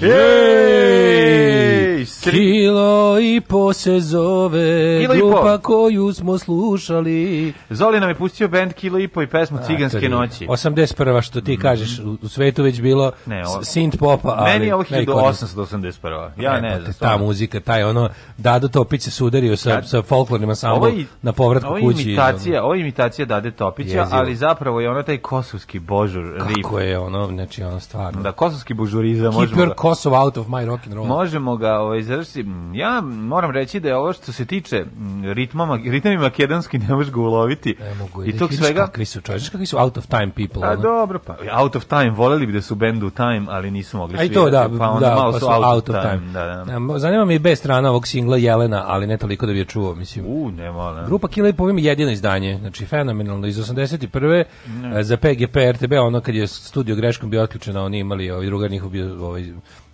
Jej! Kilo i po se zove Kilo grupa koju smo slušali. Zoli nam je pustio band Kilo i po i pesmu a, Ciganske noći. 81. što ti mhm. kažeš, u svetu već bilo ne, ovo, synth popa, ali... Meni je ovo 1881. Ja e, ne, pa znam. Ta muzika, taj ono, Dade Topić se sudario sa, sa folklornim ansamblom na povratku ovo kući. Imitacija, ovo je imitacija Dade Topića, jezivo. ali zapravo je ono taj kosovski božur rip. je ono, znači ono stvarno. Da, kosovski božuriza možemo... Keep Kosovo out of my rock and roll. Možemo ga, ovaj, završiti. Ja moram reći da je ovo što se tiče Mm, ritmama, ritmami makedonski ne možeš ga uloviti. Ne mogu, I tog svega... Kakvi su čovječi, kakvi su out of time people. A pa ono. dobro, pa out of time, voleli bi da su bendu time, ali nisu mogli svirati. to, da, da pa onda da, malo pa su out, out of time. time. Da, da. Zanima me i strana ovog singla Jelena, ali ne toliko da bi je čuo, mislim. U, nema, ne. Grupa Killer Povim jedino izdanje, znači fenomenalno, iz 81. Ne. za PGP, RTB, ono kad je studio greškom bio otključen, oni imali, ovaj, drugar njihov bio ovaj,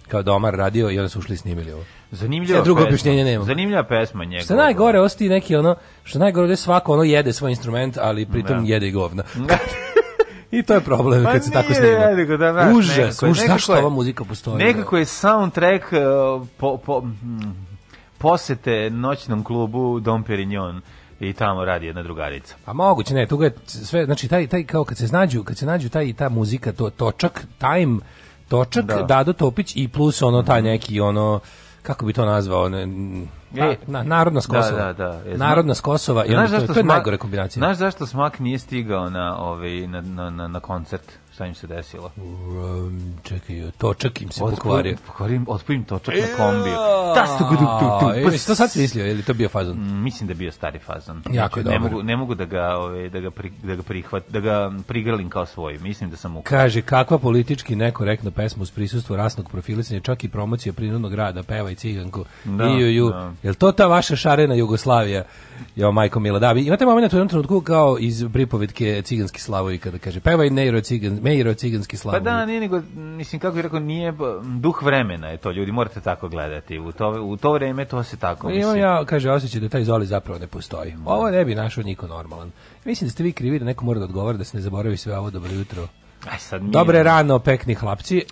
kao domar da radio i onda su ušli i snimili ovo. Zanimljiva drugo objašnjenje nema. Zanimljiva pesma njega. Što najgore osti neki ono, što najgore da svako ono jede svoj instrument, ali pritom da. jede i govna. Da. I to je problem pa kad se tako snima. Veliko, da, da, užas, nekako, užas, zašto ova muzika postoji? Nekako da. je soundtrack uh, po, po, mm, posete noćnom klubu Dom Perignon i tamo radi jedna drugarica. A pa moguće ne, tu je sve, znači taj taj kao kad se nađu, kad se nađu taj i ta muzika, to točak, time Točak, da. Dado Topić i plus ono taj neki ono kako bi to nazvao, ne, e, pa, na, na, narodna da, s Kosova. Da, da, da. Narodna s Kosova, znaš to, je, to je smak, najgore kombinacija. Znaš zašto Smak nije stigao na, ovaj, na, na, na koncert? Šta im se desilo? Um, čekaj, točak im se Otpor, pokvario. Pokvarim, otpojim točak na kombiju. Da tu, tu, tu. E, pa to sad se mislio, ili to bio fazon? Mm, mislim da je bio stari fazon. Jako je znači, ne Mogu, ne mogu da ga, ove, ovaj, da ga, pri, da ga prihvat, da ga prigrlim kao svoj. Mislim da sam u... Kaže, kakva politički nekorektna pesma uz prisustvo rasnog profilisanja, čak i promocija prirodnog rada, peva i ciganku. Da, I, ju, ju. Da. Jel to ta vaša šarena Jugoslavija? Jo, majko Mila, da. Imate moment u jednom trenutku kao iz pripovetke ciganski slavovi kada kaže, pevaj neiro cigan, Mejro ciganski slavoj. Pa da, nije nego, mislim, kako bih rekao, nije duh vremena je to, ljudi, morate tako gledati. U to, u to vreme to se tako, mislim. Imam ja, kaže, osjećaj da taj Zoli zapravo ne postoji. Da. Ovo ne bi našao niko normalan. Mislim da ste vi krivi da neko mora da odgovara da se ne zaboravi sve ovo dobro jutro. Aj sad mi... Dobre rano, pekni hlapci.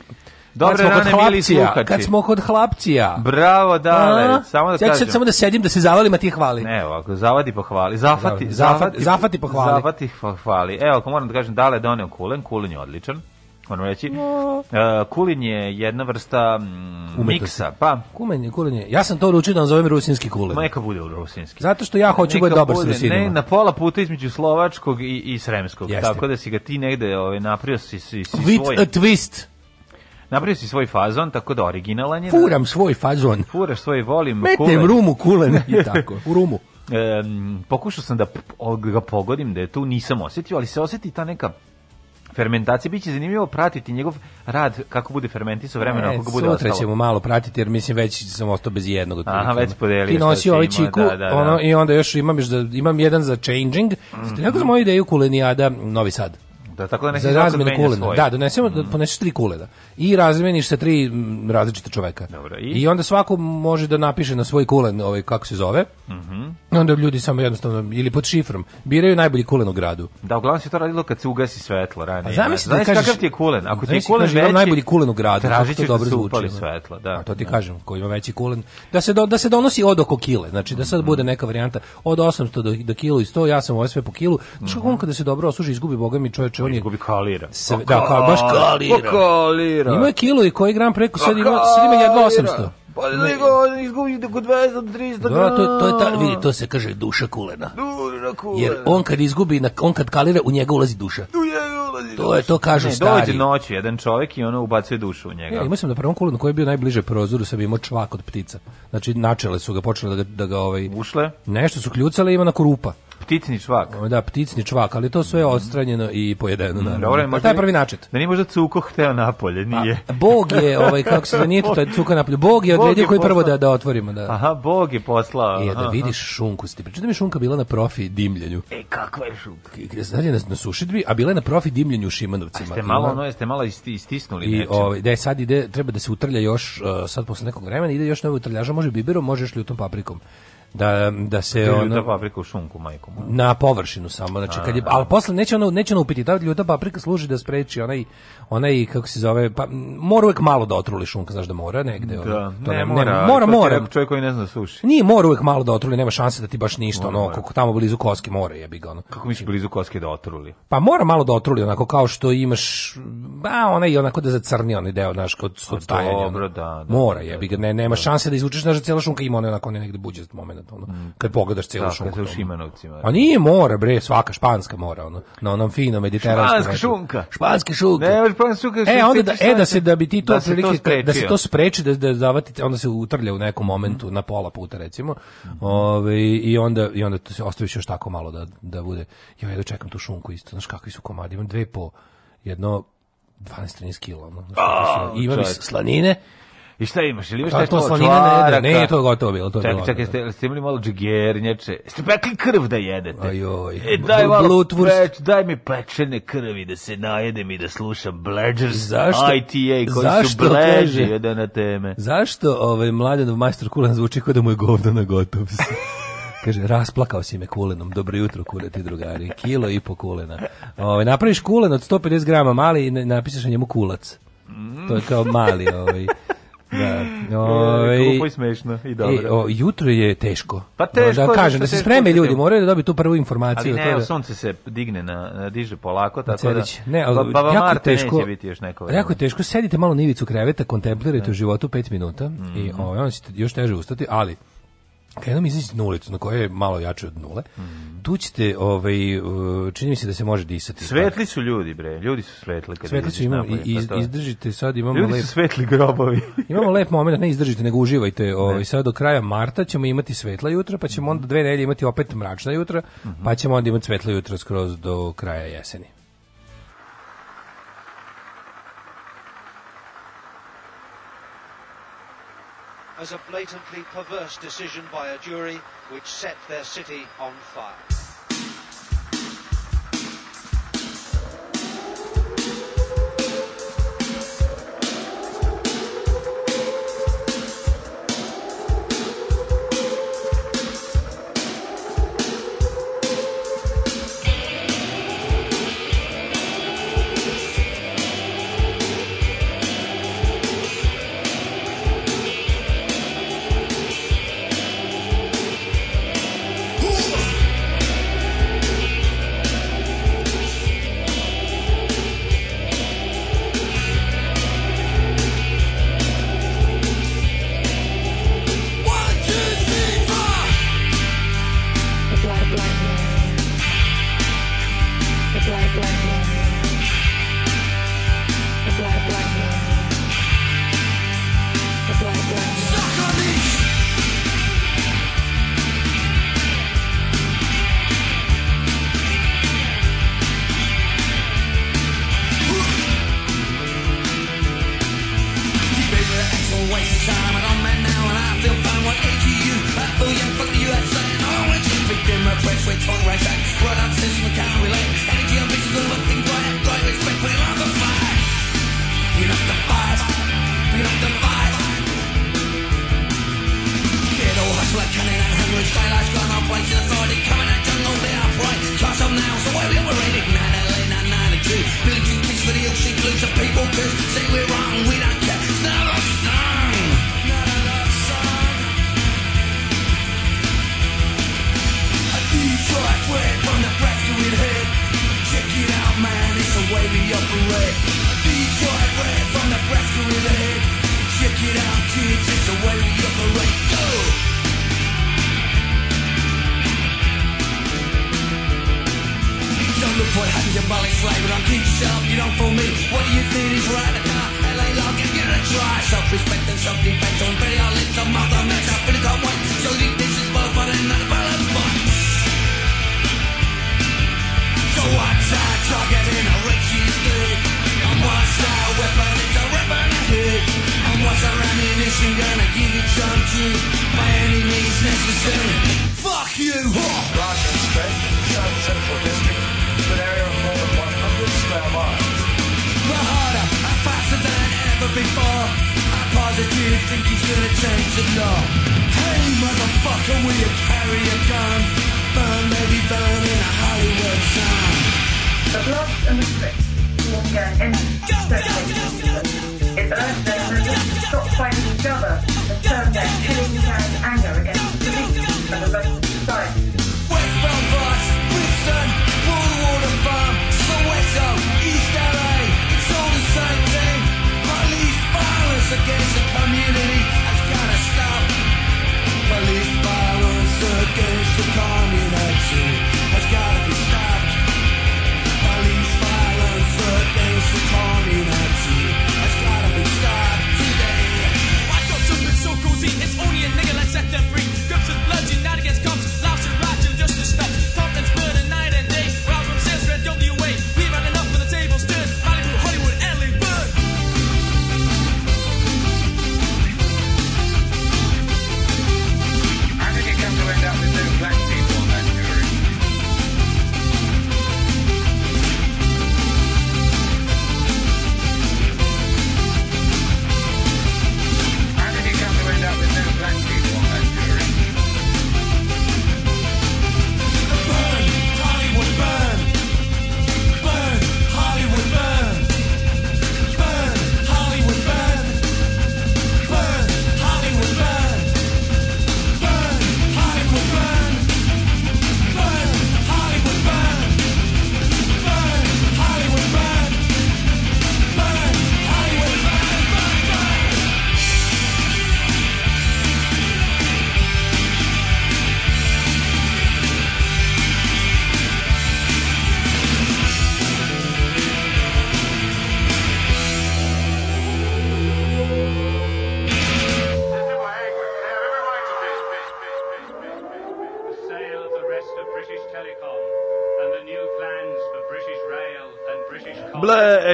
Dobre kad rane, hlapcija, mili sluhači. Kad smo kod hlapcija. Bravo, dale. Samo da kažem. Sad samo da sedim, da se zavalim, a ti hvali. Ne, ovako, zavadi pa hvali. Zafati, zafati, zafati pa hvali. Zafati pa hvali. Evo, ako moram da kažem, dale doneo da kulen, kulen je odličan. Moram reći, no. uh, kulin je jedna vrsta mm, miksa, pa... Kumen je, kulin je. Ja sam to ručio da nazovem rusinski kulin. Neka bude rusinski. Zato što ja hoću da bude dobar sa rusinima. Ne, na pola puta između slovačkog i, i sremskog. Jeste. Tako da si ga ti negde ovaj, naprio si, si, si With svoj... a twist. Napravio si svoj fazon, tako da originalan je. Da. Furam svoj fazon. Furaš svoj, volim. Metnem kulen. rumu kulen i tako, u rumu. E, pokušao sam da ga pogodim, da je tu nisam osetio, ali se oseti ta neka fermentacija. biće zanimljivo pratiti njegov rad kako bude fermentisao vremena kako e, bude ostalo. Sutra ćemo malo pratiti jer mislim već sam ostao bez jednog od Aha, već podelio. Ti nosi ovaj čiku, da, da, da. ono i onda još imam da imam jedan za changing. Mm. Neko za moju ideju Kulenijada Novi Sad. Da, tako da ne za razmenu Da, donesemo, mm. poneseš tri kulena. I razmeniš sa tri različita čoveka. Dobro, i? i? onda svako može da napiše na svoj kulen, ovaj, kako se zove. Mm Onda ljudi samo jednostavno, ili pod šifrom, biraju najbolji kulen u gradu. Da, uglavnom se to radilo kad se ugasi svetlo ranije. A pa zamisli da kažeš, kakav ti je kulen. Ako ti je da kulen da veći, najbolji kulen u gradu, tražit ćeš dobro zvuči. upali svetlo. Da, A to ti da. kažem, ko ima veći kulen. Da se, do, da se donosi od oko kile, znači da sad mhm. bude neka varijanta od 800 do, do kilo i 100, ja sam ovo ovaj sve po kilu. Što mm -hmm. kada se dobro osuži, izgubi, bogami mi čoveče, on je gubi kalira. Sve, pa da, kao, baš kalira. Pa kalira. Ima kilo i koji gram preko, pa sad ima, sad ima jedva 800. Pa da nego izgubi do 200 300 Da, to to je ta vidi, to se kaže duša kulena. Duša kulena. Jer on kad izgubi na on kad kalira u njega ulazi duša. U njega ulazi. To je to kažu stari. Dođe noć jedan čovjek i ono ubacuje dušu u njega. Ja, e, imao sam na prvom kulenu koji je bio najbliže prozoru sam imao čvak od ptica. Znači načele su ga počele da ga, da ga ovaj Ušle. Nešto su kljucale ima na korupa. Pticni čvak. Da, pticni čvak, ali to sve odstranjeno i pojedeno mm, naravno. Dobro, pa taj prvi načet. Da nije možda cuko hteo napolje, pa, nije. A, bog je, ovaj kako se da nije to cuko cuka napolje. Bog je odredio koji prvo da da otvorimo, da. Aha, bog je poslao. I e, da vidiš šunku, ste pričate da mi šunka bila na profi dimljenju. E kakva je šunka? Znači na, na sušidbi, a bila je na profi dimljenju u Šimanovcima. A ste malo, ono jeste malo isti, istisnuli I ovaj da je sad ide treba da se utrlja još e, sad posle nekog vremena ide još nova utrljaža, može biberom, u tom paprikom da da se da ono... ljuda paprika u šunku majkom. Na površinu samo, znači kad je al posle neće ono neće ono upiti da ljuda paprika služi da spreči onaj onaj kako se zove pa mora uvek malo da otruli šunka, znaš da mora negde. Da, to ne, ne, mora, ne, mora, mora. Čovjek koji ne zna da suši. Nije mora uvek malo da otruli, nema šanse da ti baš ništa, mora, ono kako tamo blizu koske mora jebi ga ono. Kako misliš blizu koske da otruli? Pa mora malo da otruli, onako kao što imaš ba onaj onako da zacrni onaj deo naš kod stajanja. Dobro, da, da, Mora da, jebi ga, da, ne, nema šanse da izvučeš znaš da cela šunka ima onaj onako negde buđast moment ono, kad pogledaš celo da, šunku. Šimanovcima. A nije mora, bre, svaka španska mora, ono, na onom finom mediteranskom. Španska šunka. Španske šunke. Ne, šunka, e, onda da, e, da se, da bi ti to, da prilike, da se to spreči, da, da zavati, onda se utrlja u nekom momentu, mm. na pola puta, recimo, mm. ove, i onda, i onda to se ostaviš još tako malo da, da bude, ja ja čekam tu šunku isto, znaš kakvi su komadi, imam dve po, jedno 12-13 kg. Ono, imam slanine, I šta imaš? Ili imaš to, to slanina ne jede, ne, to je gotovo bilo. To je čekaj, bilo, čekaj, ste, ste imali malo džigernjače? Ste pekli krv da jedete? Ajoj. E, daj malo peč, daj mi pečene krvi da se najedem i da slušam Bledgers zašto, ITA koji zašto su Bledži jedan na teme. Zašto ovaj mladenov majstor Kulan zvuči kao da mu je govno na gotovci? Kaže, rasplakao si me kulenom. Dobro jutro, ti drugari. Kilo i po kulena. Ove, ovaj, napraviš kulen od 150 grama mali i napišeš na njemu kulac. To je kao mali. Ovaj. Da. Ove, Glupo i pa smešno i e, dobro. E, o, jutro je teško. Pa teško. Da, da kažem, da se spreme ljudi, moraju da dobiju tu prvu informaciju. Ali ne, da... sunce se digne, na, diže polako, tako Celić. da... Ne, ali, pa jako Marte teško, neće biti još neko. Jako je teško, sedite malo na ivicu kreveta, kontemplirajte da. u životu pet minuta mm -hmm. i mhm. o, ovaj, onda ćete još teže ustati, ali krenom izaći na ulicu, na kojoj je malo jače od nule, mm. tu ćete, ovaj, e, čini mi se da se može disati. Svetli su ljudi, bre, ljudi su svetli. Kad svetli su, imamo, iz, pa izdržite sad, imamo ljudi lep... Ljudi su svetli grobovi. imamo lep moment, ne izdržite, nego uživajte. Ovaj, ne. Sad do kraja marta ćemo imati svetla jutra, pa ćemo onda dve nedelje imati opet mračna jutra, mm -hmm. pa ćemo onda imati svetla jutra skroz do kraja jeseni. as a blatantly perverse decision by a jury which set their city on fire.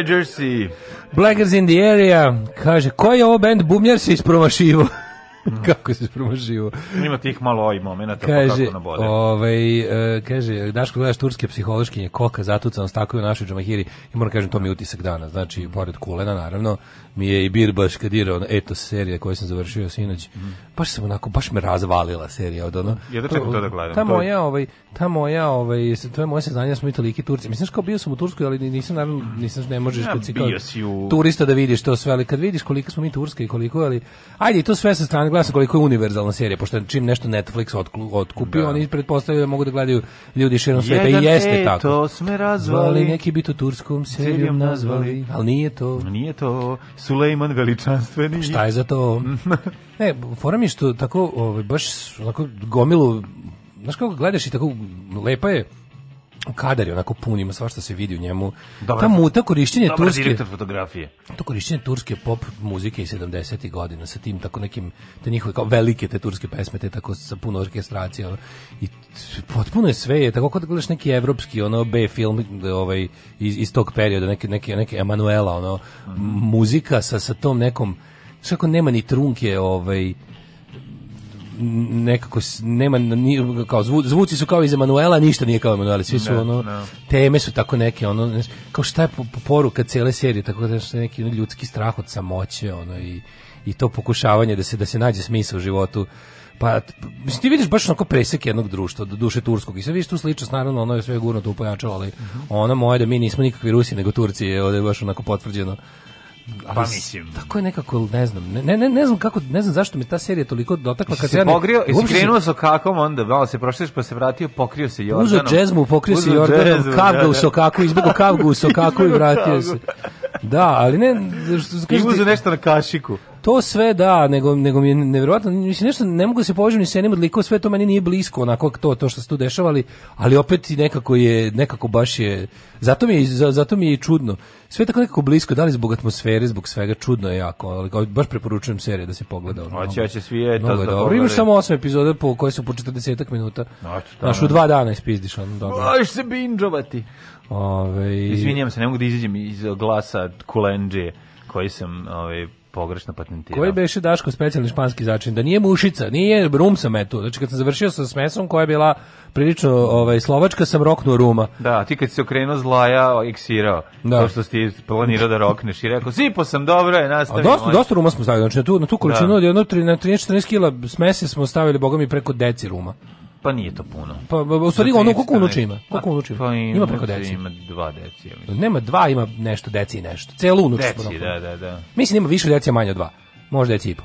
Jersey. Blackers in the area. Kaže, koji je ovo band Bumljar se ispromašivo? Mm. kako se ispromašivo? Ima tih malo oj momenata pa kaže, kako nabode. Ovaj, e, kaže, Daško gledaš turske psihološkinje, koka zatucan s tako u našoj džamahiri i moram kažem, to mi je utisak dana. Znači, pored kulena, naravno, mi je i Birbaš kadirao eto serija koju sam završio sinoć. Mm baš sam onako, baš me razvalila serija od ono. Ja da čekam to da gledam. Ta moja, ovaj, ta moja, ovaj, to je moje saznanje, da smo i toliki Turci. Mislim, kao bio sam u Turskoj, ali nisam, naravno, nisam, ne možeš ja, kad si kao u... turista da vidiš to sve, ali kad vidiš koliko smo mi turski i koliko, ali, ajde, to sve sa strane glasa koliko je univerzalna serija, pošto čim nešto Netflix otklu, otkupio, da. oni pretpostavljaju da mogu da gledaju ljudi širom sveta i jeste e, tako. to sme razvali. neki bi to turskom serijom nazvali, ali nije to. Nije to. Sulejman veličanstveni. Pa šta je za to? Ne, fora mi što tako, ovaj, baš onako gomilu, znaš kako gledaš i tako, lepa je, kadar je onako pun, ima svašta se vidi u njemu. Dobar, ta muta korišćenje dobar turske... direktor fotografije. To korišćenje turske pop muzike iz 70. godina sa tim tako nekim, te njihove kao velike te turske pesme, te tako sa puno orkestracije. I potpuno je sve, je, tako kad gledaš neki evropski ono B film ovaj, iz, iz tog perioda, neke, neke, neke Emanuela, ono, mm -hmm. muzika sa, sa tom nekom Svako nema ni trunke, ovaj nekako nema ni, kao zvu, zvuci su kao iz Emanuela, ništa nije kao Emanuela, svi su ne, ono ne. teme su tako neke ono ne, kao šta je po, po poruka cele serije, tako da je neki ono, ljudski strah od samoće, ono i i to pokušavanje da se da se nađe smisao u životu. Pa mislim ti vidiš baš onako presek jednog društva, do duše turskog. I sad vidiš tu sličnost, naravno, ono je sve gurno tu pojačalo, ali mhm. ona moja da mi nismo nikakvi Rusi nego Turci, je ovde baš onako potvrđeno pa mislim. Tako je nekako, ne znam, ne, ne, ne znam kako, ne znam zašto me ta serija toliko dotakla. Kad se ja ne, pogrio, jesi krenuo sa kakom, onda malo se prošliš, pa se vratio, pokrio se Jordanom. Uzo džezmu, pokrio se Jordanom, kavga u da, da. sokaku, izbjegao kavgu u sokaku i vratio se. Da, ali ne... Što, I uzu nešto na kašiku. To sve da, nego, nego mi je nevjerojatno, mislim, nešto, ne mogu da se povežem ni sa jednim odlikom, sve to meni nije blisko, onako to, to što se tu dešavali, ali opet nekako je, nekako baš je, zato mi je, zato mi je čudno. Sve tako nekako blisko, da li zbog atmosfere, zbog svega, čudno je jako, ali baš preporučujem serije da se pogleda. Ono, hoće, hoće svi je to dobro. Imaš samo osam epizoda po, koje su po 40 minuta. Da. Znaš, u dva dana ispizdiš. Ono, dobro. Možeš se binđovati. Ove... Izvinjam se, ne mogu da izađem iz glasa Kulenđe koji sam ove, pogrešno patentirao. Koji beše Daško specijalni španski začin? Da nije mušica, nije rum sa metu. Znači kad sam završio sa smesom koja je bila prilično ovaj, slovačka, sam roknuo ruma. Da, ti kad si okrenuo zlaja, eksirao. Da. To što si planirao da rokneš i rekao, sipo sam, dobro je, nastavimo. A dosta, dosta ruma smo stavili. Znači na tu, na tu količinu da. od jedno, 13-14 kila smese smo stavili, boga mi, preko deci ruma. Pa nije to puno. Pa u stvari znači, ono koliko unuča ima? Pa, koliko unuča ima? Pa ima, ima preko deci. Ima dva deci, ja mislim. Nema dva, ima nešto deci i nešto. Celu unuču. Deci, da, da, da. Mislim ima više deci, manje od dva. Možda deci i po.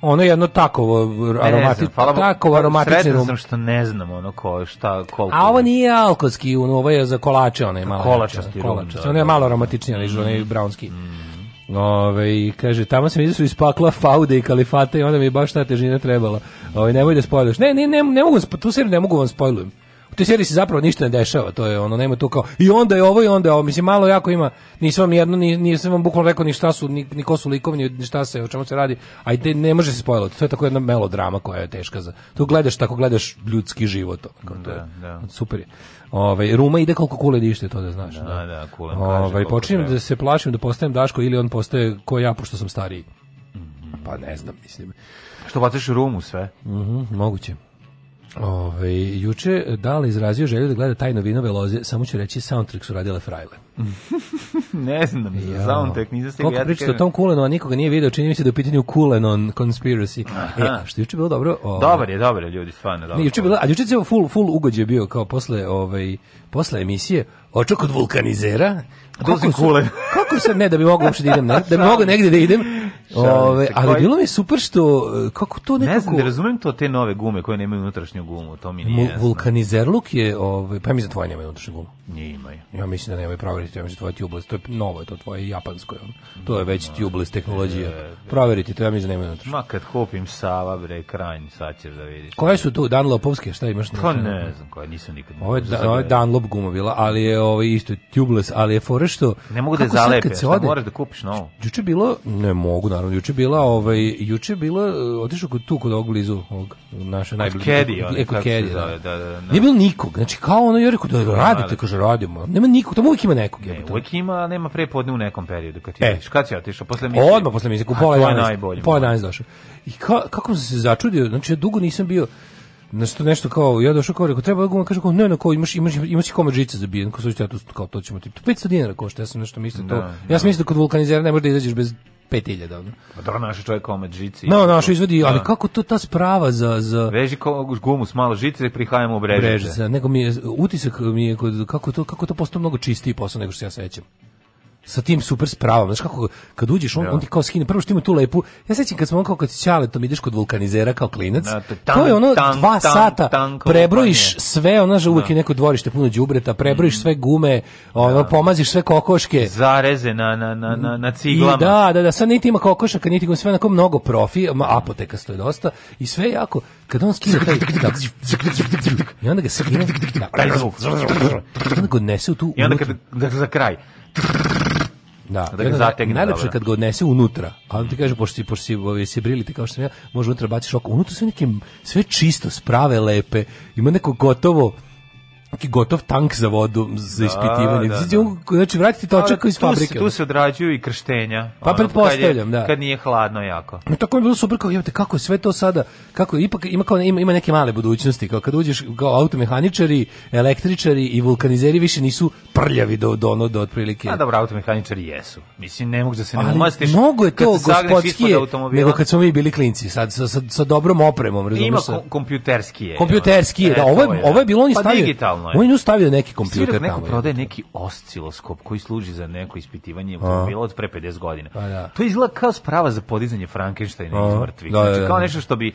Ono je jedno tako aromatično, Tako aromatično. Sretan sam što ne znam ono ko, šta, koliko. A ovo nije alkoholski, ono, ovo je za kolače, onaj malo. Kolačasti rum. Da, Kolačasti, da, ono je da. malo aromatičnije, ali onaj mm. brownski. Mm. Ove, kaže, tamo sam izašao iz pakla Faude i Kalifata i onda mi baš ta težina trebala. Ovaj nemoj da spojluješ. Ne, ne, ne, ne mogu, da tu seriju ne mogu da vam spojlujem. U toj seriji se zapravo ništa ne dešava, to je ono, nema tu kao i onda je ovo i onda je ovo, mislim malo jako ima, nisam vam jedno, ni, nisam vam bukvalno rekao ni šta su, ni, ni ko su likovi, ni šta se, o čemu se radi, Ajde, ne može se spojlovati, to je tako jedna melodrama koja je teška za, tu gledaš, tako gledaš ljudski život, ono, to je, da. da. super je. Ove, ovaj, Ruma ide koliko kule dište, to da znaš. Da, da, da kulen Ove, ovaj, počinjem da se plašim da postajem Daško ili on postaje ko ja, pošto sam stariji. Pa ne znam, mislim. Što bacaš rumu sve? Mhm, mm moguće. Ove, juče Dale izrazio želju da gleda taj novinove loze, samo ću reći soundtrack su radile frajle. ne znam, ja. soundtrack nisam stigao. Koliko pričate o tom Kulenu, a nikoga nije video, čini mi se da je u pitanju Kulenon Conspiracy. E, Aha. E, što juče bilo dobro... O... Dobar je, dobar je ljudi, stvarno dobro. Ne, juče bilo, a juče je full, full ugođe bio kao posle, ovaj, posle emisije, očak od vulkanizera. Kako se, kako se, ne, da bi mogao uopšte da idem, ne, da bi mogao negdje da idem, Ove, ali koji... bilo mi super što e, kako to nekako Ne znam, ne razumem to te nove gume koje nemaju unutrašnju gumu, to mi nije. vulkanizer Vulkanizerluk je ovaj pa mi za da tvoje nemaju unutrašnju gumu. Nije imaju. Ja mislim da nemaju proveriti, ja mislim da tvoje to je novo, to tvoje japansko je on. To je već tubeless tehnologija. E, e. Proveriti to ja mislim da nemaju unutrašnju. Ma kad kupim Sava bre kraj, sad ćeš da vidiš. Koje su tu Dunlopovske, šta imaš na? Pa ne znam, koje nisam nikad. Ovo je, da, ovo je Dunlop guma bila, ali je ovaj isto tubeless, ali je fore što ne mogu da zalepe, se moraš da kupiš novo. Juče bilo ne mogu naravno. Juče bila, ovaj, juče bila, eh, otišao kod tu, kod ovog blizu, ovog, naše najbliže. Kedi, Eko Kedi, da. da. da, da, Nije da. bilo nikog, znači kao ono, jer rekao, da, da radite, kaže, radimo. Nema nikog, tamo uvijek ima nekog. je Ne, uvijek ima, nema prepodne u nekom periodu. Kad ti, e. Kad si otišao? Posle misli? odma posle misli, kupola je 11. Pola 11 došao. I ka, kako sam se začudio, znači ja dugo nisam bio, nešto nešto kao ja došao kao rekao treba da kaže kao ne ne kao imaš imaš imaš komad žice za bijen kao ja to kao to ćemo ti 500 dinara košta ja sam nešto mislio to ja sam mislio da kod vulkanizera ne možeš da izađeš bez 5000 ono. Pa dobro naš čovjek komad žici. No, naš izvodi, da. ali kako to ta sprava za za Veži gumu s malo žice prihajamo u brežice. Brežice, nego mi je utisak mi je kod kako to kako to postao mnogo čistije posle nego što se ja sećam sa tim super spravom. Znaš kako, kad uđeš, on, ja. Da. on ti kao skine, prvo što ima tu lepu, ja sećam kad smo on kao kad ćale, to ideš kod vulkanizera kao klinac, da, to, tank, je ono tank, dva tank, sata, prebrojiš sve, ona je uvek je neko dvorište puno đubreta, prebrojiš mm. sve gume, ono, da. pomaziš sve kokoške. Zareze na, na, na, na, na ciglama. I da, da, da, sad niti ima kokošaka, niti ima sve onako mnogo profi, apoteka stoje dosta, i sve jako, kad on skine taj, da. i onda ga skine, da. i onda ga nese u tu... I onda za kraj, Da, da ga zategne. Najlepše kad ga odnese unutra, a on ti kaže, pošto si, pošto si, ovi, se brilite kao što sam ja, može unutra baciš oko. Unutra sve neke, sve čisto, sprave, lepe, ima neko gotovo, neki gotov tank za vodu za da, ispitivanje. Da, znači, da, da. Znači vratiti točak iz fabrike. Tu se, odrađuju i krštenja. Pa ono, pretpostavljam, kad je, da. Kad nije hladno jako. No tako je bilo super kao jebote kako je sve to sada kako je, ipak ima kao ima, ima neke male budućnosti kao kad uđeš kao automehaničari, električari i vulkanizeri više nisu prljavi do do ono do otprilike. A dobro, automehaničari jesu. Mislim ne mogu da se ne Ali umastiš. Mnogo je to gospodski nego kad smo mi bili klinci sad sa, sa, sa dobrom opremom, razumiješ. Ima kompjuterski. Da, e, je. Kompjuterski, da, ovo je, ovo je da. bilo oni pa stavili Genijalno je. On je nju stavio neki kompjuter Svirok neko tamo. prodaje neki osciloskop koji služi za neko ispitivanje automobila od pre 50 godina. Pa da. To izgleda kao sprava za podizanje Frankensteina iz mrtvih. Da, znači da, da. kao nešto što bi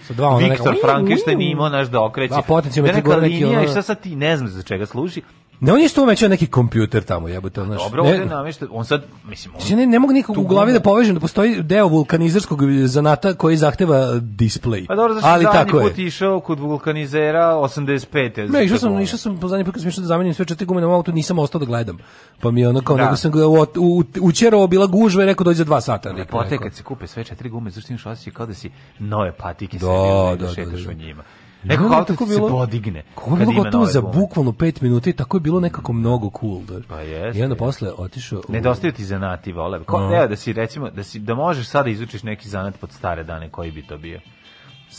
Viktor Frankenstein imao naš da okreće. Da, potencijalno da neka linija i šta sad ti ne znam za čega služi, Ne, on isto umećao neki kompjuter tamo, jebote, znaš. Dobro, ne, namješta, on sad, mislim, on... Znači, ne, ne mogu nikako u glavi da povežem da postoji deo vulkanizarskog zanata koji zahteva display. Pa dobro, zašto Ali zadnji put je. išao kod vulkanizera 85. Ne, išao sam, išao sam po zadnji put kad sam išao da zamenim sve četiri gume na auto, nisam ostao da gledam. Pa mi je ono kao, da. nego sam ga u, u, učerovo bila gužva i rekao dođe za dva sata. Ne, pote kad se kupe sve četiri gume, zašto imaš osjećaj kao da si nove patike da, sebi, da, da, da, da, da, da, da, da, da, da, da, Neko no, auto bilo, se podigne. Kako bi mogao za bukvalno 5 minuta i tako je bilo nekako mnogo cool. Da. Pa jeste. I onda posle otišao... U... Nedostaju ti zanati, vole. Ko, no. Evo da si, recimo, da, si, da možeš sada da izučiš neki zanat pod stare dane, koji bi to bio?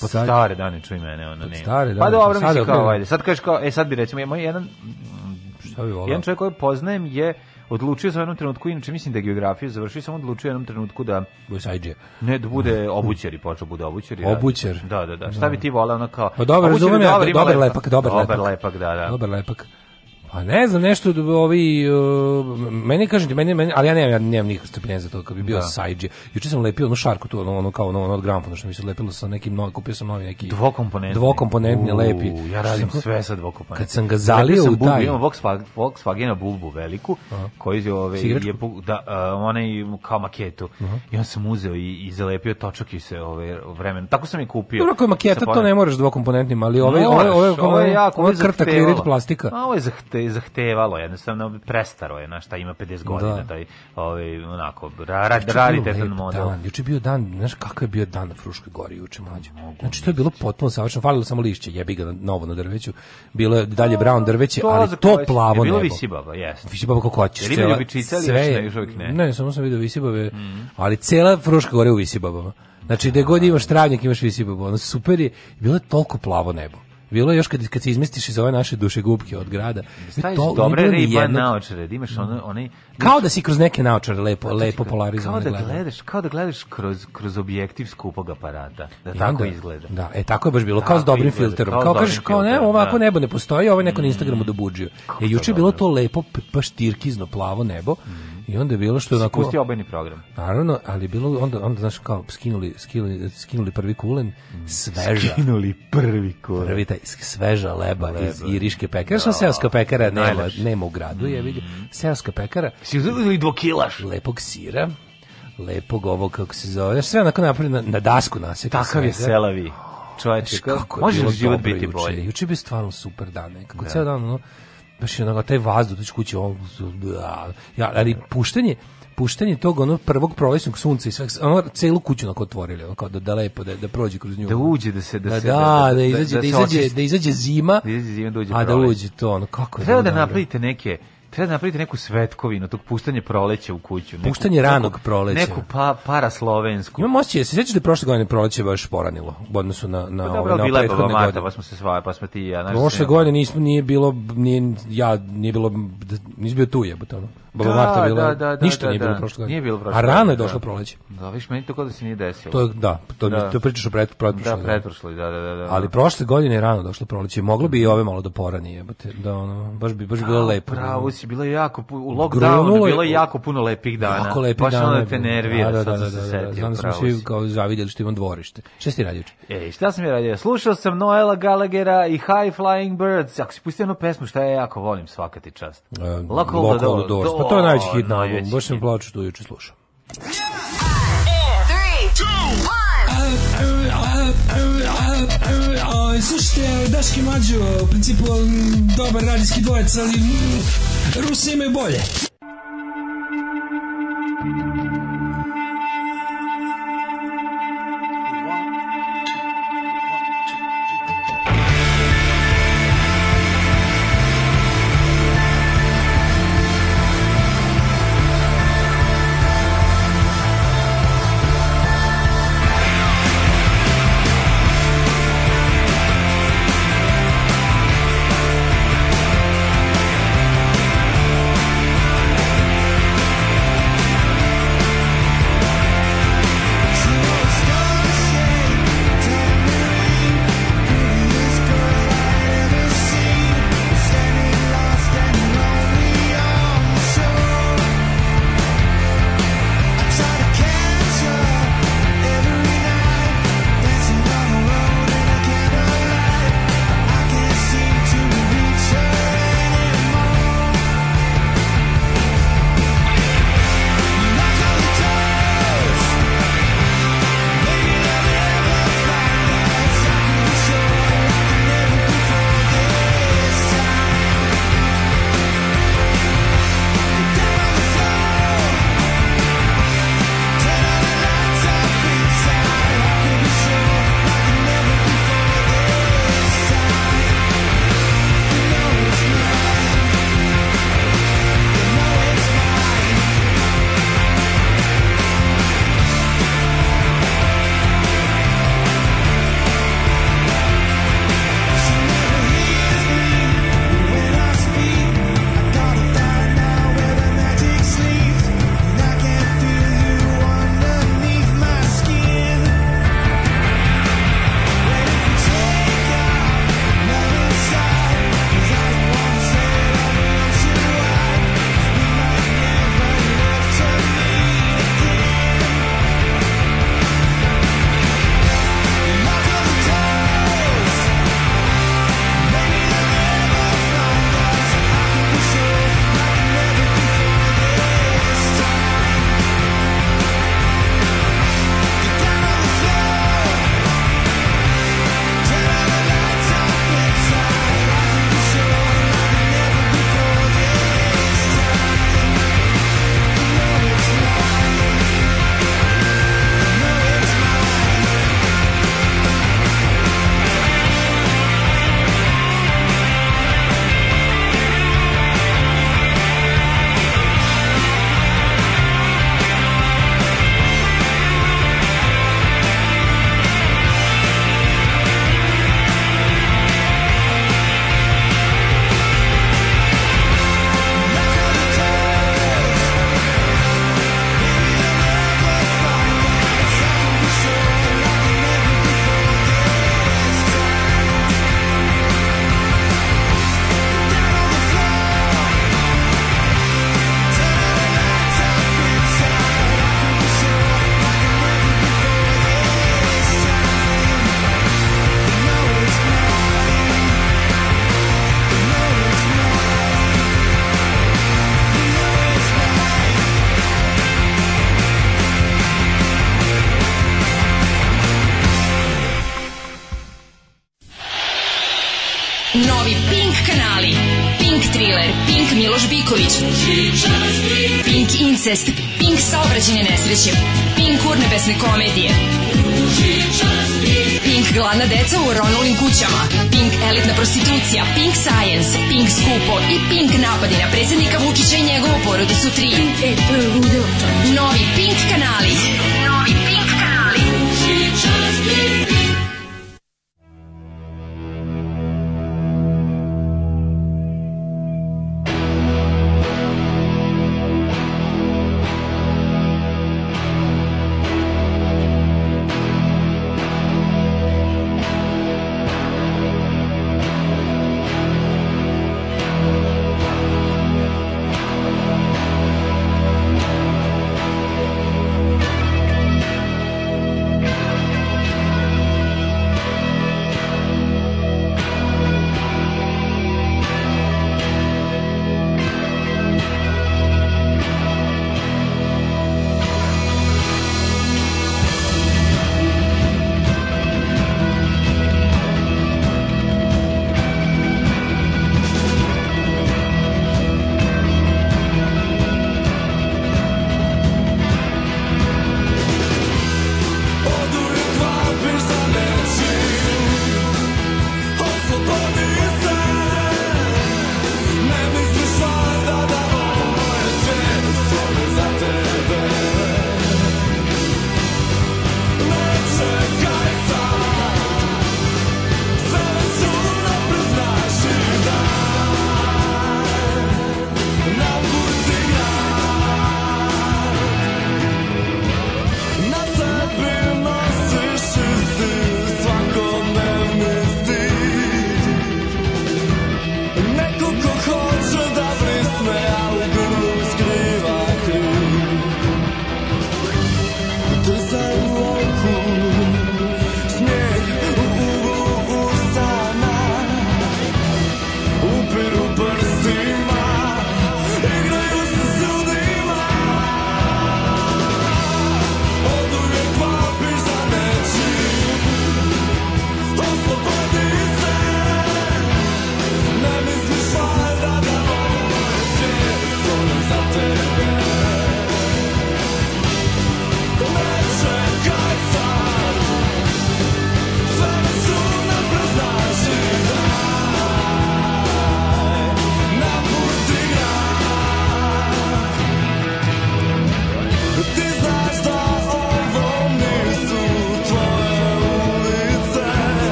Pod sad, stare dane, čuj mene, ono ne. Stare pa dane. Pa dobro, mislim kao, ajde. Sad kažeš kao, e sad bi recimo, moj jedan... Šta bi volao? Jedan čovjek koji poznajem je odlučio sam u jednom trenutku, inače mislim da je geografiju završio, sam odlučio u jednom trenutku da... Bojsajđe. Ne, da bude obućer i počeo bude obućer. Ja. Obućer. Da, da, da. Šta bi ti volao ono kao... Pa dobro, razumijem ja, dobar, dobar lepak, dobar lepak. Dobar lepak, da, da. Dobar lepak. Pa ne znam, nešto ovi uh, meni kažete, meni meni, ali ja nemam ja nemam nikakve stepene za to, kad bi bio da. sajđe. Juče sam lepio onu šarku tu, ono, ono kao ono, ono od gramfona što mi se lepilo sa nekim novim, kupio sam novi neki dvokomponentni. Dvokomponentni lepi. Ja radim sam, sve sa dvokomponentnim. Kad sam ga zalio u taj, imam Volkswagen, Volkswagena Bulbu veliku, Aha. koji je ove Sigračku? je da uh, onaj kao maketu. Aha. I on sam uzeo i, i zalepio točak i se ove vremen. Tako sam je kupio. Dobro, ako je maketa, to ne moraš dvokomponentnim, ali ove ove ove, ove, ove, ove, ove, ove, ove, ove, ove, ove, ove, ove, ove, ove, ove, ove, ovaj zahtevalo, jednostavno prestaro je, na šta ima 50 da. godina da. taj ovaj onako ra, ra, raritetan model. Dan, juče bio dan, znaš kakav je bio dan na Fruškoj gori juče mlađe. Znači to je bilo potpuno savršeno, falilo samo lišće, jebi ga novo na drveću. Bilo je dalje brown drveće, to, ali to plavo je bilo nebo. Bilo visibaba, jeste. Visibaba kako hoćeš. Jel ima ljubičica ili sve, da još ne? Ne, samo sam video visibave, mm. ali cela Fruška gora je u visibabama. Znači, gde god da, imaš travnjak, imaš visibabu. Ono super je, bilo je toliko plavo nebo bilo je još kad, kad se izmestiš iz ove naše dušegubke gubke od grada. Staviš to, dobre riba naočare, da imaš ono, onaj... Kao da si kroz neke naočare lepo, znači, lepo polarizovane kao da gledaš. Kao da gledaš kroz, kroz objektiv skupog aparata, da I tako onda, izgleda. Da, e, tako je baš bilo, kao s dobrim izgleda, filterom. Kao, kao kažeš, kao ne, ovako da. nebo ne postoji, ovo ovaj je neko na mm. Instagramu dobuđio. E, juče je bilo to lepo, baš pa tirkizno plavo nebo. Mm. I onda je bilo što je onako... Pustio obojni program. Naravno, ali bilo onda, onda znaš, kao skinuli, skinuli, skinuli prvi kulen, mm. sveža. Skinuli prvi kulen. Prvi taj, sveža leba, leba. iz da. iriške pekare. Znaš, da. seoska pekara nema, nema u gradu, je vidi. Mm. Seoska pekara. Si uzeli dvokilaš. Lepog sira lepog ovog, kako se zove, sve onako napravljeno na, na dasku naseka. Takav je selavi Čovječe, kako, kako može li život biti bolji? Juče bi stvarno super dan, kako da. ceo dan ono baš je onako taj vazduh tu kući on ja ali puštanje puštanje tog onog prvog prolećnog sunca i sve ono celu kuću onako otvorili kao da, da lepo da, da prođe kroz nju da uđe da se da, da se da, da, da, da- izađe da, da izađe da izađe zima da izađe zima dođe da a da uđe to ono kako pa je treba da napravite neke treba da napravite neku svetkovinu tog puštanje proleća u kuću. Neku, puštanje ranog neku, proleća. Neku pa, paraslovensku. Imam osjećaj, se sjećaš da je prošle godine proleće baš poranilo u odnosu na, na, pa, dobro, na bila prethodne godine. Marta, pa smo se sva, pa smo ti i ja. Prošle godine nismo, nije bilo, nije, ja, nije bilo, da- nismo bio tu jebote. Ono. Baba da, da, bila, da, da, da, ništa da, nije bilo prošle godine. Nije bilo prošle. A rano je došlo da. proleće. Da, viš meni to kao da se nije desilo. To je, da, to da. to pričaš o pret, pretprošloj. Da, pretprošloj, da, da, da, da. Ali prošle godine je rano došlo proleće. Moglo bi i ove malo da porani, jebote, da ono, baš bi baš bilo lepo. Pravo da. si, bilo jako u lockdownu bilo je jako puno lepih dana. Jako lepih dana. Baš onda te nervira, da, da, da, da, da, da, Znam da smo svi kao zavideli što imam dvorište. Šta si radio? E, šta sam ja radio? Slušao sam Noela Gallaghera i High Flying Birds. Ako si pustio jednu pesmu, šta ja jako volim svaka ti čast. E, Local, Local Doors. Pa to je najveći hit na albumu, baš sam plaću tu juče slušao. Slušajte, Daški Mađo, u principu um, dobar radijski dvojec, ali um, Rusi imaju bolje.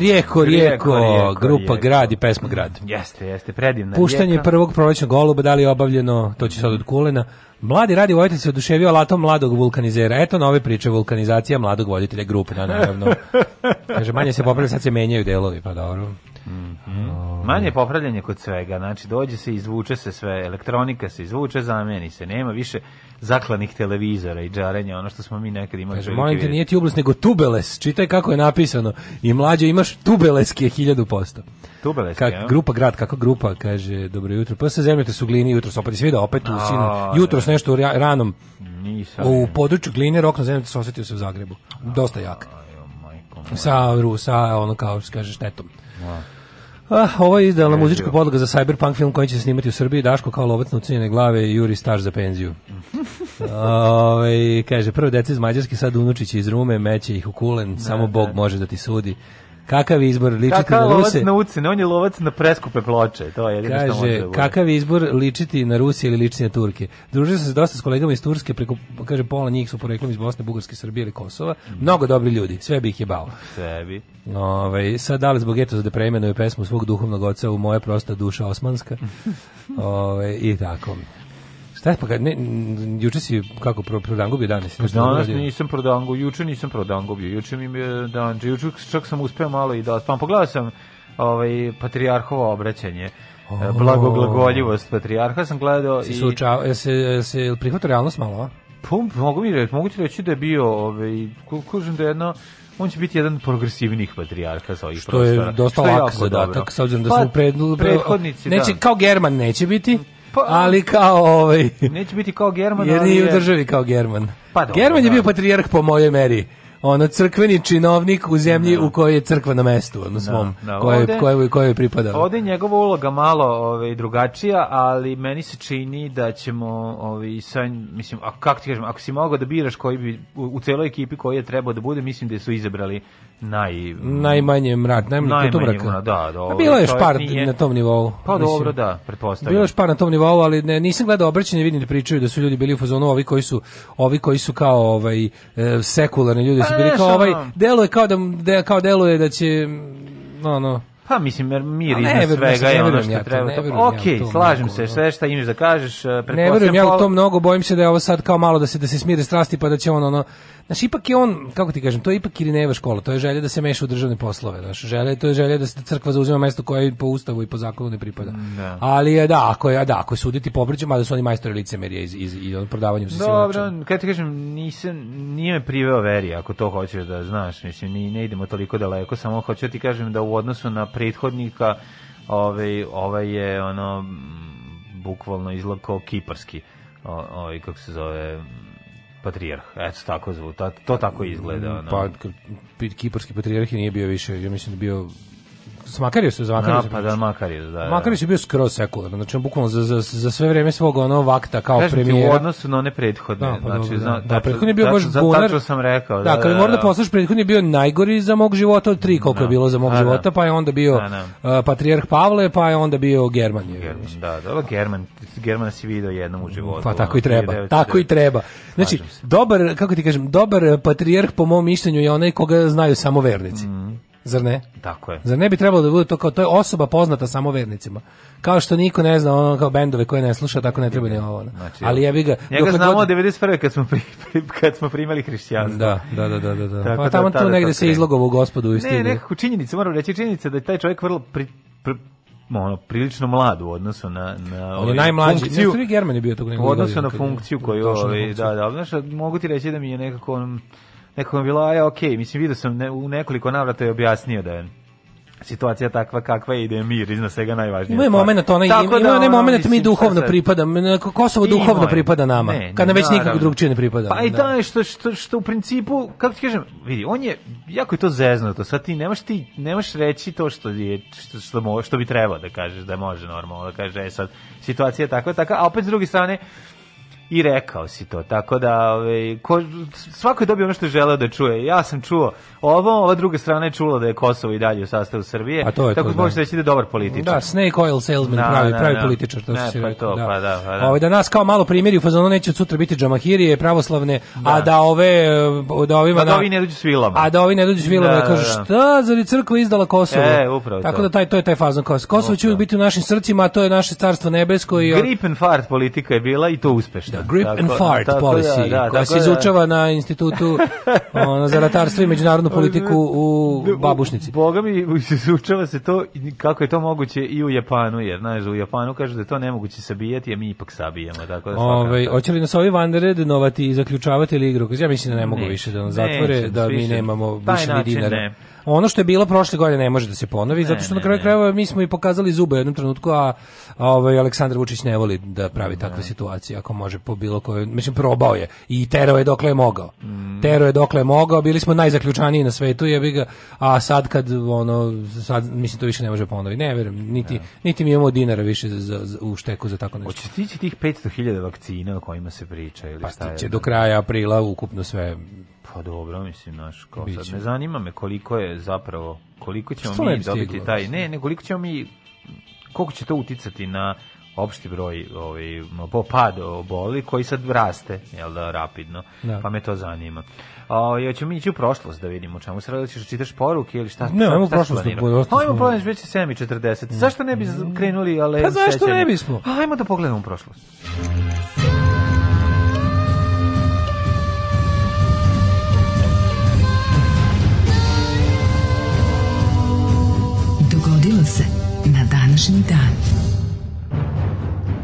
Rijeko, rijeko, rijeko grupa rijeko. Grad i pesma Grad. Jeste, jeste, predivna Puštanje rijeka. prvog prolećnog goluba, da li je obavljeno, to će sad od kulena. Mladi radi vojitelj se oduševio alatom mladog vulkanizera. Eto nove priče vulkanizacija mladog voditelja grupe, da naravno. Kaže, manje se popravlja, sad se menjaju delovi, pa dobro. Mm -hmm. Mm. Manje popravljanje kod svega, znači dođe se, izvuče se sve, elektronika se izvuče, zameni se, nema više zaklanih televizora i džarenja, ono što smo mi nekad imali. Kaže, molim te, nije ti ublis, nego tubeles, čitaj kako je napisano. I mlađe imaš tubeleske je hiljadu posto. Tubeleski, Kak, ja? Grupa grad, kako grupa, kaže, dobro jutro. Pa se zemljate su glini, jutro opet i vidio, opet u sinu. Jutro nešto ranom, nisam. u području gline, rok zemljate se osjetio se u Zagrebu. Dosta jak. Sa, sa ono kao, kaže, štetom. Ja. Da. Ah, ovo je idealna muzička podloga za cyberpunk film koji će se snimati u Srbiji. Daško kao lovac na ucenjene glave i Juri Staž za penziju. Ove, kaže, prvo deca iz Mađarske, sad unučići iz Rume, meće ih u kulen, da, samo Bog da. može da ti sudi. Kakav izbor ličiti Kakav na Ruse? na ucene, on je lovac na preskupe ploče, to je jedino Kaže, što može da kakav izbor ličiti na Rusije ili ličiti na Turke? Družio sam se dosta s kolegama iz Turske, preko, kaže, pola njih su poreklom iz Bosne, Bugarske, Srbije ili Kosova. Mnogo dobri ljudi, sve bih ih jebao. Sebi. Ove, ovaj, sad dali zbog eto za depremenuje pesmu svog duhovnog oca u moje prosta duša osmanska. Ove, ovaj, I tako. Šta je pa kad ne juče si kako pro prodango bio danas? Danas nisam prodango, juče nisam prodango bio. Juče mi je dan, juče čak sam uspeo malo i da pa pogledao sam ovaj patrijarhovo obraćanje. Oh. E, Blagoglagoljivost patrijarha sam gledao si i sučao, ja e, se se prihvatio realnost malo, a? Pa, mogu mi reći, mogu ti reći da je bio, ovaj, kužem da je jedno, on će biti jedan progresivnih patrijarha sa ovih Što prostora. je dosta lak zadatak, s obzirom da pa, su prednu... Prethodnici, neće, da. Kao German neće biti, Pa, ali kao ovaj neće biti kao German, jer nije u državi kao German. Pa dobro, German je da. bio patrijarh po mojoj meri ono crkveni činovnik u zemlji no. Da. u kojoj je crkva na mestu, ono da, svom, no, no. kojoj koje, pripada. Ovde je njegova uloga malo ovaj drugačija, ali meni se čini da ćemo, ovaj sa, mislim, a, kako ti kažem, ako si mogao da biraš koji bi, u, u celoj ekipi koji je trebao da bude, mislim da su izabrali naj najmanje mrak, najmanje najmanje mrak. Da, dobro. Da, pa bilo je još nije... na tom nivou. Pa mislim. dobro, da, pretpostavljam. Bilo je još na tom nivou, ali ne nisam gledao obraćanje, vidim da pričaju da su ljudi bili u fazonu ovi koji su ovi koji su kao ovaj e, sekularni ljudi su pa bili kao ovaj deluje kao da de, kao deluje da će no no pa mislim, jer mir ne, svega je ono što treba. Ne, ne ok, ja slažem mnogo, se, da. sve šta imaš da kažeš. E, ne verujem ja u to mnogo, bojim se da je ovo sad kao malo da se da se smire strasti pa da će ono, ono Znaš, ipak je on, kako ti kažem, to je ipak Kirineva škola, to je želja da se meša u državne poslove, znači, želja, to je želja da se crkva zauzima mesto koje po ustavu i po zakonu ne pripada. Da. Ali da, ako je, da, ako je da, suditi po obriđu, mada su oni majstori licemerija iz, iz, iz, prodavanjem se Dobro, kada ti kažem, nisam, nije me priveo veri, ako to hoćeš da znaš, mislim, ni, ne idemo toliko daleko, samo hoću da ti kažem da u odnosu na prethodnika, ovaj, ovaj je, ono, bukvalno izlako kiparski, ovaj, kako se zove, patrijarh. Eto tako zvu, to, to tako izgleda. Mm, ono. Pa, kiparski patrijarh je nije bio više, ja mislim da bio su Makarius, za Makarius. No, pa da, Makarius, da. da, da. Makarije je bio skroz sekularno, znači bukvalno za, za, za sve vreme svog onog vakta kao Kažem premijera. Kažem u odnosu na one prethodne, da, pa, znači, da, da, da, prethodni je bio baš bunar. Tačno sam rekao. Da, da, da, kada da, da, da. poslaš, prethodni je bio najgori za mog života od tri, da. koliko da. je bilo za mog da, života, pa je onda bio da, da. Uh, patrijarh Pavle, pa je onda bio German. German da, da, German, Germana si video jednom u pa životu. Pa tako i treba, tako i treba. Znači, dobar, kako ti kažem, dobar patrijarh po mom mišljenju je onaj koga znaju samo vernici. Mm Zar ne? Tako je. Zar ne bi trebalo da bude to kao to je osoba poznata samo vernicima. Kao što niko ne zna ono kao bendove koje ne sluša, tako ne treba ni ovo. Znači, Ali ja bih ga Njega znamo od 91 kad smo pri, pri, kad smo primali hrišćanstvo. Da, da, da, da, da. da. Tako pa da tamo da, tu negde se izlogovo gospodu i Ne, nekako činjenica, moram reći činjenica da je taj čovjek vrlo pri, pri ono prilično mlad u odnosu na na on je ovaj najmlađi funkciju, ne, German je bio tako u odnosu na funkciju koju ovaj da da znaš mogu ti reći da mi je nekako on, Nekako mi je bilo, aj, okej, okay. mislim, vidio sam ne, u nekoliko navrata je objasnio da je situacija takva kakva je i da je mir iznad svega najvažnije. Ima je moment ona ima, da, onaj moment mi duhovno pripada, pripadamo, Kosovo duhovno moj. pripada nama, ne, kad nam već nikako drugčije ne pripada. Pa i da što, što, što u principu, kako ti kažem, vidi, on je jako je to zeznuto, sad ti nemaš ti nemaš reći to što je što što, mo, što bi trebao da kažeš da može normalno da kaže e sad situacija je takva takva, a opet s druge strane i rekao si to. Tako da ovaj ko, svako je dobio ono što je želeo da čuje. Ja sam čuo ovo, ova druga strana je čula da je Kosovo i dalje u sastavu Srbije. A to je tako to, možete da. reći da je dobar političar. Da, snake oil salesman da, pravi, da, pravi da, političar, to ne, se pa to, da. Pa da, pa da. Ovaj da nas kao malo primjeri u fazonu neće sutra biti džamahirije pravoslavne, da. a da ove da ovima da, da ovi ne dođu s vilama. A da ovi ne dođu s vilama, da, da, kažu da. šta, zar je crkva izdala Kosovo? E, upravo Tako to. da taj to je taj fazon Kosovo. Kosovo će uvijek biti u našim srcima, a to je naše carstvo nebesko i Gripen fart politika je bila i to uspešno. Grip tako, and Fart tako, da, Policy, da, da, koja se izučava na institutu ono, za ratarstvo i međunarodnu politiku u Babušnici. Boga mi izučava se to, kako je to moguće i u Japanu, jer znaš, u Japanu kažu da je to nemoguće sabijati, a mi ipak sabijamo. Tako da Ove, ovaj, hoće li nas ovi vandere denovati i zaključavati ili igru? Ja mislim da ne mogu Neće, više da nam zatvore, nećem, da mi više. nemamo više ni dinara. Ne ono što je bilo prošle godine ne može da se ponovi, ne, zato što ne, na kraju krajeva mi smo i pokazali zube u jednom trenutku, a, a ovaj Aleksandar Vučić ne voli da pravi takve situacije, ako može po bilo kojoj, mislim probao je i terao je dokle je mogao. Mm. Terao je dokle je mogao, bili smo najzaključaniji na svetu, jebi ga, a sad kad ono sad mislim to više ne može ponovi. Ne, verujem, niti ne. niti mi imamo dinara više za, za u šteku za tako nešto. Hoće stići tih 500.000 vakcina o kojima se priča ili pa, šta je? do kraja aprila ukupno sve Pa dobro, mislim, naš, kao Biće. sad, ne zanima me koliko je zapravo, koliko ćemo Sto mi dobiti stiglo, taj, ne, ne, koliko ćemo mi, koliko će to uticati na opšti broj ovaj popad oboli koji sad raste jel da rapidno da. pa me to zanima. A ovaj, ja ćemo ići u prošlost da vidimo čemu se radi, ćeš da čitaš poruke ili šta? Ne, ajmo prošlost. Da ajmo prošlost već 7 7.40. 40. Zašto ne bi mm. krenuli ale Pa zašto ne bismo? Ajmo da pogledamo prošlost. desilo se na današnji dan.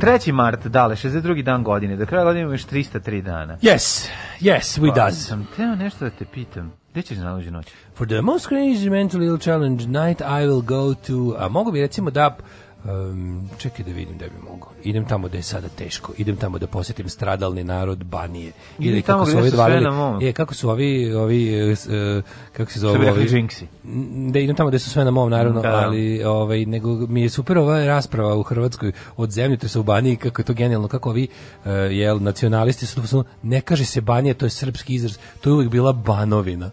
3. mart, dale, 62. dan godine. Do kraja godine imaš 303 dana. Yes, yes, we pa, does. Sam teo nešto da te pitam. Gde ćeš na noć? For the most crazy mental ill challenge night I will go to... A mogu bi recimo da um, čekaj da vidim da bi mogao. Idem tamo da je sada teško. Idem tamo da posetim stradalni narod Banije. Ili kako su ovi dvalili, je kako su ovi ovi uh, kako se zove ovi Da idem tamo da su sve na mom naravno, da. ali ovaj nego mi je super ova rasprava u Hrvatskoj od zemlje to u Baniji kako je to genijalno kako ovi uh, jel nacionalisti su ne kaže se Banije, to je srpski izraz. To je uvek bila Banovina.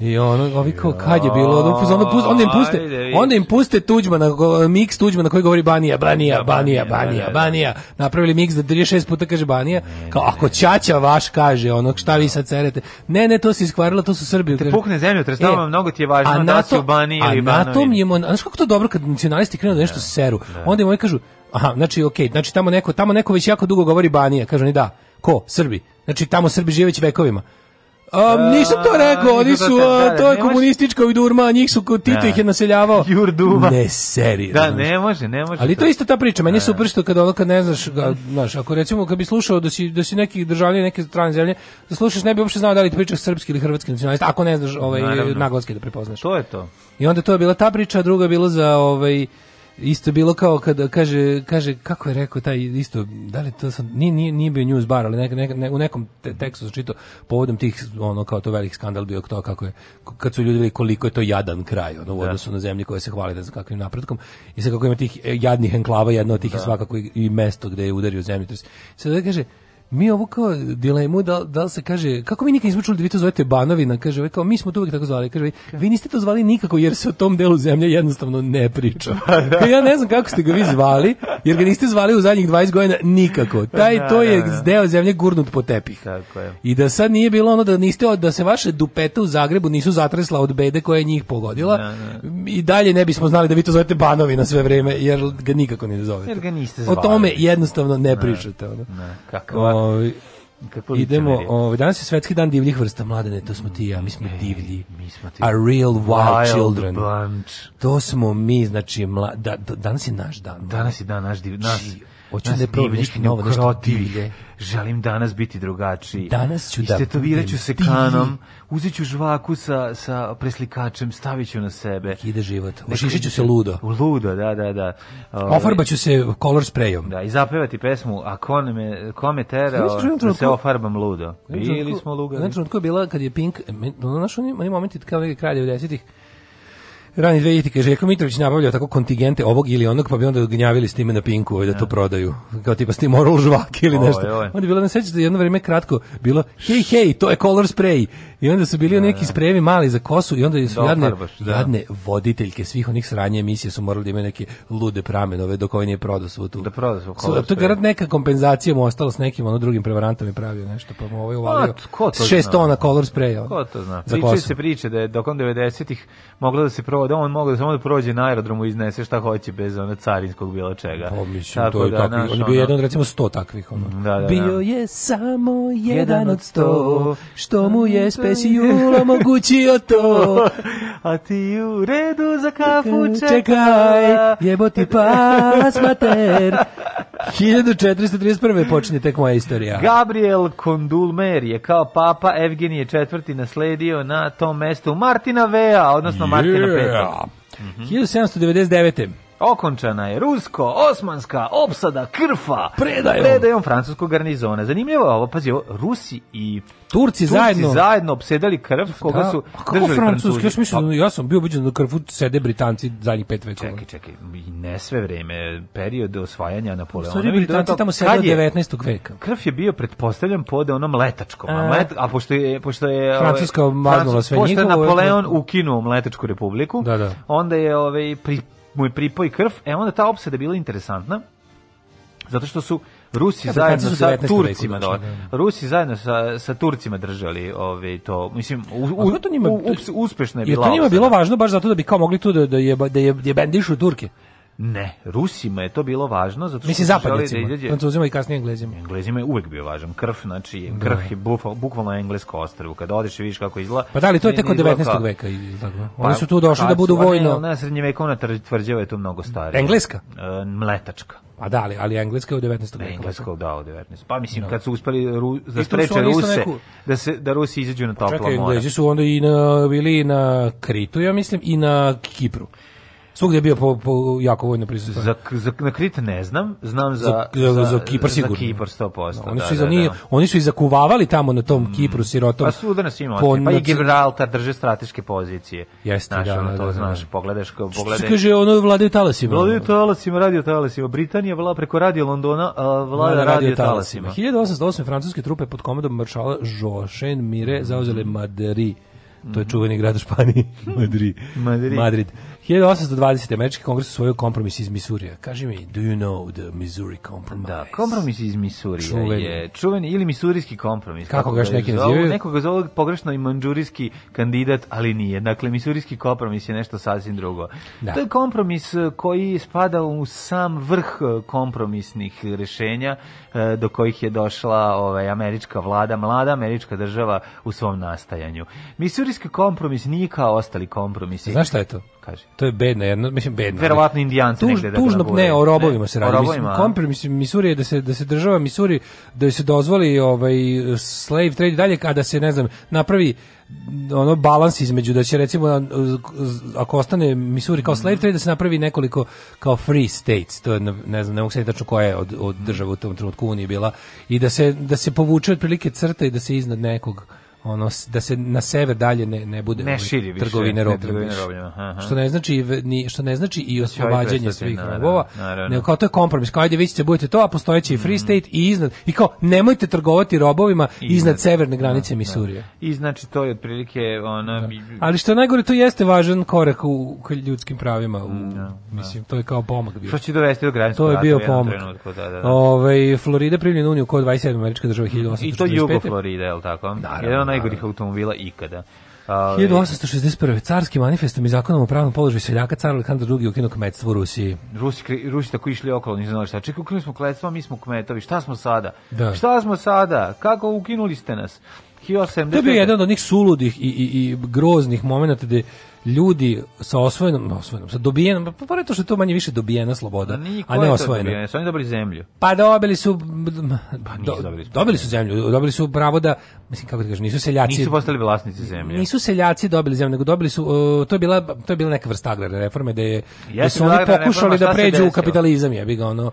I ono, ovi kao, kad je bilo, onda, puz, onda im puste, onda im puste Tuđmana, mix Tuđmana koji govori Banija, Banija, da, Banija, Banija, Banija, da, da, napravili mix da 36 puta kaže Banija, kao, ako Ćaća vaš kaže, ono, šta vi sad cerete, ne, ne, to se iskvarilo, to su Srbi. Te pukne zemlju, trestava, e, mnogo ti je važno da si u Baniji ili Banovini. A na tom je, znaš kako to dobro kad nacionalisti krenu da nešto seru, onda im oni kažu, aha, znači, okej, znači tamo neko, tamo neko već jako dugo govori Banija, kažu oni da, ko, Srbi, znači tamo Srbi žive već vekovima, Um, nisam to rekao, oni da su, a, da, da, to je komunistička ujdurma, njih su kod Tito ih je naseljavao. duma. Ne, seri. Da, ne može, ne može. Ali to je isto ta priča, meni se upršto kada ovo, kad ne znaš, znaš, ako recimo kad bi slušao da si, da si neki državljan neke strane zemlje, da slušaš ne bi uopšte znao da li ti pričaš srpski ili hrvatski nacionalista, ako ne znaš ovaj, naglaske da prepoznaš. To je to. I onda to je bila ta priča, druga je bila za ovaj, isto bilo kao kad kaže kaže kako je rekao taj isto da li to sam nije nije, nije bio news bar ali nek, nek, ne, u nekom te, tekstu sam čitao povodom tih ono kao to veliki skandal bio to kako je kad su ljudi videli koliko je to jadan kraj ono u da. odnosu na zemlji koja se hvali da za kakvim napretkom i sa kako ima tih e, jadnih enklava jedno od tih da. je svakako i, i mesto gde je udario zemljotres sad da kaže mi ovu kao dilemu da, da se kaže, kako mi nikad nismo čuli da vi to zovete Banovina, kaže, kao mi smo to uvijek tako zvali, kaže, vi niste to zvali nikako jer se o tom delu zemlje jednostavno ne priča. Da, da. ja ne znam kako ste ga vi zvali, jer ga niste zvali u zadnjih 20 godina nikako. Taj da, to je deo zemlje gurnut po tepih. Tako je. I da sad nije bilo ono da niste da se vaše dupete u Zagrebu nisu zatresla od bede koja je njih pogodila ne, ne. i dalje ne bismo znali da vi to zovete Banovina sve vreme, jer ga nikako ne zovete. Jer ga niste zvali. O tome jednostavno ne, ne pričate. Ono. Ne, kako, ovaj, Ovaj Kako idemo, ovaj danas je svetski dan divljih vrsta, mladene, to smo ti ja, mi smo Ej, divlji. Mi smo ti. A real wild, wild children. Bunch. To smo mi, znači mla, da, da, danas je naš dan. Danas je dan naš div, naš. Či, Hoću da probam nešto novo, nešto divlje. Želim danas biti drugačiji. Danas ću da budem ću se kanom, uzet ću žvaku sa, sa preslikačem, stavit ću na sebe. Ide život. Ošišit ću se ludo. Ludo, da, da, da. Ove, ovaj, Ofarbat ću se color sprayom. Da, i zapevati pesmu, a ko me, ko me terao, ovaj, da se ofarbam ludo. Bili smo lugavi. Znači, tko je bila, kad je Pink, znaš, ima momenti kao neke kralje u desetih, Rani 2000 kaže Željko Mitrović nabavljao tako kontingente ovog ili onog, pa bi onda gnjavili s time na Pinku ovaj, da to da. prodaju. Kao tipa s tim oral žvak ili nešto. Onda je bilo, ne sećate, jedno vreme kratko bilo, hej, hej, to je color spray. I onda su bili da, neki sprejevi mali za kosu i onda su da, jadne, baš, da. jadne voditeljke svih onih sranje emisije su morali da imaju neke lude pramenove dok ovaj nije prodao svu tu. Da prodao svu kosu. To je da. garant neka kompenzacija mu ostala s nekim ono drugim prevarantom je pravio nešto pa mu ovaj uvalio. A, pa, ko to tona color spreja. Ko to zna? Priče se priče da je dokom 90-ih moglo da se proda, on mogao da samo da prođe na aerodromu i iznese šta hoće bez ona carinskog bilo čega. Pa mislim, Tako to je da, takvi, naš, on je bio jedan od recimo 100 takvih. Ono. Da, da, da. Bio je samo jedan od 100 što mu je spe si jula mogućio to. A ti u redu za kafu čekaj. čekaj jebo pas mater. 1431. počinje tek moja istorija. Gabriel Kondulmer je kao papa Evgenije IV. nasledio na tom mestu Martina Vea, odnosno Martina yeah. Peta. Mm -hmm. 1799. Okončana je rusko-osmanska opsada krfa predajom, predajom francuskog garnizona. Zanimljivo je ovo, pazi, ovo, Rusi i Turci, Turci zajedno zajedno obsedali krv koga da. su kako držali francuski još mislim pa- da ja sam bio ubeđen da krvu sede Britanci zadnjih pet vekova čekaj čekaj ne sve vreme period osvajanja Napoleona Stvari, Britanci tamo sede 19. veka krv je bio pretpostavljen pod onom letačkom a, e. mlet, a pošto je pošto je francuska maznula sve njihovo pošto je Napoleon ukinuo mletačku republiku da, da. onda je ove, pri mu je pripoji krv, e onda ta opsada bila interesantna, zato što su Rusi ja, zajedno sa Turcima, da, Rusi zajedno sa, sa Turcima držali ovaj to. Mislim u, u, to njima, u, uspešno je bila. Jer to njima bilo važno baš zato da bi kao mogli tu da da je da je, da je bendišu Turke. Ne, Rusima je to bilo važno zato što mislim zapadnicima, da izađe... Francuzima i kasnije Englezima. Englezima je uvek bio važan. Krv, znači da. krv je bufal, bukvalno englesko ostrvo. Kada odeš i vidiš kako izgleda. Pa da li to je tek 19. Kao... veka i tako. Pa, oni su tu došli da budu vojno. Ne, na srednjevekovna tvrđava je to mnogo starije Engleska? E, mletačka. A da, li, ali engleska je u 19. veku. Engleska da, u 19. Pa mislim, no. Da. kad su uspeli Ru, da spreče Ruse, neku... da, se, da Rusi izađu na pa topla mora. Čekaj, Englezi su onda i na, bili na Kritu, ja mislim, i na Kipru. Svugdje je bio po, po jako vojno prisutno. Za, za, na Krit ne znam, znam za, za, za, za Kipar sigurno. Za Kipar 100%. No, da, oni, su da, za, da, nije, da. oni su izakuvavali tamo na tom mm. Kipru sirotom. Pa svuda nas ima, po, pa i Gibraltar drže strateške pozicije. Jeste, znaš, da, ono, to, da, da. znaš, pogledaš, kao pogledaš. Što se kaže, ono vladaju talasima. Vladaju talasima, radio talasima. Britanija vla, preko radio Londona, a vlada radio, radio talasima. 1808. francuske trupe pod komandom maršala Jošen Mire zauzele Madrid. To je mhm. čuveni grad u Španiji, Madrid. Madrid. Madrid. 1820. američki kongres usvojio kompromis iz Misurija. Kaži mi, do you know the Missouri compromise? Da, kompromis iz Misurija čuveni. je čuveni ili misurijski kompromis. Kako, kako ga još neki nazivaju? Neko ga zove pogrešno i manđurijski kandidat, ali nije. Dakle, misurijski kompromis je nešto sasvim drugo. Da. To je kompromis e, koji spada u sam vrh e, kompromisnih rešenja e, do kojih je došla ovaj, američka vlada, mlada američka država u svom nastajanju. Misurijski kompromis nije kao ostali kompromisi. Znaš šta je to? kaže. To je bedno, jedno, mislim bedno. Verovatno indijanci tuž, negde da tužno, da ne, o robovima ne, se radi. Robovima, mislim Misuri je da se da se država Misuri da se dozvoli ovaj slave trade dalje kada se ne znam napravi ono balans između da će recimo ako ostane Missouri kao slave trade da se napravi nekoliko kao free states to je ne znam ne mogu se tačno koja je od, od država u tom trenutku unije bila i da se da se povuče otprilike crta i da se iznad nekog ono da se na sever dalje ne ne bude ne ovaj, širi više, trgovine robljom. Što ne znači ni što ne znači i da oslobađanje svih robova, naravno. nego kao to je kompromis. Kao ajde vi ćete budete to, a postojeći i Free mm. State i iznad i kao nemojte trgovati robovima iznad, iznad severne da, granice da. Misurija. I znači to je otprilike ona da. Ali što najgore to jeste važan korak u k ljudskim pravima, u, mm, da, mislim to je kao pomak bio. Što će dovesti do granice? To je bio pomak. Trenutku, da, da, da. Ovaj Florida primljena uniju kod 27 američke države 1845. I to jugo Florida, je l' tako? Naravno najgorih automobila ikada. Ali... 1861. carski manifestom i zakonom o pravnom položaju seljaka car Aleksandar II ukinuo kmetstvo u Rusiji. Rusi, Rusi tako išli okolo, ne znali šta. Čekaj, ukinuli smo kmetstvo, mi smo kmetovi. Šta smo sada? Da. Šta smo sada? Kako ukinuli ste nas? 1870. To je bio jedan od onih suludih i, i, i groznih momenta gde ljudi sa osvojenom, osvojenom, sa dobijenom, pa pored to što je to manje više dobijena sloboda, a, ne osvojena. Su oni dobili zemlju? Pa dobili su, pa do, dobili, dobili su zemlju, dobili su pravo da, mislim kako ti da kažem, nisu seljaci. Nisu postali vlasnici zemlje. Nisu seljaci dobili zemlju, nego dobili su, uh, to, je bila, to je bila neka vrsta agrarne reforme, da, je, ja su oni pokušali reforma, da pređu u kapitalizam, jebi ga ono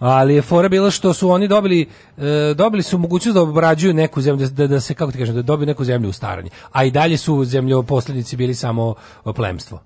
ali je fora bila što su oni dobili e, dobili su mogućnost da obrađuju neku zemlju da, da se kako ti kažem da dobiju neku zemlju u staranje a i dalje su zemljoposlednici bili samo plemstvo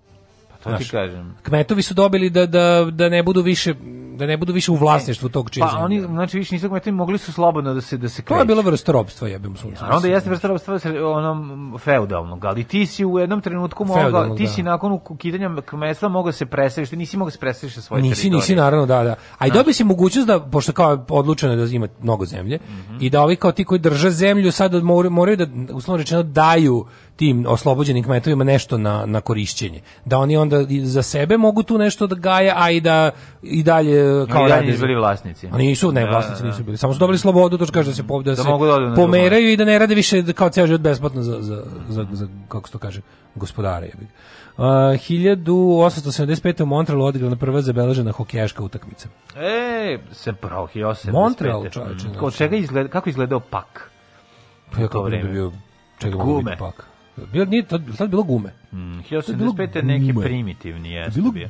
to znaš, ti kažem. Kmetovi su dobili da, da, da ne budu više da ne budu više u vlasništvu e, tog čije Pa oni znači više nisu kmetovi mogli su slobodno da se da se kreću. To je bila vrsta ropstva, jebem sunce. Ja, onda jeste vrsta ropstva onom feudalnog, ali ti si u jednom trenutku mogao, ti da. si nakon ukidanja kmetstva mogao da se preseliti, ti nisi mogao da se preseliti sa svoje teritorije. nisi, teritorij. Nisi, naravno, da, da. A i dobio si mogućnost da pošto kao odlučeno da ima mnogo zemlje mm -hmm. i da ovi kao ti koji drže zemlju sad moraju da uslovno rečeno daju tim oslobođenim kmetovima nešto na, na korišćenje. Da oni onda za sebe mogu tu nešto da gaje, a i da i dalje e, kao da nisu bili vlasnici. Oni nisu, ne, da, vlasnici da, nisu da. bili. Samo su dobili slobodu, to što kaže da se da, da se da pomeraju i da ne rade više kao ceo život besplatno za za za, za kako se to kaže, gospodare. Je. Uh, 1875. u Montrealu odigrana prva zabeležena hokejaška utakmica. E, se pravo, 1875. Montreal, mm. čoveče. Mm. Ko znači. izgleda, kako izgledao pak? Pa ja kako bi bio čega gume. Pak. Bio nije, tad, tad bilo gume. Mm, 1085. je neki primitivni jeste bilo bio.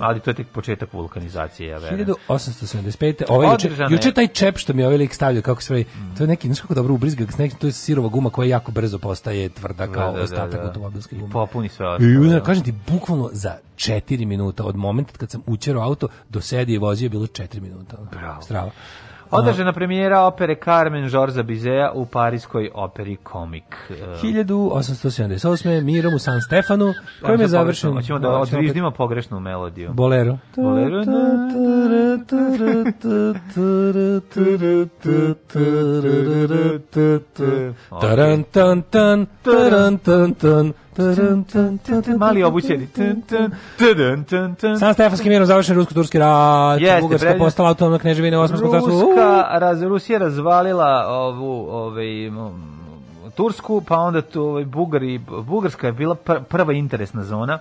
Ali to je tek početak vulkanizacije, ja verujem. 1875. Ovaj juče, juče taj čep što mi je ovaj lik stavljao, kako se mm. to je neki, znaš kako dobro ubrizga, neki, to je sirova guma koja jako brzo postaje tvrda da, kao da, da, ostatak da, da. automobilske gume. I popuni sve ostalo. I ja da. kažem ti, bukvalno za 4 minuta od momenta kad sam učero auto do sedi i vozio bilo 4 minuta. Bravo. Strava. Održena premijera opere Carmen Žorza Bizea u parijskoj operi Komik. 1878. Mirom u San Stefanu, kojem je završen... Hoćemo da odviždimo pogrešnu melodiju. Bolero. Bolero. Taran tan tan, taran tan tan, Mali obućeni. San Stefanski mirom završen rusko-turski rat. Jeste, Bugarska predljiv... postala autonomna kneževina u Osmanskom carstvu. Ruska, raz, Rusija razvalila ovu, ovaj, Tursku, pa onda tu, ovaj, Bugari, Bugarska je bila pr prva interesna zona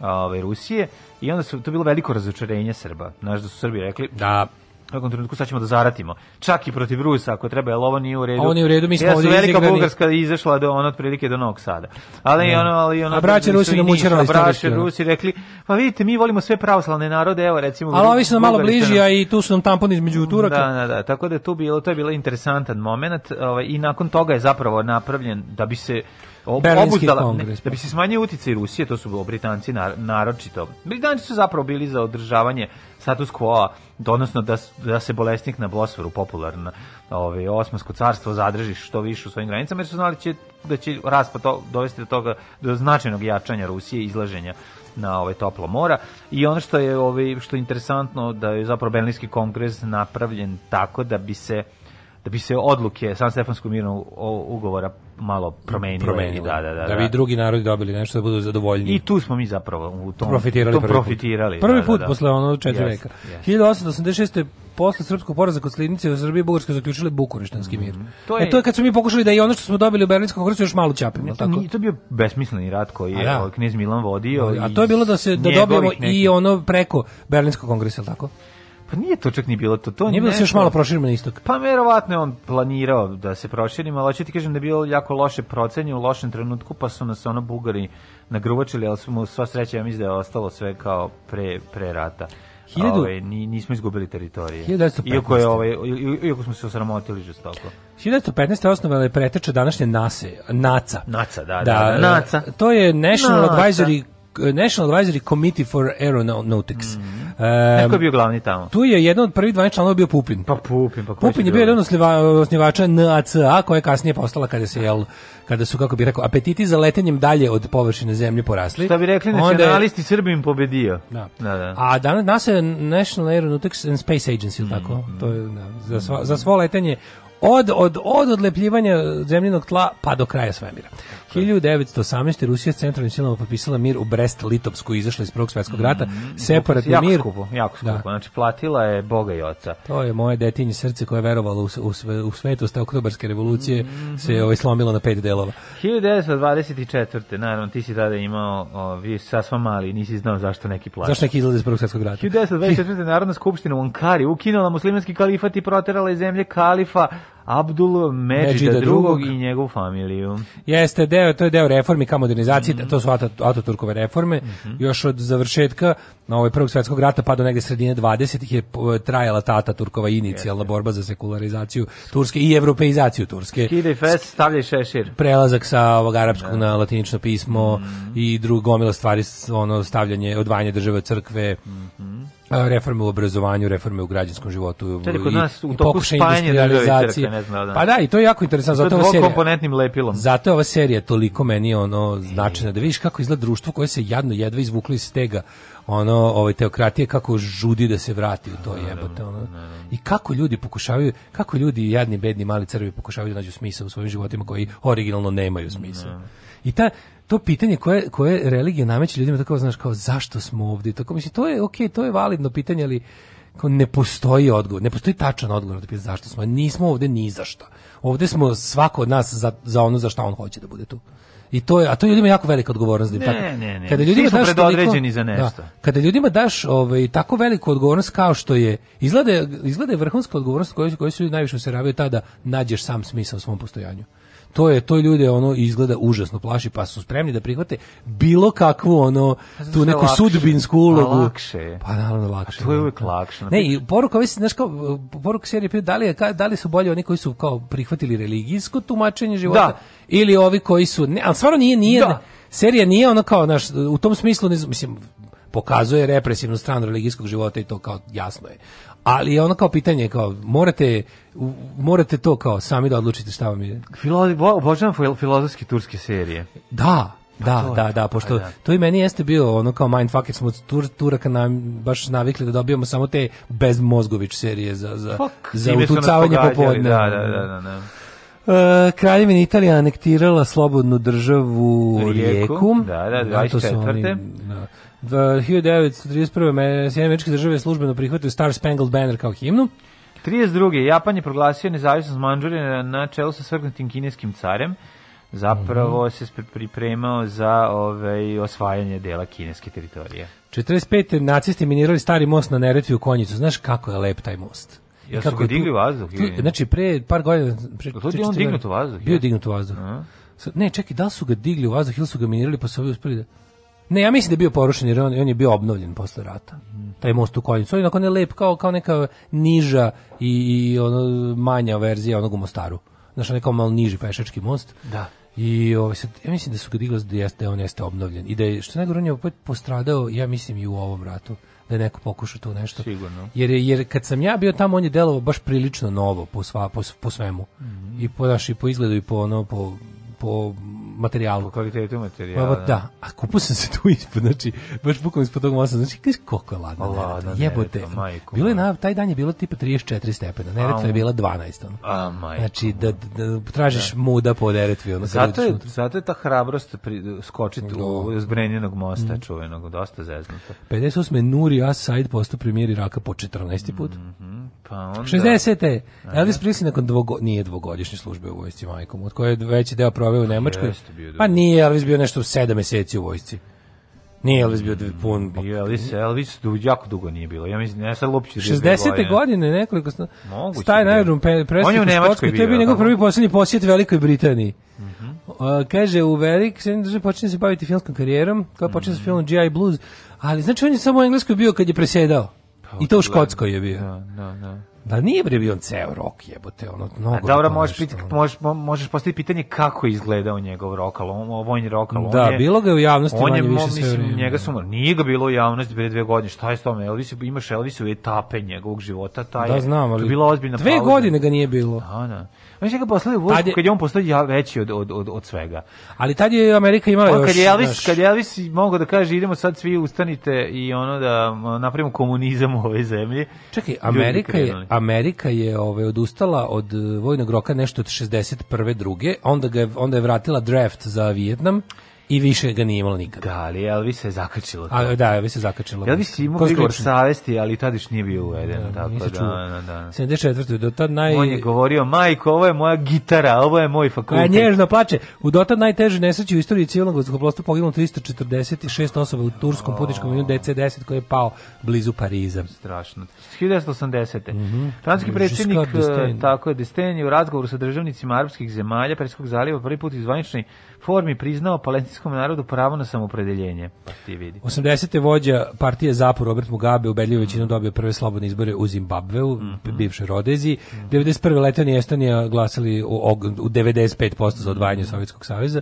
ovaj, Rusije i onda su, to bilo veliko razočarenje Srba. Znaš da su Srbi rekli, da, kakvom trenutku sad ćemo da zaratimo. Čak i protiv Rusa ako treba, ali ovo nije u redu. Ovo nije u redu, mi smo ja ovdje velika izigrani. Bugarska izašla do ono otprilike do Novog Sada. Ali ne. ono, ali ono. A braće Rusi da mučerali braće Rusi rekli, pa vidite, mi volimo sve pravoslavne narode, evo recimo. Ali ovi su nam malo bliži, a i tu su nam tamponi između Turaka. Da, da, da, tako da je tu bilo, to je bilo interesantan momenat, ovaj i nakon toga je zapravo napravljen da bi se obuzdala, kongres, da bi se smanjio uticaj Rusije, to su bilo Britanci naročito. Britanci su zapravo bili za održavanje status quo, odnosno da, da se bolesnik na Bosforu popularno ovaj, osmansko carstvo zadrži što više u svojim granicama, jer su znali da će, da će raspad to, dovesti do toga, do značajnog jačanja Rusije izlaženja na ovaj toplo mora i ono što je ovaj što je interesantno da je zapravo Berlinski kongres napravljen tako da bi se da bi se odluke San Stefanskog mirnog ugovora malo promenile. promenile. Da, da, da, da, bi da. drugi narodi dobili nešto da budu zadovoljni. I tu smo mi zapravo u tom profitirali. Tom prvi profitirali. Put. Prvi put da, da, da, posle ono četiri yes, veka. Yes. 1886 posle srpskog poraza kod Slivnice u Srbiji i Bugarskoj zaključili Bukureštanski mir. Mhm. to e, je, e to je kad smo mi pokušali da i ono što smo dobili u Berlinskom kongresu još malo ćapimo, tako. Nije to bio besmisleni rat koji je da. knez Milan vodio. i a to je bilo da se da dobijemo i ono preko Berlinskog kongresa, tako? Pa nije to čak ni bilo to. to nije bilo se još malo proširimo na istok. Pa verovatno je on planirao da se proširimo, ali hoću ti kažem da je bilo jako loše procenje u lošem trenutku, pa su nas ono Bugari nagruvačili, ali smo sva sreća, ja mislim da je ostalo sve kao pre, pre rata. Hiljadu... Ove, ovaj, nismo izgubili teritorije. 1915. Iako, je, ove, ovaj, iako smo se osramotili žestoko. 1915. osnovana je preteča današnje NASE, NACA. NACA, da, da, da, da. NACA. To je National Advisory National Advisory Committee for Aeronautics. Mm -hmm. um, je bio glavni tamo? Tu je jedan od prvih 12 članova bio Pupin. Pa Pupin, pa Pupin je bio da- jedan od osnivača NACA koja je kasnije postala kada se jel kada su kako bi rekao apetiti za letenjem dalje od površine zemlje porasli. Šta bi rekli nacionalisti Srbim pobedio. Da. da, da. A danas NASA je National Aeronautics and Space Agency, mm -hmm. tako. Mhm. To je da, za svo, za svo letenje od od od odlepljivanja zemljinog tla pa do kraja svemira. 1918. Rusija s centralnim silama potpisala mir u Brest-Litovsku, izašla iz Prvog svjetskog rata, mm, separatni jako mir. Skupo, jako da. skupo, da. znači platila je Boga i Oca. To je moje detinje srce koje je verovalo u, u, u svetost oktobarske revolucije, mm -hmm. se ovaj slomilo na pet delova. 1924. naravno, ti si tada imao, o, vi sasva mali, nisi znao zašto neki plaća. Zašto neki izlaze iz Prvog svjetskog rata? 1924. Narodna skupština u Ankari ukinula muslimanski kalifat i proterala iz zemlje kalifa Abdul Međida drugog i njegovu familiju. Jeste, deo, to je deo reformi ka modernizaciji, mm -hmm. to su Ataturkove reforme. Mm -hmm. Još od završetka na ovaj prvog svjetskog rata pa do negde sredine 20. je trajala ta Ataturkova inicijalna Jeste. borba za sekularizaciju Turske i evropeizaciju Turske. Skidaj fest, stavljaj šešir. Prelazak sa ovog arapskog da. na latinično pismo mm -hmm. i drugo gomila stvari, ono stavljanje, odvajanje države od crkve. Mm -hmm reforme u obrazovanju, reforme u građanskom životu Tedi, nas, u toku industrializacije. Ne da. Pa da, i to je jako interesantno. Zato ova serija, komponentnim lepilom. Zato ova serija toliko meni ono značajna da vidiš kako izgleda društvo koje se jadno jedva izvuklo iz stega ono ovaj teokratije kako žudi da se vrati u to jebote ono. I kako ljudi pokušavaju, kako ljudi jadni bedni mali crvi pokušavaju da nađu smisao u svojim životima koji originalno nemaju smisla. Da. I ta to pitanje koje, koje religija nameće ljudima, tako znaš, kao zašto smo ovdje, tako mislim, to je, okay, to je validno pitanje, ali kao ne postoji odgovor, ne postoji tačan odgovor na to pitanje zašto smo, nismo ovdje ni za šta. Ovdje smo svako od nas za, za ono za šta on hoće da bude tu. I to je, a to je ljudima jako velika odgovornost. Da ne, tako, ne, ne. Kada ljudima daš toliko, za da, nešto. Da, kada ljudima daš ovaj, tako veliku odgovornost kao što je, izgleda, izgleda vrhunska odgovornost koju, koju su najviše useravaju tada, nađeš sam smisao svom postojanju to je to ljude ono izgleda užasno plaši pa su spremni da prihvate bilo kakvu ono pa tu neku lakše, sudbinsku pa ulogu. Lakše. Pa naravno da lakše. A to je da. uvek lakše. Ne, i poruka ovaj znaš kao poruka serije da li, da li su bolji oni koji su kao prihvatili religijsko tumačenje života da. ili ovi koji su ne, al stvarno nije nije da. serija nije ono kao naš u tom smislu ne znam, mislim pokazuje represivnu stranu religijskog života i to kao jasno je ali je ono kao pitanje kao morate morate to kao sami da odlučite šta vam je. Filo, obožavam bo, filozofske turske serije. Da, pa da, da, da, pa pošto da. to i meni jeste bilo ono kao mindfuck, jer smo od tur, Turaka nam baš navikli da dobijamo samo te bezmozgović serije za, za, Fok, za utucavanje popodne. Da, da, da, da, da. Uh, Kraljevina Italija anektirala slobodnu državu Rijeku, Rijeku. da, da, 24. Da, 1931. Sjedinjene američke države službeno prihvataju Star Spangled Banner kao himnu. 32. Japan je proglasio nezavisnost Manđurije na čelu sa svrgnutim kineskim carem. Zapravo mm -hmm. se pripremao za ovaj, osvajanje dela kineske teritorije. 45. nacisti minirali stari most na Neretvi u Konjicu. Znaš kako je lep taj most? ja su ga digli vazduh. Tu, znači, pre par godina... Pre, to je on dignut u vazduh? Bio je dignut u vazduh. Ne, čekaj, da li su ga digli u vazduh ili su ga minirali pa su ovi uspeli da... Ne, ja mislim da je bio porušen jer on, on je bio obnovljen posle rata. Taj most u Koljicu. On je onako lep kao, kao neka niža i, i ono, manja verzija onog u Mostaru. Znaš, on je kao malo niži pešački most. Da. I ovaj, sad, ja mislim da su ga digli da, jeste, da on jeste obnovljen. I da je, što najgore, on je opet postradao, ja mislim, i u ovom ratu da je neko pokušao tu nešto. Sigurno. Jer, jer kad sam ja bio tamo, on je delovao baš prilično novo po, sva, po, po svemu. Mm -hmm. I po, naš, i po izgledu i po, ono, po, po materijalu. Po kvalitetu materijala. Pa, da. A kupo sam se tu ispod, znači, baš bukom ispod tog mosta, znači, kaži koliko je ladno ladno Jebote. Pa, majko, bilo je na, taj dan je bilo tipa 34 stepena, Neretva je bila 12. Ono. A, majko. Znači, da, da, da tražiš da. muda po Neretvi. Ono, zato, je, zato je ta hrabrost pri, skočiti no. Da. u zbrenjenog mosta mm. čuvenog, dosta zeznuto. 58. Nuri Asaid postao premijer Iraka po 14. put. Mm -hmm. pa onda... 60. Elvis Presley nakon dvogo, nije dvogodišnje službe u vojsci majkom, od koje je veći deo proveo u Nemačkoj. Jeste, bio da. Pa nije Elvis bio nešto 7 meseci u vojsci. Nije Elvis bio pun. Pa bio Elvis, Elvis du, jako dugo nije bilo. Ja mislim, ne sad lopće. 60. godine, nekoliko... Sta... Moguće. Staj na da. aerodrom, On je u Nemačkoj bio. To je bio da, njegov prvi poslednji posjet Velikoj Britaniji. Mm uh, kaže, u Velik, se počinje se baviti filmskom karijerom, koja počinje mm -hmm. sa mhm. filmom G.I. Blues, ali znači on je samo u Engleskoj bio kad je presjedao. Pa, I to u Škotskoj je bio. Da, da, da. Da nije bre bio ceo rok, jebote, ono mnogo. A dobro, možeš pit, možeš možeš postaviti pitanje kako izgledao njegov rok, al on vojni rok, da, on Da, je, bilo ga je u javnosti on manje je, više mislim, sve njega da. su nije ga bilo u javnosti pre dve godine. Šta je s tome? Elvis imaš Elvis u etape njegovog života, taj. Da, znam, ali bila ozbiljna Dve pauza. godine ga nije bilo. Da, da. Znači ga poslali u vojsku kad je on postao veći od, od, od, od svega. Ali tad je Amerika imala još... Kad je Elvis, naš... kad je Elvis mogao da kaže idemo sad svi ustanite i ono da napravimo komunizam u ovoj zemlji. Čekaj, Amerika je, Amerika je ove, ovaj, odustala od eh, vojnog roka nešto od 61. druge, onda, ga je, onda je vratila draft za Vijetnam i više ga nije imalo nikada. Da, ali Elvis se zakačilo. A, da, Elvis se zakačilo. Elvis je imao prigovor savesti, ali tadiš nije bio uveden. Da, tako, da, da, da, da. 74. Do tad naj... On je govorio, majko, ovo je moja gitara, ovo je moj fakultet. A nježno plače. U dotad najteže nesreće u istoriji civilnog vazduhoplosta poginulo 346 osoba u turskom putničkom avionu DC-10 koji je pao blizu Pariza. Strašno. 1980. Mm -hmm. Franski predsjednik, e, tako je, Destenje u razgovoru sa državnicima arapskih zemalja, Perskog zaliva, prvi put izvanični formi priznao palestinskom narodu pravo na samopredeljenje. Pa ti vidi. 80. vođa partije Zapor Robert Mugabe ubedljivo većinom dobio prve slobodne izbore u Zimbabveu, mm -hmm. bivšoj Rodeziji. Mm -hmm. 91. Letonija i Estonija glasali u, u 95% za odvajanje Sovjetskog saveza.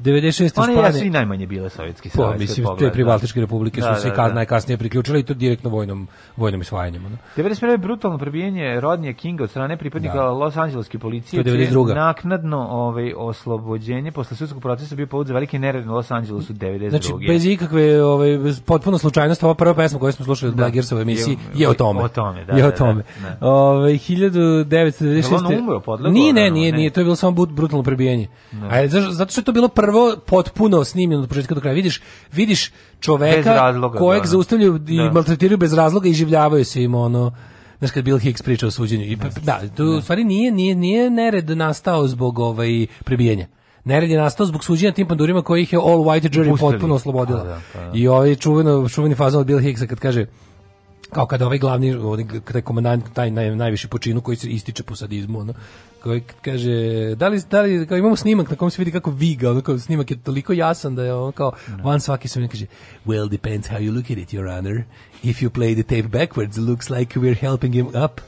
96. One Španije... su i najmanje bile sovjetski pa, savez. Pa, mislim, pogled, te pribaltičke republike da, su se da, kad da. najkasnije priključile i to direktno vojnom, vojnom isvajanjem. No? 91. brutalno prebijenje rodnje Kinga od strane pripadnika da. Los Angeleske policije. To 92. Naknadno ovaj, oslobođenje posle sudskog procesa bio povod za velike nered u Los Angelesu 92. Znači, bez ikakve ovaj, bez potpuno slučajnost, ova prva pesma koju smo slušali da. od Blagirsove emisiji je, je o tome. O tome, da. Je o da, da, tome. Da, ovaj, da, da. Ove, 1996. Je ono umro podlego? Nije, ne, nije, nije, to je bilo samo brutalno prebijenje. Da. A, zato što je to bilo prvo prvo potpuno snimljeno od početka do kraja. Vidiš, vidiš čoveka razloga, kojeg da, da. zaustavljaju i da. maltretiraju bez razloga i življavaju se im ono znaš kad Bill Hicks priča o suđenju i da tu u stvari nije nije nije nered nastao zbog ovaj prebijenja nered je nastao zbog suđenja tim pandurima ih je All White Jury potpuno oslobodila. A, da, pa, da. I ovaj čuveno, čuveni fazon od Bill Hicksa kad kaže kao kada ovaj glavni taj ovaj, komandant taj naj, najviši počinu koji se ističe po sadizmu ono koji kaže da li da li kao imamo snimak na kom se vidi kako viga onako snimak je toliko jasan da je da. on kao no. van svaki se kaže well depends how you look at it your honor if you play the tape backwards it looks like we're helping him up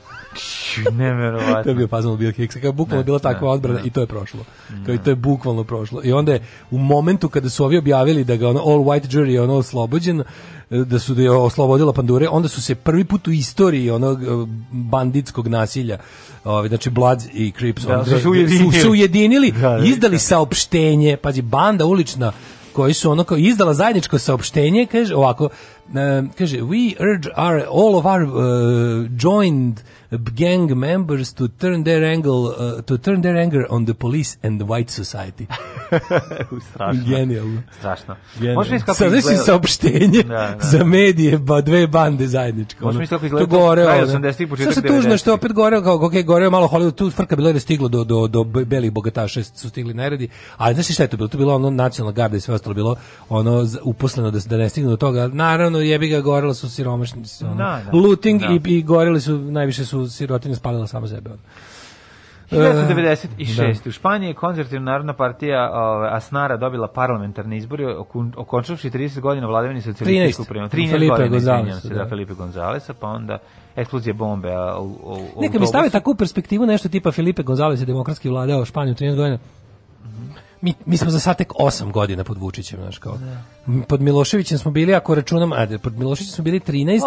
Neverovatno. to je bio fazon Bill Hicksa. Kao bukvalno ne, bila takva ne, odbrana ne. i to je prošlo. Kao i to je bukvalno prošlo. I onda je u momentu kada su ovi objavili da ga ono all white jury je ono oslobođen, da su da je oslobodila Pandure, onda su se prvi put u istoriji onog banditskog nasilja, ovaj znači Blood i Crips, da, onda, su, ujedinili. su, su ujedinili, da, da, da, izdali saopštenje, pazi banda ulična koji su ono kao izdala zajedničko saopštenje, kaže ovako, Um, kaže, we urge our, all of our uh, joined gang members to turn their angle uh, to turn their anger on the police and the white society. strašno. Genijalno. Strašno. Možeš misliti kako Sa, Sada saopštenje da, da. za medije, ba, dve bande zajedničke. Možeš misliti kako izgleda. To goreo. Kraj 80-ih, početak 90 tužno što opet goreo, kao, kako je goreo malo Hollywood, tu frka bilo je stiglo do, do, do belih bogataša, su stigli neredi, ali znači šta je to bilo? To bilo ono nacionalna garda i sve ostalo bilo ono uposleno da, da ne stignu do toga. Naravno, ono jebi ga gorela su siromašni, ono, da, da, looting da. i, i goreli su, najviše su sirotinje spalila samo sebe. Ono. 1996. E, da. U Španiji je konzervativna narodna partija ove, Asnara dobila parlamentarne izbore okončavši 30 godina vladavini socijalističku prema 13 Felipe godina Gonzalesa, se, da. da Felipe Gonzalesa, pa onda eksplozije bombe. A, u, u, Neka mi stave takvu perspektivu nešto tipa Felipe Gonzales je demokratski vladao Španiju 13 godina mi, mi smo za sad tek 8 godina pod Vučićem, znaš kao. Da. Pod Miloševićem smo bili, ako računam, ajde, pod Miloševićem smo bili 13 da godina.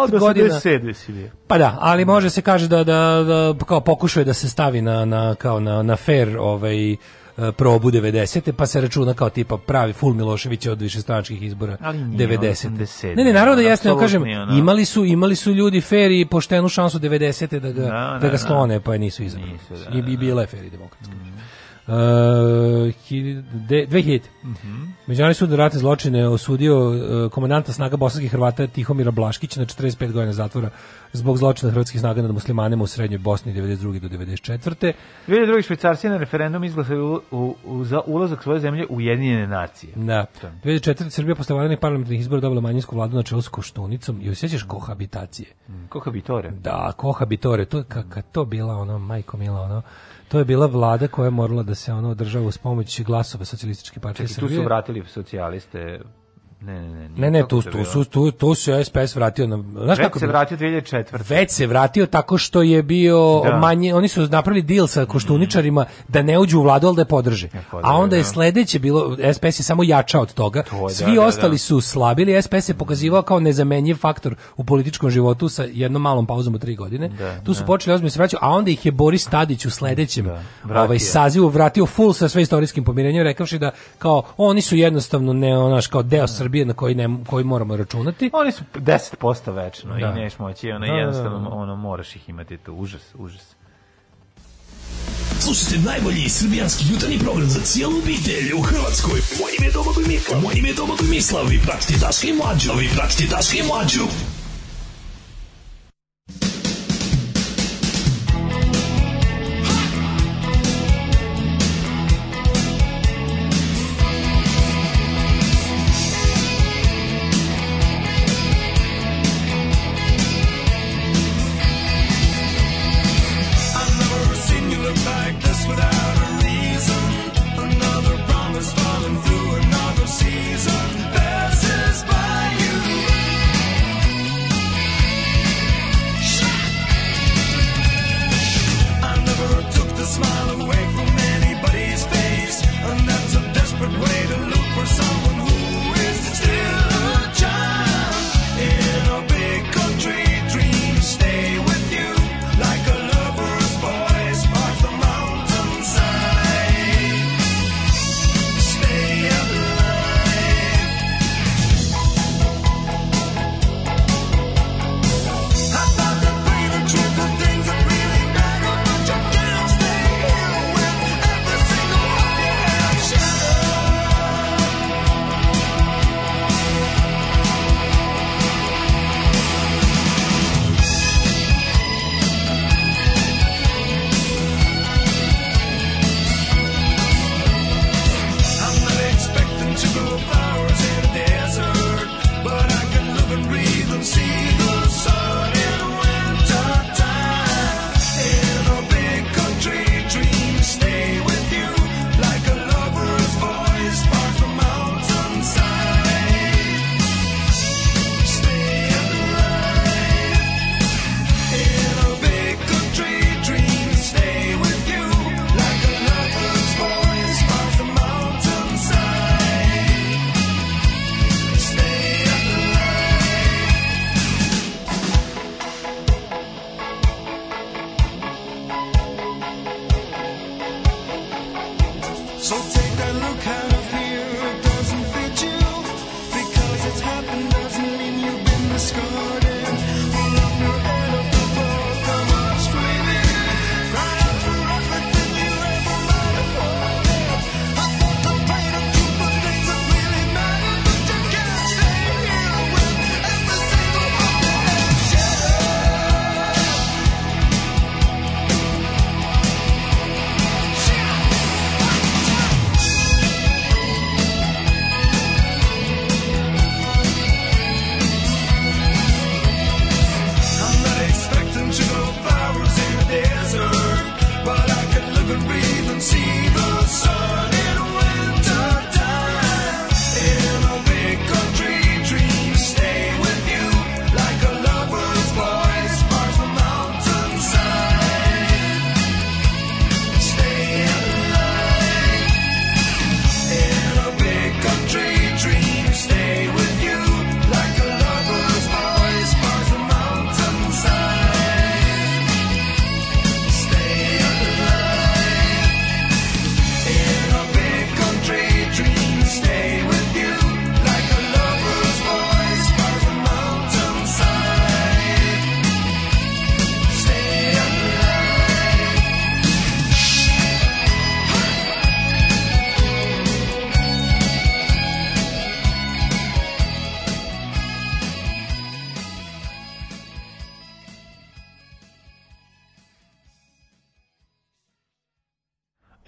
Od godina. si bio. Pa da, ali da. može se kaže da, da, da kao pokušuje da se stavi na, na, kao na, na fair ovaj, e, probu 90. pa se računa kao tipa pravi full Milošević od više višestranačkih izbora Ali nije, 90. 80, ne, ne, naravno da jasno, kažem, ono. imali su imali su ljudi fer i poštenu šansu 90. da ga da, da, da ga sklone, da. pa je nisu izabrali. Nisu, da, I bi bila je fer i demokratska. Mm. Uh, 2000. Mm -hmm. Međunarodni sud ratne zločine osudio uh, komandanta snaga bosanskih Hrvata Tihomira Blaškića na 45 godina zatvora zbog zločina hrvatskih snaga nad muslimanima u Srednjoj Bosni 92. do 94. 2002. Švicarci na referendum izglasali u, u, u, za ulazak svoje zemlje u Jedinjene nacije. Da. 2004. Srbija posle vanrednih parlamentarnih izbora dobila manjinsku vladu na čelu s Koštunicom i osjećaš kohabitacije. Mm, kohabitore. Da, kohabitore. To, je, kaka to bila ono, majko mila ono To je bila vlada koja je morala da se ona održava uz pomoć glasova socijalističke partije Srbije. Tu su vratili socijaliste Ne, ne, ne. Ne, ne, tu, tu, su, tu, tu se SPS vratio na... Znaš već kako se vratio 2004. Već se vratio tako što je bio da. manje... Oni su napravili deal sa koštuničarima mm. da ne uđu u vladu, ali da je podrže. Ja, podrži, A onda je da. sledeće bilo... SPS je samo jačao od toga. To Svi da, da, ostali da, su slabili. SPS je pokazivao kao nezamenjiv faktor u političkom životu sa jednom malom pauzom od tri godine. Da, tu su počeli ozbiljno se vraćati, a onda ih je Boris Tadić u sledećem ovaj, sazivu vratio full sa sve istorijskim pomirenjem, rekavši da kao oni su jednostavno ne, onaš, kao deo Srbije Srbije na koji, ne, koji moramo računati. Oni su 10% večno da. i neš moći, ono, da, jednostavno da, da. ono, moraš ih imati, to užas, užas. Slušajte najbolji srbijanski jutarnji program za cijelu obitelj u Hrvatskoj. Moje ime je Domagoj Mislav. Moje ime je Domagoj Mislav. Vi pratite Daška i Mlađu. Vi pratite Daška i Mlađu.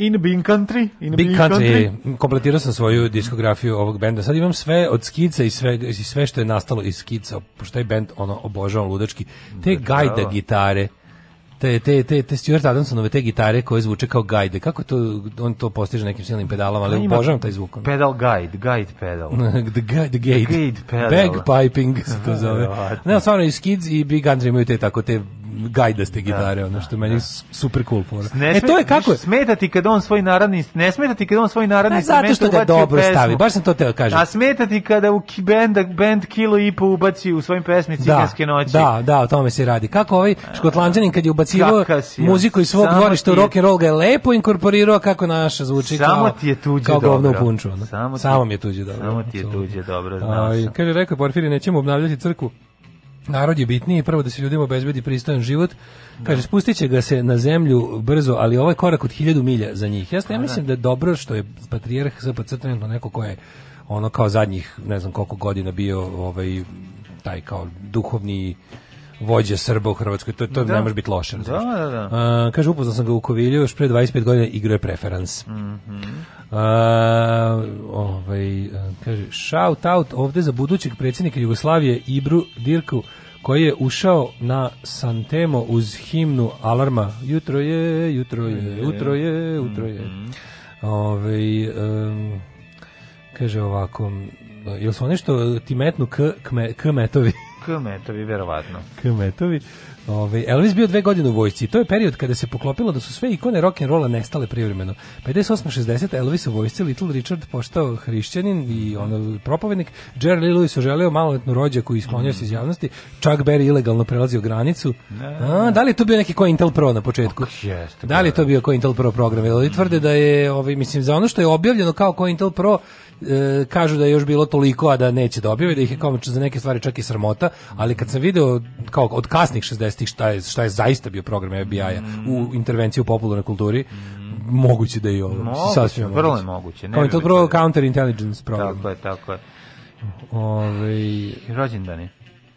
In Big Country. In Big, country. country. E, kompletirao sam svoju diskografiju ovog benda. Sad imam sve od skica i sve, i sve što je nastalo iz skica, pošto je bend ono obožavam ludački. Te gajda gitare te, te, te, te Stuart Adamsonove te gitare koje zvuče kao gajde. Kako to, on to postiže nekim silnim pedalama, ali obožavam taj zvuk. Pedal guide, guide pedal. the, guide, the gate. The gate pedal. Bagpiping se to zove. ne, stvarno i Skids i Big Country imaju te tako te gajdaste da, gitare, da, ono što da, meni da. super cool fora. E to je kako je. Smeta ti kad on svoj narodni, ne smeta ti kad on svoj narodni ne, zato što ga dobro pesmu, stavi, baš sam to teo kažem. A smeta ti kada u bend, band kilo i po ubaci u svojim pesmi da, Ciganske noći. Da, da, o tome se radi. Kako ovaj Škotlanđanin kad je ubacio ubacivao muziku iz svog dvorišta u rock and roll ga je lepo inkorporirao kako naša zvuči Samo kao, ti je tuđe kao govno u punču. No? Samo, Samo mi je tuđe dobro. Samo ti je tuđe dobro, znaš. Aj, kaže, rekao Porfiri, nećemo obnavljati crku. Narod je bitniji, prvo da se ljudima obezbedi pristojan život. Da. Kaže, spustit će ga se na zemlju brzo, ali ovaj korak od hiljadu milja za njih. Jasno, ja pa da. mislim da je dobro što je patrijarh SPC trenutno neko ko je ono kao zadnjih ne znam koliko godina bio ovaj taj kao duhovni vođa Srba u Hrvatskoj. To, to da. ne može biti loše. Da, da, da. A, kaže, upoznao sam ga u Kovilju, još pre 25 godina igrao je preferans. Mm -hmm. ovaj, kaže, shout out ovde za budućeg predsednika Jugoslavije Ibru Dirku, koji je ušao na Santemo uz himnu Alarma. Jutro je, jutro je, mhm. jutro je, jutro je. Mm Ove, ovaj, um, kaže ovako, jel su oni što ti metnu k, kme, k metovi? Kmetovi, verovatno. Kmetovi. Ove, ovaj, Elvis bio dve godine u vojsci to je period kada se poklopilo da su sve ikone rock'n'rolla nestale privremeno. 58-60 Elvis u vojsci, Little Richard postao hrišćanin i ono, propovednik, Jerry Lee Lewis oželeo maloletnu rođaku i sklonio mm. se iz mm. javnosti, Chuck Berry ilegalno prelazio granicu. A, da li je to bio neki Cointel Pro na početku? Ok, jeste, da li je to pa da. bio Cointel Pro program? Jer oni tvrde da je, ovaj, mislim, za ono što je objavljeno kao Cointel Pro, E, kažu da je još bilo toliko, a da neće dobio da, da ih je kao za neke stvari čak i sramota, ali kad sam video kao od kasnih 60-ih šta je, šta je zaista bio program FBI-a u intervenciji u popularnoj kulturi, moguće da je ovo. Moguće, sasvim vrlo je moguće. Ne kao da je to prvo intelligence problem. Tako je, tako je. Ove... Ovaj, rođendani.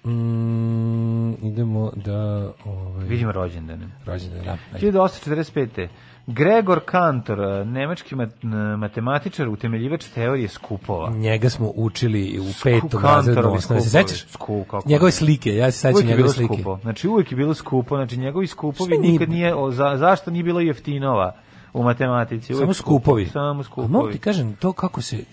Mm, idemo da... Ove... Ovaj, Vidimo rođendane. Rođendane, da. 1845. Gregor Kantor, nemački matematičar, utemeljivač teorije skupova. Njega smo učili u petom razredu osnovne. Se sećaš? Njegove slike, ja se sećam njegove slike. Skupo. Znači uvijek je bilo skupo, znači njegovi skupovi nikad nije, o, za, zašto nije bilo jeftinova u matematici? Uvijek samo skupovi. Samo skupovi. A mogu ti kažem, to kako se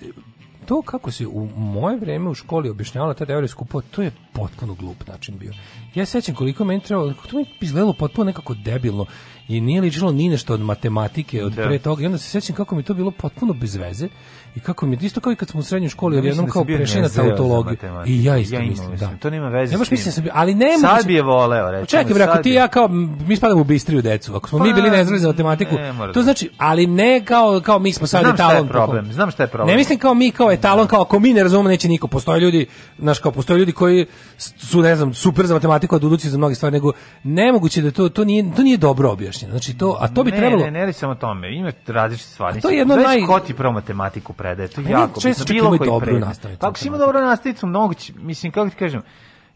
to kako se u moje vreme u školi objašnjavala ta teorija skupo, to je potpuno glup način bio. Ja sećam koliko meni trebalo, to mi izgledalo potpuno nekako debilno i nije ličilo ni nešto od matematike od da. pre toga i onda se sećam kako mi to bilo potpuno bez veze I kako mi isto kao i kad smo u srednjoj školi, ja jednom da kao prešena tautologiju. I ja isto ja mislim, mislim, da. To nema veze. Nemaš mislim da sebi, ali ne mogu. Sad bi je voleo, reći. Čekaj, bre, ako ti ja kao mi spadamo u bistriju decu, ako smo pa, mi bili nezreli za matematiku, to da. znači, ali ne kao kao mi smo sad Znam etalon. Znam šta je problem. Znam šta je problem. Ne mislim kao mi kao etalon, kao ako mi ne razumemo neće niko. Postoje ljudi, naš kao postoje ljudi koji su ne znam super za matematiku, a duduci za mnoge stvari, nego nemoguće da to to nije to nije dobro objašnjeno. Znači to, a to bi trebalo Ne, ne, ne, samo tome. Ima različite stvari. To je jedno naj... pro matematiku predaje, to pa je jako često bilo koji dobru nastavnicu. Ako si imao dobro nastavnicu, mnogo će, mislim, kako ti kažem,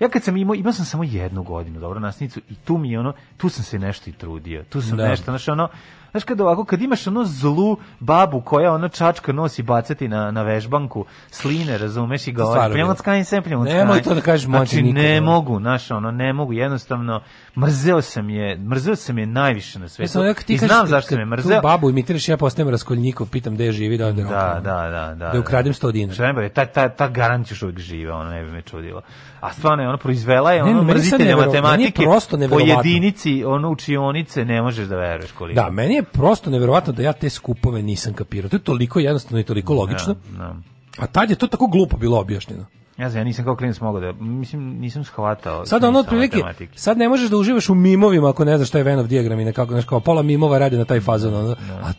ja kad sam imao, imao sam samo jednu godinu dobro nastavnicu i tu mi je ono, tu sam se nešto i trudio, tu sam da. nešto, znaš, ono, Znaš kad ovako, kad imaš ono zlu babu koja ono čačka nosi baceti na, na vežbanku, sline, razumeš i govori, pljemoc kanj, sem pljemoc Nemoj to da kažeš moći znači, nikada. ne mogu, znaš, ono, ne mogu, jednostavno, mrzeo sam je, mrzeo sam je najviše na e, svetu. Ja I znam zašto me mrzeo. Tu babu imitiraš, ja postajem raskolnikov, pitam gde je živi, da da, da, da, da, da ukradem 100 da. dinara. Šrember, ta, ta, ta garantiš uvijek žive, ono, ne bi me čudilo. A stvarno je ono proizvela je ono mrzitelja matematike po jedinici ono učionice ne možeš da veruješ koliko. Da, meni je prosto neverovatno da ja te skupove nisam kapirao. To je toliko jednostavno i toliko logično. No, da. no. A tad je to tako glupo bilo objašnjeno. Ja znam, ja nisam kao klinac mogao da, mislim, nisam shvatao. Sad ono otprilike, sad ne možeš da uživaš u mimovima ako ne znaš šta je Venov dijagram i nekako, znaš, kao pola mimova radi na taj fazon, ono, da. a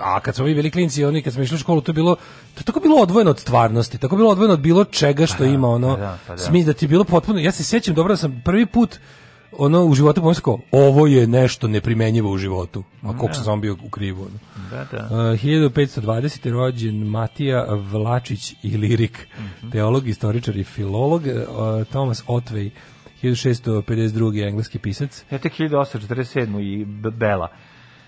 a kad smo mi bili klinci, oni kad smo išli u školu, to je bilo to je tako bilo odvojeno od stvarnosti, tako bilo odvojeno od bilo čega što pa da, ima ono. Pa da, pa da. Smis da ti je bilo potpuno. Ja se sjećam dobro da sam prvi put ono u životu pomislio ovo je nešto neprimenjivo u životu. A koliko da. sam bio u krivu. Ono. Da, da. Uh, 1520. rođen Matija Vlačić i Lirik, mm -hmm. teolog, istoričar i filolog, uh, Thomas Otway, 1652. engleski pisac. Ja tek 1847. i Bela.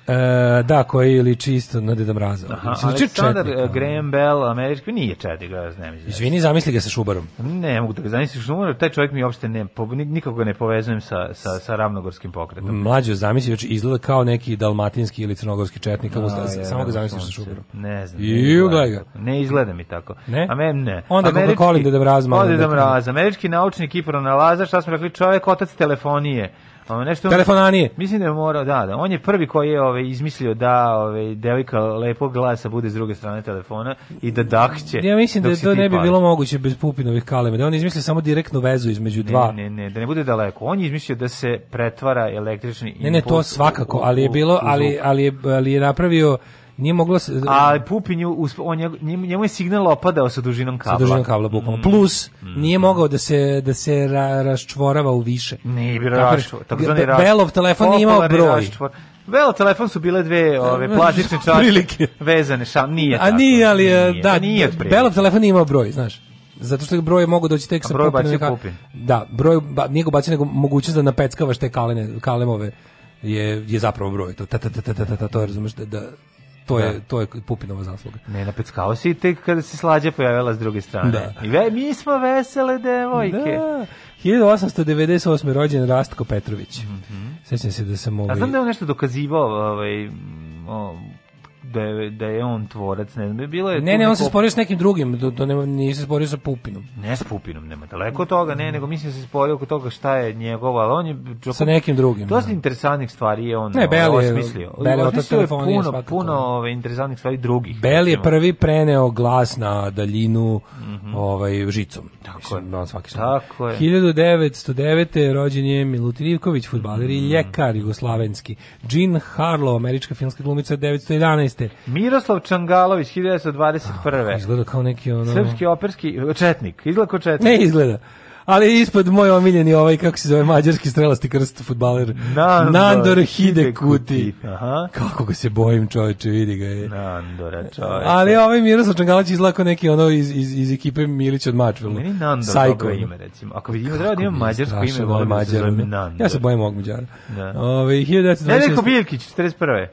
E, da, koji liči isto na Deda Mraza. Aha, Aleksandar četnik, e, Graham Bell, američki, nije četnik, ja ne mislim. Izvini, zamisli ga sa Šubarom. Ne, mogu da ga zamislim sa Šubarom, taj čovjek mi uopšte ne, nikako ne povezujem sa, sa, sa ravnogorskim pokretom. Mlađe, zamisli, još znači, izgleda kao neki dalmatinski ili crnogorski četnik, no, je, samo ga zamisliš sa Šubarom. Ne znam. I ugledaj ga. Ne izgleda mi tako. Ne? A me, ne. Onda kako kolim Deda Mraza. Onda Deda da- Mraza. Američki naučnik i pronalazač, šta smo rekli, čovjek otac telefonije nešto Telefonanije. Mislim da je morao, da, da. On je prvi koji je ovaj izmislio da ovaj devojka lepog glasa bude s druge strane telefona i da dahće. Ja mislim da to ne bi bilo moguće bez Pupinovih kalema. Da on izmislio samo direktnu vezu između dva. Ne, ne, ne, da ne bude daleko. On je izmislio da se pretvara električni Ne, ne, to svakako, ali je bilo, ali, ali, je, ali je napravio nije moglo se... A Pupin, on je, njemu je signal opadao sa dužinom kabla. Sa dužinom kabla, bukvalno. Mm. Plus, mm. nije mogao da se, da se ra, raščvorava u više. Nije bi raščvor. Tako zvani Belov telefon nije imao broj. Raščvor. Veo telefon su bile dve ove plastične čaše vezane, šam nije. A tako, nije, ali nije, da, nije Belov telefon nije imao broj, znaš. Zato što broj mogu doći tek sa Pupin. Da, broj ba, nije ga bacio nego mogućnost da napeckavaš te kalene, kalemove je je zapravo broj. To ta ta ta ta ta, ta to razumeš da, da to je, da. to je Pupinova zasluga. Ne, napeckao si tek kada se slađa pojavila s druge strane. Da. I ve, mi smo vesele devojke. Da. 1898. rođen Rastko Petrović. Mm -hmm. Sećam se da sam ovaj... A znam da je on nešto dokazivao, ovaj, da je, da je on tvorac, ne znam, bilo je... Ne, ne, on se sporio s nekim drugim, do, do ne, nije se sporio sa Pupinom. Ne s Pupinom, nema daleko toga, ne, nego mislim da se sporio oko toga šta je njegovo, ali on je... Čoko, sa nekim drugim. Dosta da. interesantnih stvari je on ne, Beli, osmislio. Beli, osmislio je puno, puno ove, ovaj, interesantnih stvari drugih. Beli je prvi preneo glas na daljinu mm -hmm. ovaj, žicom. Tako mislim, je. Da, svaki Tako je. 1909. rođen je Milutin Ivković, futbaler i mhm. ljekar jugoslavenski. Jean Harlow, američka filmska glumica 911 jeste. Miroslav Čangalović 1921. Oh, izgleda kao neki ono Srpski operski četnik. Izgleda kao četnik. Ne izgleda. Ali ispod moj omiljeni ovaj kako se zove mađarski strelasti krst fudbaler Nandor, Nandor Hidekuti. Aha. Kako ga se bojim, čoveče, vidi ga je. Nandor, čoveče. Ali ovaj Miroslav Čangalović izlako neki ono iz iz iz ekipe Milić od Mačvela. Meni Nandor Psycho. ime recimo. Ako vidimo da ima mađarsko ime, da volim Mađar. Ja se bojim ovog Mađara. Da. Ovaj 1926. Nedeljko Bilkić 41.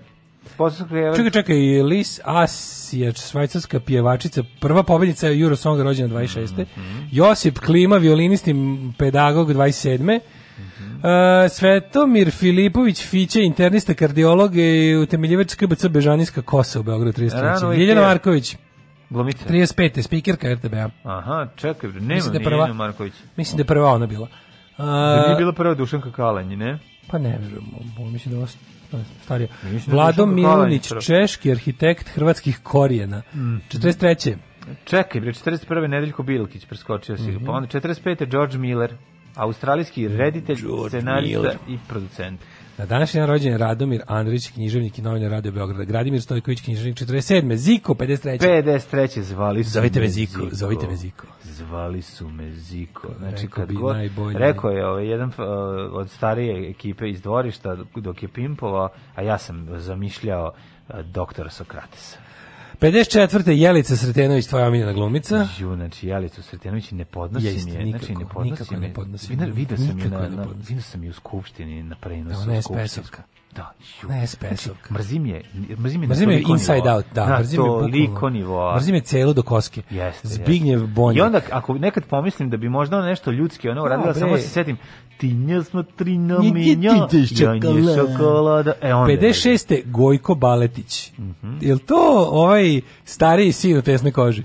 Posle Čekaj, čekaj, Lis Asijač, švajcarska pjevačica, prva pobednica Eurosonga rođena 26. Mm -hmm. Josip Klima, violinisti, pedagog 27. Mhm. Uh, Svetomir Filipović Fiće, internista, kardiolog i utemeljivač KBC Bežanijska kosa u Beogradu 33. Ljeljana Marković. Glumica. 35. spikerka RTB-a. Aha, čekaj, nema mislim da Marković. Mislim da je prva ona bila. Uh, da nije uh, bila prva Dušanka Kalanj, ne? Pa ne, mislim da je starija. Da Vlado Milunić, češki arhitekt hrvatskih korijena. Mm. 43. Čekaj, bre, 41. Nedeljko Bilkić preskočio si. Mm -hmm. Pa onda 45. George Miller, australijski mhm. reditelj, George scenarista Miller. i producent. Na današnji dan rođen je Radomir Andrić, književnik i novinar Radio Beograda. Gradimir Stojković, književnik 47. Ziko 53. 53. zvali su. Zovite me Ziko, zovite me Ziko zvali su me Ziko. Znači, rekao kad god, najbolje. rekao je ovaj, jedan uh, od starije ekipe iz dvorišta dok je pimpovao, a ja sam zamišljao uh, doktora Sokratesa. 54. Jelica Sretenović, tvoja omiljena glumica. Ju, znači Jelica Sretenović ne podnosi Jeste, je, znači, nikako, znači ne podnosi nikako ne podnosi. Vidio sam na, na, vidio sam je u skupštini na prenosu da, ona je skupštinska. Da, ju. Znači, znači, na SPS-ovka. Mrzim je, mrzim je, mrzim je inside nivoa. out, da, na mrzim to liko toliko nivoa. Mrzim je celo do koske. Jeste, Zbignjev jeste. Bonje. I onda ako nekad pomislim da bi možda nešto ljudski ono uradila, no, samo se setim ti nje smo tri nominja, janje šokolada. E, onda 56. Je. Gojko Baletić. Mm -hmm. Je to ovaj stariji sin u tesnoj koži?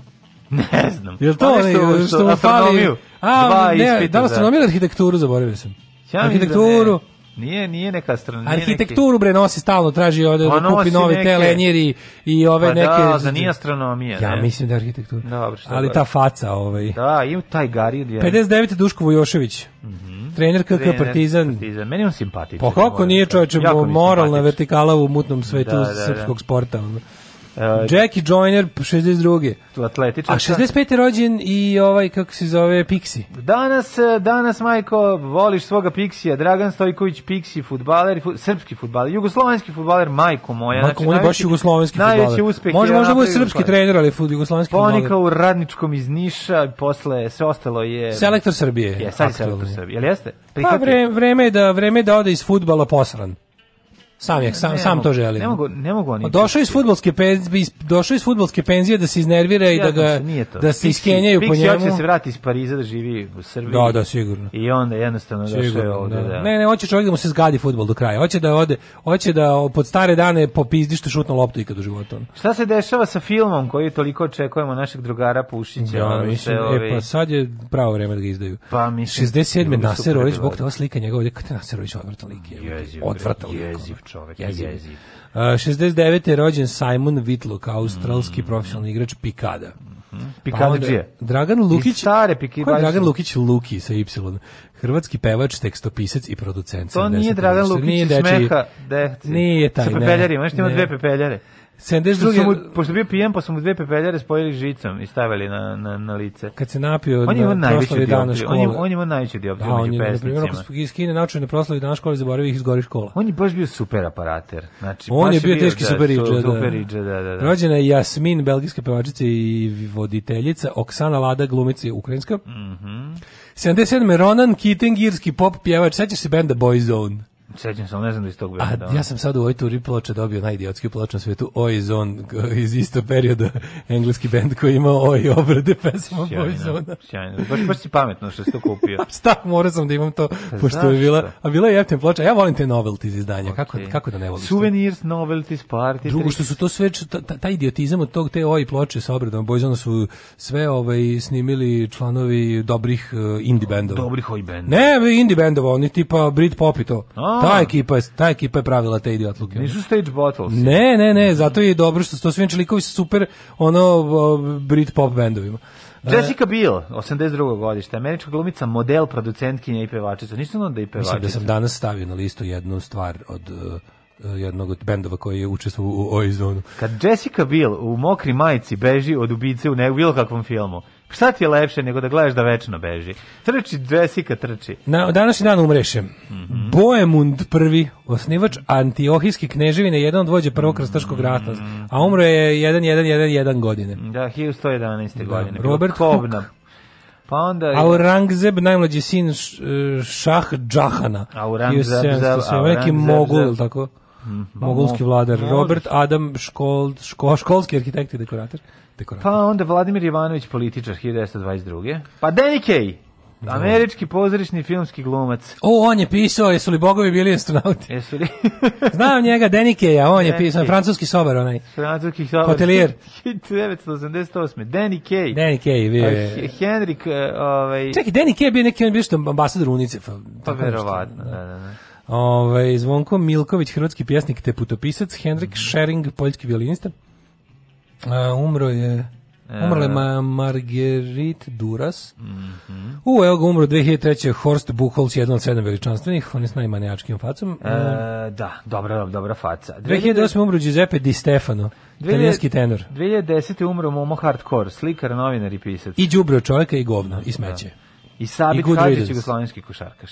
Ne znam. Je to pa ovaj, nešto, što, što mu fali? A, ne, da li astronomiju arhitekturu zaboravio sam. Ja da arhitekturu. Da Nije, nije neka strana. Arhitekturu bre nosi stalno, traži ovde pa da kupi nove neke... telenjeri i ove pa da, neke. Da, za nije astronomija. Ja ne. mislim da je arhitektura. Dobro, šta Ali da ta faca, ovaj. Da, i taj gari. je. 59 Duško Vujošević. Mhm. Mm trener KK trener, Partizan. Partizan. Meni on simpatičan. Pa kako nije da čoveče moralna vertikala u mutnom svetu da, da, srpskog sporta. Ono. Uh, Jackie Joyner 62. Atletičar. A 65. rođen i ovaj kako se zove Pixi. Danas eh, danas Majko voliš svoga Pixija, Dragan Stojković Pixi fudbaler, fut, srpski fudbaler, jugoslovenski fudbaler Majko moja. Majko znači, on je baš jugoslovenski fudbaler. Najveći uspeh. Može možda bude srpski trener, ali fud jugoslovenski fudbaler. Ponikao u Radničkom iz Niša, posle sve ostalo je Selektor Srbije. Je, sad selektor Srbije. Jel jeste? Prihvatio. Pa vreme, vreme je da vreme je da ode iz fudbala posran. Sam je, sam, ne sam mogu, to želi. Ne mogu, ne mogu oni. Došao iz fudbalske penzije, došao iz fudbalske penzije da se iznervira i da ga se, znači, da se iskenjaju po njemu. Pixi hoće se vratiti iz Pariza da živi u Srbiji. Da, da, sigurno. I onda jednostavno došao ovde, da. da. Ne, ne, hoće čovjek da mu se zgadi fudbal do kraja. Hoće da ode, hoće da pod stare dane popizdi što šutno loptu ikad u životu. Šta se dešava sa filmom koji toliko očekujemo našeg drugara Pušića? Ja, mislim, e, ovi... e, pa sad je pravo vreme da ga izdaju. Pa mislim. 67. Naserović, bog te slika njegova, kad Naserović odvrtan lik je. Odvrtan lik čovek. Jezi, jezi. Uh, 69. je rođen Simon Whitlock, australski mm. profesionalni igrač pikada. Mm -hmm. Pikada pa Dragan Lukić. I stare piki, Ko je Dragan Lukić Luki sa Y? hrvatski pevač, tekstopisac i producent. To nije Dragan Lukić nije deči, smeha, deci. Nije taj, Sa pepeljarima, nešto ima dve pepeljare. 72. Mu, pošto bio pijen, pa su mu dve pepeljare spojili žicom i stavili na, na, na lice. Kad se napio on je na proslavi dana škole. On je, on je imao najveću dioptriju da, među pesnicima. Da, on je iz Kine na proslavi dana škole, zaboravio ih iz gori škola. On je baš bio super aparater. Znači, on je bio teški da, super iđa. Da. da, da, da. Rođena je Jasmin, belgijska pevačica i voditeljica, Oksana Lada, glumica ukrajinska. Mhm. Mm 77. Ronan Keating, irski pop pjevač. Sećaš se benda Boyzone? Sećam se, ne znam da iz tog vremena. A ja sam sad u ovoj turi ploče dobio najidiotski ploče na svetu Oizon iz istog perioda engleski bend koji ima Oi obrade pesma Oizona. Sjajno. Baš baš si pametno što si to kupio. Stak, morao sam da imam to pa pošto je bila, a bila je jeftina ploča. Ja volim te novelties izdanja. Okay. Kako kako da ne volim? Souvenirs, novelties, party. Drugo što su to sve taj idiotizam od tog te Oi ploče sa obradom Boyzona su sve ovaj snimili članovi dobrih uh, indie bendova. Dobrih oj bendova. Ne, indie bendova, oni tipa Britpop i to. A, ta da. ekipa, je, ta ekipa je pravila te idiotluke. Nisu stage bottles. Ne, ne, ne, zato je dobro što su to svi likovi sa super ono Brit pop bendovima. E, Jessica Biel, 82. godište, američka glumica, model, producentkinja i pevačica. Nisam da i pevačica. Mislim da sam danas stavio na listu jednu stvar od e, e, jednog od bendova koji je učestvovao u Oizonu. Kad Jessica Biel u mokri majici beži od ubice u bilo kakvom filmu, Šta ti je lepše nego da gledaš da večno beži? Trči, Jessica trči. Na današnji dan umreše. Mm -hmm. Boemund prvi, osnivač Antiohijske kneževine, jedan od vođe prvog krstaškog rata, mhm. a umro je 1111 godine. Da, 111. Da, godine. Robert Kovna. Pa onda je... Aurangzeb, najmlađi sin e, Šah Džahana. Aurangzeb, ovaj neki mogul, tako. Mm -hmm. Mogulski vladar. Robert Adam, škol, ško, školski arhitekt i dekorator dekorator. Pa onda Vladimir Ivanović, političar 1922. Pa Danny Kaye, da. Američki pozorišni filmski glumac. O, on je pisao, jesu li bogovi bili astronauti? Jesu li? Znam njega, Denikeja, on je pisao, francuski sobar onaj. Francuski sobar. Hotelier. 1988. Denikej. Denikej Danny Kay, bio je. Henrik, e, ovaj... Čekaj, Denikej Kay bio neki, on bio što ambasador UNICEF. Pa verovatno, da, da, da. da. Ove, ovaj, Zvonko Milković, hrvatski pjesnik te putopisac, Henrik mhm. Schering, poljski violinista umro je Umrla je e. Margerit Duras. Mm -hmm. U, evo ga umro 2003. Horst Buchholz, jedan od sedam veličanstvenih, on je s najmanijačkim facom. E, da, dobra, dobra faca. 2008. 2008. umro Giuseppe Di Stefano, italijanski tenor. 2010. umro Momo Hardcore, slikar, novinar i pisac. I džubro čovjeka, i govno, i smeće. Da. I Sabit Hadžić, jugoslovenski košarkaš.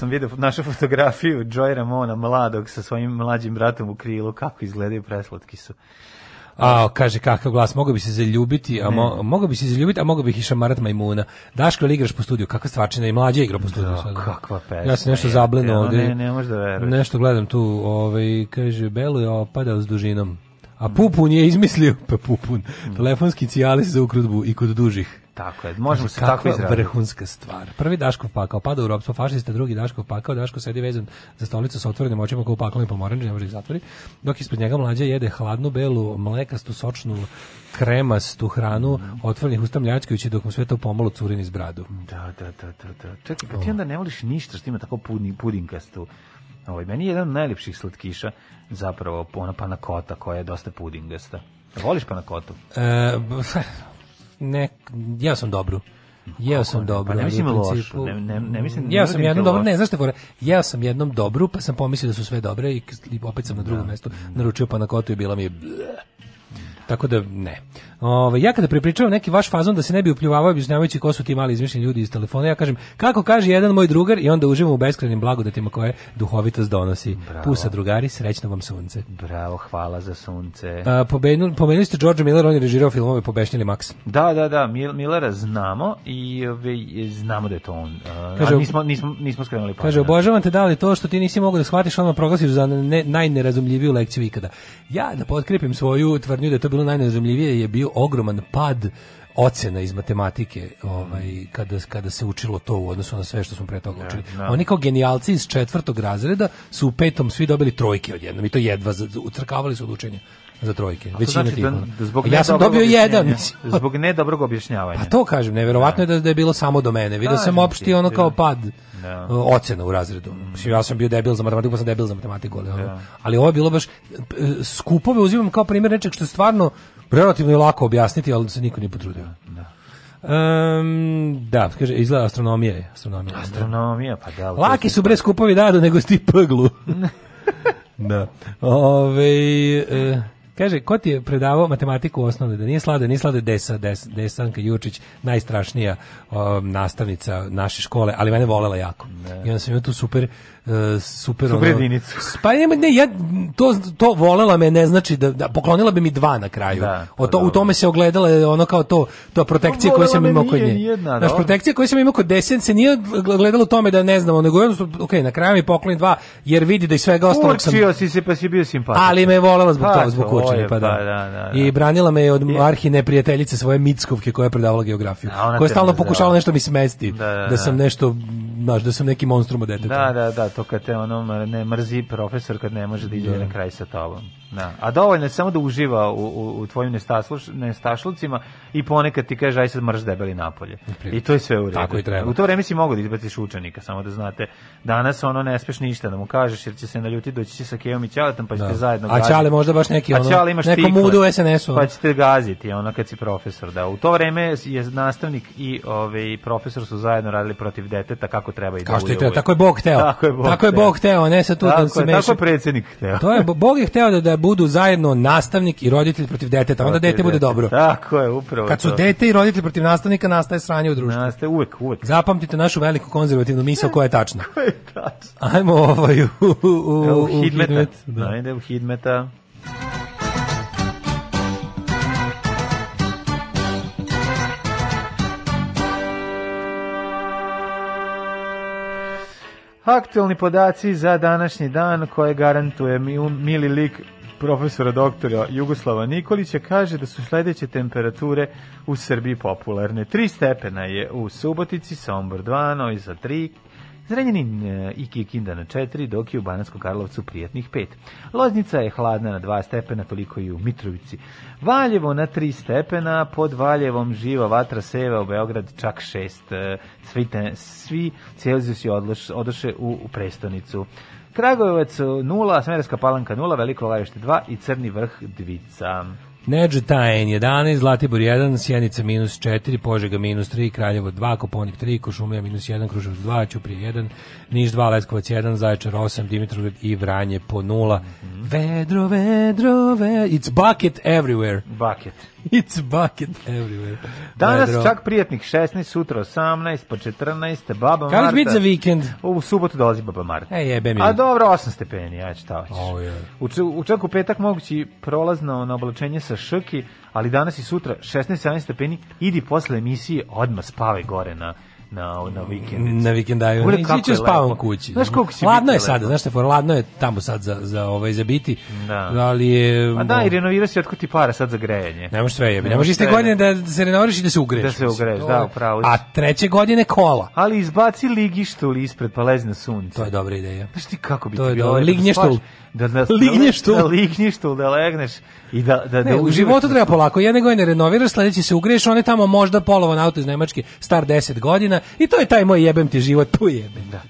sam video našu fotografiju Joy Ramona mladog sa svojim mlađim bratom u krilu, kako izgledaju preslatki su. A, kaže kakav glas, mogao bi se zaljubiti, a mo, mogao bi se zaljubiti, a mogao bih i šamarat majmuna. Daško li igraš po studiju, kakva stvarčina i mlađa igra po da, studiju. Da, sada. kakva pesma. Ja sam nešto zableno ovde. Ne, ne da veruješ. Nešto gledam tu, ovaj, kaže, Belo je opadao s dužinom. A Pupun je izmislio, pa Pupun, mm. telefonski cijalis za ukrutbu i kod dužih. Tako je, možemo se tako izraziti. vrhunska stvar. Prvi Daškov pakao, pada u ropstvo fašista, drugi Daškov pakao, Daško sedi vezan za stolicu sa otvorenim očima kao paklom i pomoranđe, ne može ih zatvori, dok ispred njega mlađa jede hladnu belu, mlekastu, sočnu, kremastu hranu, mm. otvorenih usta mljačkajući dok mu sve to pomalo curi iz bradu. Da, da, da, da. da. Čekaj, kad pa ti onda ne voliš ništa što ima tako pudni, pudinkastu Ovaj, meni je jedan od najljepših slatkiša zapravo ona panakota koja je dosta pudingasta. Voliš panakotu? E, ne, ja sam dobru. Jeo sam dobro. Pa ne mislim lošu. Ne, ne, ne mislim, jeo sam jednom dobro, ne, znaš šta fora? Jeo sam jednom dobru, pa sam pomislio da su sve dobre i opet sam na drugom da, mestu da. naručio pa na kotu i bila mi je... Tako da ne. Ove, ja kada prepričavam neki vaš fazon da se ne bi upljuvavao objašnjavajući ko su ti mali izmišljeni ljudi iz telefona, ja kažem kako kaže jedan moj drugar i onda uživamo u beskrajnim blagodatima koje duhovitost donosi. Bravo. Pusa drugari, srećno vam sunce. Bravo, hvala za sunce. A, pobenu, pomenuli ste George Miller, on je režirao filmove Pobešnjili Max. Da, da, da, Millera znamo i ove, znamo da je to on. A, kaže, a nismo, nismo, nismo skrenuli Kaže, ne. obožavam te da li to što ti nisi mogao da shvatiš, ono proglasiš za ne, najnerazumljiviju lekciju ikada. Ja da potkripim svoju tvrdnju da je to bilo najnerazumljivije je bio ogroman pad ocena iz matematike ovaj, kada, kada se učilo to u odnosu na sve što smo pre toga učili. Ja, da. ja. Oni kao genijalci iz četvrtog razreda su u petom svi dobili trojke odjednom i to jedva ucrkavali su od učenja za trojke. Većina znači, tih. Da, zbog ja sam dobio jedan. Mislim. Zbog nedobrog objašnjavanja. A pa to kažem, neverovatno da. je da, da, je bilo samo do mene. Video sam opšti ono kao pad da. ocena u razredu. Mislim, ja sam bio debil za matematiku, pa sam debil za matematiku. Ali, da. ali ovo je bilo baš... E, skupove uzimam kao primjer nečeg što je stvarno Relativno je lako objasniti, ali se niko nije potrudio. Da. Um, da, kaže, izgleda astronomija je. Astronomija, da. astronomija pa da. Laki su bre skupovi dadu nego sti pglu. da. Ove, e, kaže, ko ti je predavao matematiku u osnovne? Da nije slade, nije slade Desa, Des, Desanka Jučić, najstrašnija um, nastavnica naše škole, ali mene volela jako. Ne. Da. I onda sam imao tu super uh, super, super jedinicu. Pa nema, ne, ja, to, to volela me, ne znači da, da poklonila bi mi dva na kraju. Da, o pa to, da, u tome se ogledala ono kao to, to protekcija koju sam imao kod nje. Nijedna, Naš da. protekcija koju sam imao kod desen se nije gledala u tome da ne znamo, nego jednostavno, ok, na kraju mi pokloni dva, jer vidi da i svega ostalog Určio sam... Určio si se pa si bio simpatičan. Ali me je volela zbog pa toga, zbog učenja, pa, da. Pa da, da, da. I branila me od je. arhi neprijateljice svoje Mickovke koja je predavala geografiju, koja je stalno pokušavala nešto mi smesti, da, da, da. da sam nešto, znaš, da sam neki monstrum od deteta. Da, da, da, zato kad te ono ne mrzi profesor kad ne može da ide da. na kraj sa tobom. Da. A dovoljno je samo da uživa u, u, u tvojim nestašluc, nestašlucima i ponekad ti kaže aj sad mrš debeli napolje. I to je sve u redu. Tako i treba. U to vreme si mogao da izbaciš učenika, samo da znate. Danas ono ne smeš ništa da mu kažeš jer će se naljuti doći će sa Kejom i Ćaletom pa ćete da. zajedno A Ćale možda baš neki ono, A imaš neko mudu u SNS-u. Pa ćete gaziti ono kad si profesor. Da. U to vreme je nastavnik i ovaj, profesor su zajedno radili protiv deteta kako treba i da Kao tako je Bog hteo. Tako je Bog, tako je Bog hteo, ne da se tu tako, da se Tako je predsjednik hteo. To je, Bog je hteo da, da budu zajedno nastavnik i roditelj protiv deteta, onda dete bude dobro. Tako je, upravo. Kad su dete i roditelj protiv nastavnika, nastaje sranje u društvu. Nastaje uvek, uvek. Zapamtite našu veliku konzervativnu misao koja je tačna. koja je tačna. Ajmo ovaj u, u, u, u, u hidmeta. Hidmet, da. Ajde u hidmeta. Aktualni podaci za današnji dan koje garantuje mi, mili lik profesora doktora Jugoslava Nikolića kaže da su sledeće temperature u Srbiji popularne. 3 stepena je u Subotici, Sombor 2, Novi za 3, Zrenjanin e, i Kikinda na 4, dok je u Bananskom Karlovcu prijatnih 5. Loznica je hladna na 2 stepena, toliko i u Mitrovici. Valjevo na 3 stepena, pod Valjevom živa vatra seva u Beograd čak 6. Svite, svi Celzijus je odloš, odoše u, u prestonicu. Kragujevac 0, Smerovska palanka 0, Veliko laješte 2 i Crni vrh Dvica. Neđe Tajen 11, Zlatibor 1, Sjenica minus 4, Požega minus 3, Kraljevo 2, Koponik 3, Košumlija minus 1, Kruševac 2, Ćuprije 1, Niš 2, Leskovac 1, Zaječar 8, Dimitrovgrad i Vranje po 0. Mm -hmm. Vedro, vedro, vedro, it's bucket everywhere. Bucket. It's bucket everywhere. Danas Vedro. čak prijatnih 16, sutra 18, pa 14, baba Kako Marta. Kako biti za vikend? U subotu dolazi baba Marta. E, jebe mi. A dobro, 8 stepeni, ja ću šta oh, u, u čak u petak mogući prolazno na oblačenje sa šrki, ali danas i sutra 16-17 stepeni, idi posle emisije, odmah spave gore na na, na vikend Na vikendaju. Uvijek kako je spavam kući. Znaš koliko si Ladno je sada, znaš te for, ladno je tamo sad za, za ovaj zabiti. Da. Ali je... A pa da, i renovira si otko para sad za grejanje. Ne može sve jebi. Ne možeš iste godine da se renoviraš i da se ugreješ Da se ugreješ da, upravo. A treće godine kola. Ali izbaci ligištul ispred palezne sunce. To je dobra ideja. Znaš ti kako bi to je bilo? Da Lignještul da na lignjištu, da lignjištu da, da legneš i da da ne, da ne u životu treba polako. Ja Jedne ne renoviraš, sledeći se ugreješ, one tamo možda polovan auto iz Nemačke, star 10 godina i to je taj moj jebem ti život, tu jebem. Da.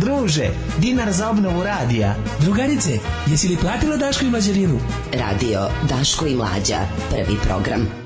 Druže, dinar za obnovu radija. Drugarice, jesi li platila Daško i Mlađarinu? Radio Daško i Mlađa, prvi program.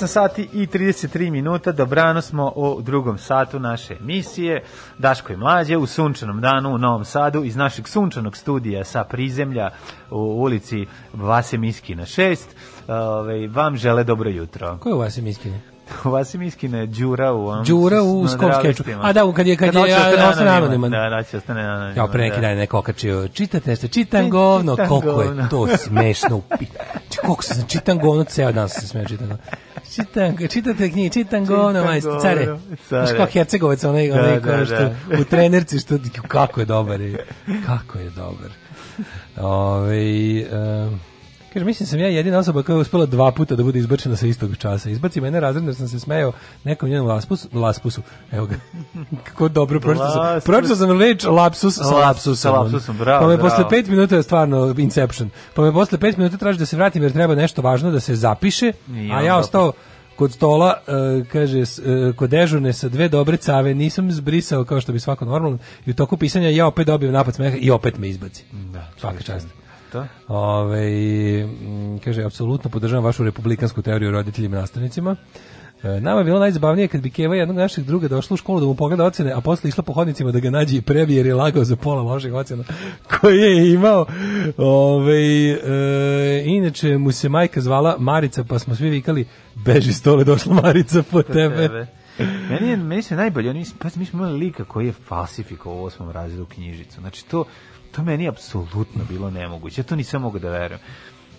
8 sati i 33 minuta, dobrano smo o drugom satu naše emisije. Daško i Mlađe u sunčanom danu u Novom Sadu iz našeg sunčanog studija sa prizemlja u ulici Vase Miskina 6. Ove, ovaj, vam žele dobro jutro. Ko je u Vase Miskina? Vasimiskina je Đura u on. Đura u skom skeču. A da, kad je, kad, kad je, ja, ostane anoniman. Da, noći da, ostane anoniman. Ja, pre da. neki dan neko okačio, čitate nešto, čitam govno, koliko je to smešno. Ti kako se, čitam govno, ceo dan se smeje čitam čitam, čitate knjige, čitam govno, majstvo, care. Znaš kao Hercegovac, onaj, da, onaj da, što, da. u trenerci, što, kako je dobar. Je, kako je dobar. Ove, ovaj, um, Kaže, mislim da sam ja jedina osoba koja je uspela dva puta da bude izbačena sa istog časa. Izbaci mene razredno jer sam se smejao nekom njenom laspus, laspusu. Evo ga. Kako dobro, pročito sam. Pročito sam reč lapsus sa lapsusom. Sa lapsusom, bravo, Pa me bravo. posle pet minuta je stvarno Inception. Pa me posle pet minuta traži da se vratim jer treba nešto važno da se zapiše, I a ja ostao kod stola, uh, kaže, uh, kod dežurne sa dve dobre cave, nisam zbrisao kao što bi svako normalno, i u toku pisanja ja opet dobijem napad smeha i opet me izbaci. Da, Svaka čast. Da. Ove, kaže, apsolutno podržavam vašu republikansku teoriju roditeljima i nastavnicima. E, nama je bilo najzabavnije kad bi Keva jednog našeg druga došla u školu da mu pogleda ocene, a posle išla po hodnicima da ga nađe i prebije jer je lagao za pola loših ocena koje je imao. Ove, e, inače mu se majka zvala Marica, pa smo svi vikali beži stole, došla Marica po, tebe. tebe. meni, je, meni se najbolje, oni, pa mi smo imali lika koji je falsifikovao u osmom razredu knjižicu. Znači to, To meni je apsolutno bilo nemoguće. Ja to nisam mogu da verujem.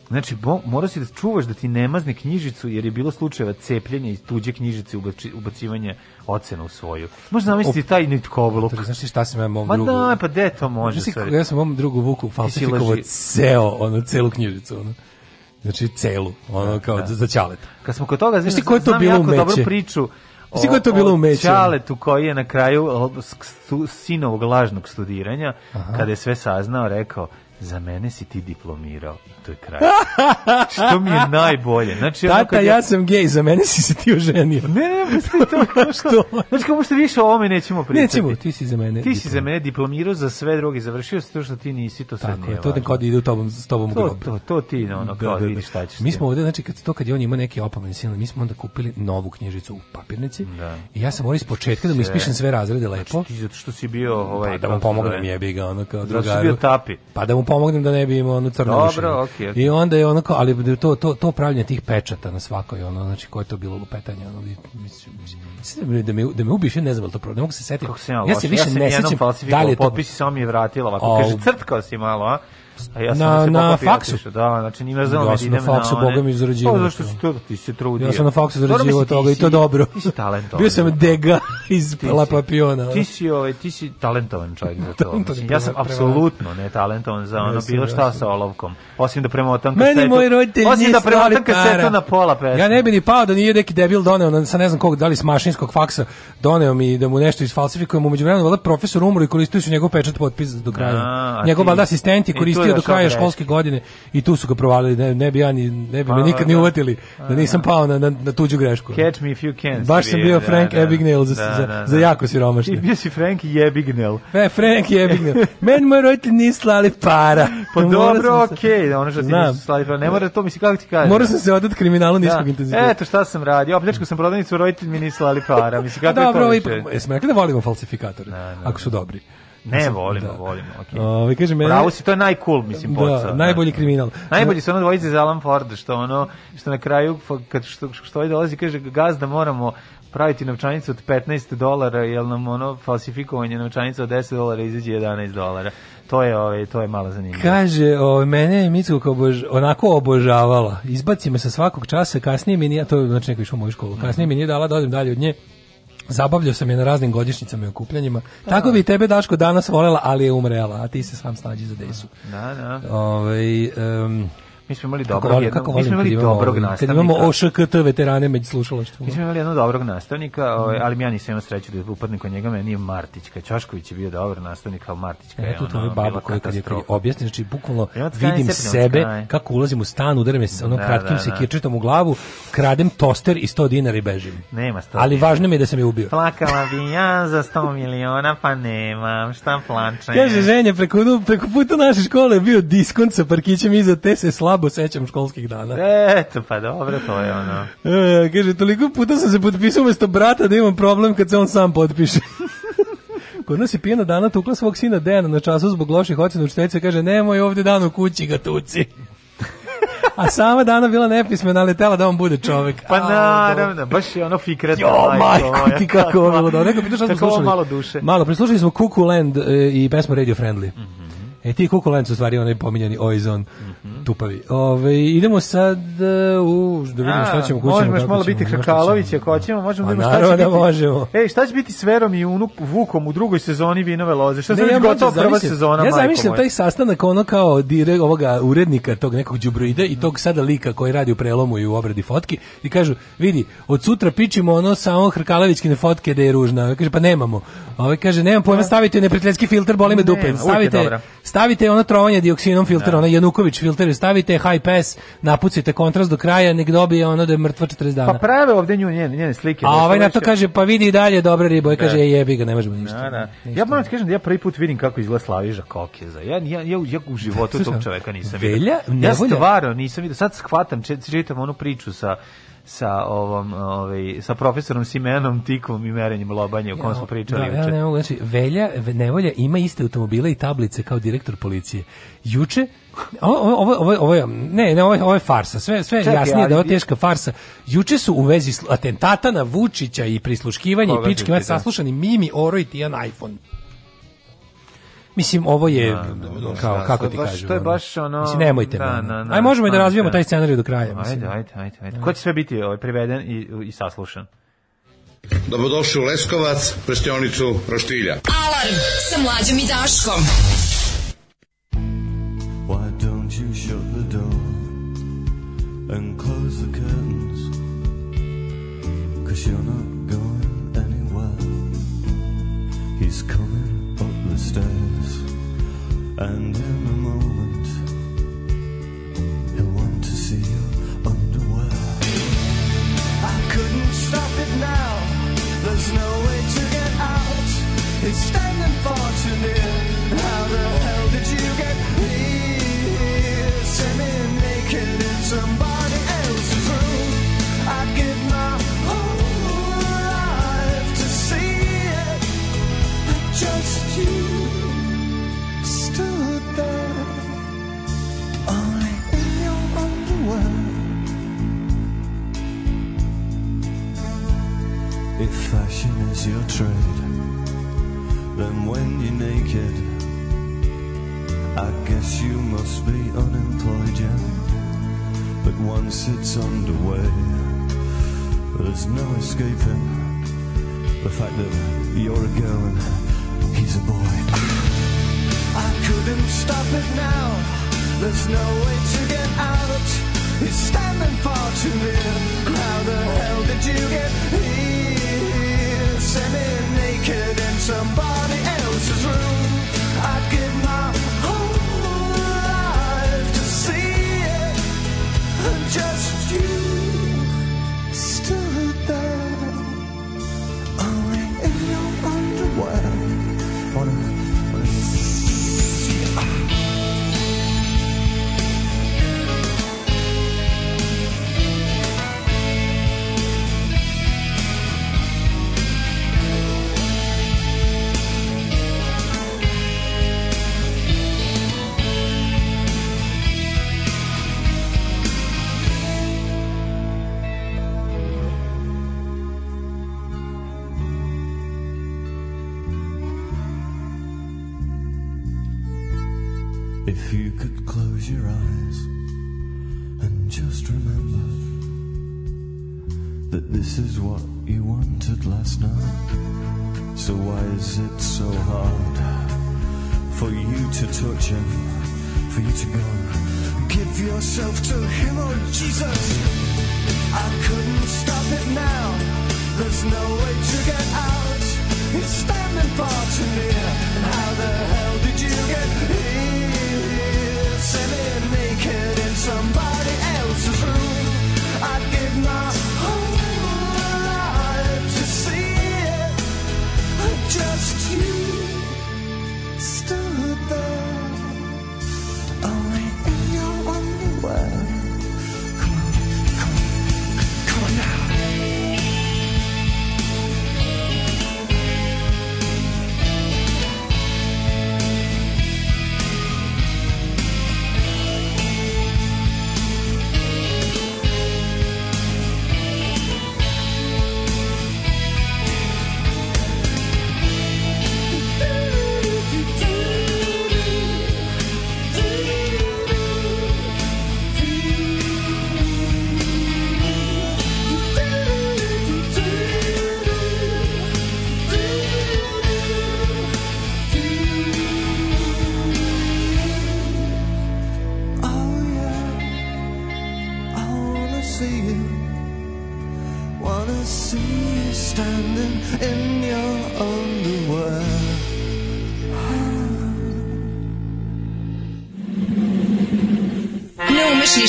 Znači, bo, mora si da čuvaš da ti nemazne knjižicu, jer je bilo slučajeva cepljenja iz tuđe knjižice ubaci, ubacivanje ocena u svoju. Možeš zamisliti taj nitkovluk. Tako, pa znaš šta sam ja mom Ma drugu... Ma da, pa de to može. Znaš, ja sam mom drugu vuku falsifikovao ceo, ono, celu knjižicu. Ono. Znači, celu, ono, kao da. za, za čalet. Da. Kad smo kod toga, znači, znaš, znaš ko je to znam bilo jako umeće? dobru priču Sigurno to bilo umeće. tu koji je na kraju sinovog lažnog studiranja, Aha. kada je sve saznao, rekao, za mene si ti diplomirao to je kraj. Što mi je najbolje. Znači, Tata, kad ja... ja sam gej, za mene si se ti oženio. Ne, ne, pusti da to. što? Znači, kao što više o ovome nećemo pričati. Nećemo, ti si za mene. Ti si za mene diplomirao, za sve druge, završio, zato što ti nisi, to sad Tako, nije to da je, ide u tobom, s tobom to, u grob. To, to ti, ono, da, kao da, vidiš da. šta ćeš. Mi smo ovde, znači, kad, to kad je on ima neke opamene silne, mi smo onda kupili novu knjižicu u papirnici da. i ja sam morao iz početka da mu ispišem sve razrede znači, lepo. Znači, ti zato što si bio ovaj... Pa da mu pomognem jebi ga, ono, kao drugaru. Zato si bio tapi. Pa da mu pomognem da ne bi imao ono crno Dobro, okej. I onda je ono kao, ali to, to, to pravljanje tih pečata na svakoj, ono, znači, koje je to bilo lupetanje, ono, mislim, mislim, da me, da me ubiš, ne znam, ali to problem, ne mogu se setiti. Ja se više ja ne sećam da li je to... popis, samo mi je vratila, ovako, kaže, crtkao si malo, a? ja sam na, se na faksu. Otišao, da, znači nije znam ja sam na faksu, na one... boga mi izrađivao. Pa zašto si to, ti se trudio? Ja sam na faksu izrađivao toga i to dobro. Ti si talentovan. Bio sam ovaj, da. dega iz ti La Papiona. Ti si, ovaj, ti si talentovan čovjek za to. Mislim, ja sam apsolutno ne talentovan za ono bilo šta sa olovkom. Osim da premotam kasetu. Meni moj roditelj Osim da premotam seta na pola pesma. Ja ne bi ni pao da nije neki debil doneo, sa ne znam kog, da li s mašinskog faksa, doneo mi da mu nešto isfalsifikujem. Umeđu vremenu, profesor umro i koristio su njegov pečat potpis do kraja. Njegov valjda asistenti e, koristili pratio do kraja školske godine i tu su ga provalili, ne, ne bi ja ni, ne bi me pa, nikad ni da. uvetili da nisam da. pao na, na, na tuđu grešku. Catch me if you can. Baš sam bio da, Frank Ebignel za, za, za jako siromašne. I bio si Frank Ebignel. E, Frank Ebignel. Meni moji roditelji nisu slali para. Pa dobro, okej, ono što ti nisu slali para. Ne mora to, mislim, kako ti kažem. Morao sam se odat kriminalu niskog intenziteta. Eto šta sam radio, opljačkao sam prodavnicu, roditelji mi nisu slali para. Mislim, pa kako je to više? Dobro, jesmo rekli da volimo falsifikatore, ako su dobri. Ne, volimo, da. volimo. Okay. Ove, kaže, meni. Bravo si, to je najcool, mislim, da, poca. Da. najbolji kriminal. Najbolji da. su ono dvojice za Alan Ford, što ono, što na kraju, kad, što, što ovaj dolazi, kaže, gazda moramo praviti novčanicu od 15 dolara, jel nam ono falsifikovanje novčanica od 10 dolara izađe 11 dolara. To je, ovaj, to je malo zanimljivo. Kaže, ovaj mene je Micko obož, onako obožavala. Izbaci me sa svakog časa, kasnije mi nije, to je znači neko išao u moju školu, mhm. kasnije mi nije dala da odem dalje od nje Zabavljao sam je na raznim godišnjicama i okupljanjima. Da. Tako bi tebe, Daško, danas volela, ali je umrela, a ti se sam snađi za desu. Da, da. Ove, ovaj, um, Mi smo imali dobro kako, jednog, kako mi smo imali kad dobrog imamo, nastavnika. imamo OŠKT veterane među slušalaštvom. Mi smo imali jednog dobrog nastavnika, mm. Ovaj, ali ja nisam imao sreću da upadnem kod njega, meni je Martićka. Čašković je bio dobar nastavnik, ali Martićka je, e, ono, tvoja baba koja kad je objasni, znači bukvalno vidim sebe da, da. kako ulazim u stan, udarim se ono da, kratkim da, da. sekirčetom u glavu, kradem toster i 100 dinara i bežim. Nema 100 Ali važno mi je da sam je ubio. Plakala bi ja za 100 miliona, pa nemam, šta plačem. Kaže, ženje, preko, preko puta naše škole bio diskont sa parkićem iza te se slabo slabo sećam školskih dana. Eto, pa dobro, to je ono. E, kaže, toliko puta sam se potpisao umesto brata da imam problem kad se on sam potpiše. Kod nas je pijena dana tukla svog sina Dejana na času zbog loših ocena učiteljice, kaže, nemoj ovde dan u kući ga tuci. A sama dana bila nepismena, ali tela da on bude čovek. Pa naravno, baš je ono fikret. Jo, majko, ti kako ovo bilo da. Neko pitaš šta smo slušali. malo duše. Malo, prislušali smo Cuckoo Land e, i pesmu Radio Friendly. Mm -hmm. E ti kukulenci u stvari onaj pominjani Oizon mm -hmm. tupavi. Ove, idemo sad e, u da vidimo šta ćemo kućemo. Možemo ćemo, malo biti Hrkalović ako hoćemo, možemo pa da vidimo šta će da možemo. Ej, šta će biti s Verom i unuk Vukom u drugoj sezoni Vinove loze? Šta se ja da gotovo prva sezona Ja zamišljam taj sastanak ono kao dire ovoga urednika tog nekog đubroide i tog sada lika koji radi u prelomu i u obradi fotki i kažu, vidi, od sutra pičimo ono samo Hrkalovićkine fotke da je ružna. Kaže pa nemamo. Ovaj kaže nemam pojma da. stavite neprijateljski filter, boli me dupe. Stavite stavite ono trovanje dioksinom filter, da. ono Januković filter, stavite high pass, napucite kontrast do kraja, nek dobije ono da je mrtva 40 dana. Pa prave ovde nju njene, njene slike. A da, ovaj na to kaže, pa vidi i dalje dobra ribo, ovaj i kaže, da. jebi ga, ne možemo da, ništa. Da, da. Ništa. Ja moram ti kažem da ja prvi put vidim kako izgleda Slaviža Kokeza. Ja, ja, ja, ja u životu tog čoveka nisam vidio. Velja? Ja stvarno nisam vidio. Sad shvatam, čitam onu priču sa sa ovom ovaj sa profesorom Simenom Tikom i merenjem lobanje o kom smo pričali da, Ja ne mogu znači Velja Nevolja ima iste automobile i tablice kao direktor policije. Juče ovo, ovo, ovo, je, ne, ne, ovo, ovo je farsa, sve, sve Čekaj, jasnije da je ovo teška farsa. Juče su u vezi atentata na Vučića i prisluškivanja i pičke da? saslušani Mimi, Oro i Tijan iPhone. Mislim, ovo je, na, da, na, kao, da, da, kako ti kažem. To je baš ono... Mislim, nemojte. Da, na, na, Aj, možemo i da razvijemo taj scenarij do kraja. Mislim. Ajde, ajde, ajde. ajde. Ko će sve biti ovaj, priveden i, i saslušan? Dobrodošli u Leskovac, prštionicu Roštilja. Alarm sa mlađom i Daškom. Why don't you shut the door and close the curtains? Cause you're not And in a moment, he'll want to see your underwear. I couldn't stop it now. There's no way to get out. It's standing far too near. your trade. Then when you're naked, I guess you must be unemployed, yeah. But once it's underway, there's no escaping the fact that you're a girl and he's a boy. I couldn't stop it now. There's no way to get out. He's standing far too near. How the hell did you get here? semi-naked in somebody else's room. This is what you wanted last night. So why is it so hard for you to touch him? For you to go, give yourself to him, oh Jesus. I couldn't stop it now. There's no way to get out. He's standing far too near. And how the hell did you get here? semi naked in somebody.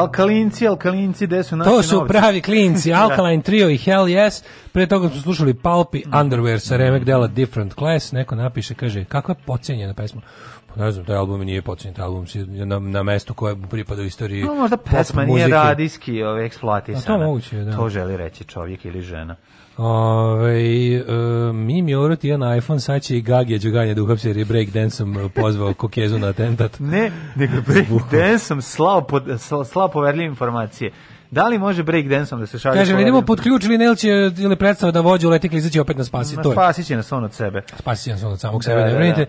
Alkalinci, alkalinci, gde su naši To su novci? pravi klinci, Alkaline da. Trio i Hell Yes. Pre toga smo slušali Palpi Underwear sa remek dela Different Class. Neko napiše, kaže, kako je pocenjena pesma. Pa ne znam, taj album nije pocenjen, taj album je na, na mestu koje mu pripada u istoriji no, pa možda pesma nije radijski ovaj, eksploatisana. to moguće, da. To želi reći čovjek ili žena. Ove, e, mi mi orati ja iPhone, sad će i Gagija Đuganja da uhapse jer je breakdansom pozvao Kokezu na atentat. ne, nego breakdansom slao, pod, slao, poverljive informacije. Da li može breakdansom da se šalje? Kaže, vidimo podključili Nel će ili predstava da vođu leti klizići opet na spasi. Na spasi će nas on od sebe. Spasi će nas on od samog da, sebe, ne da, da. da, da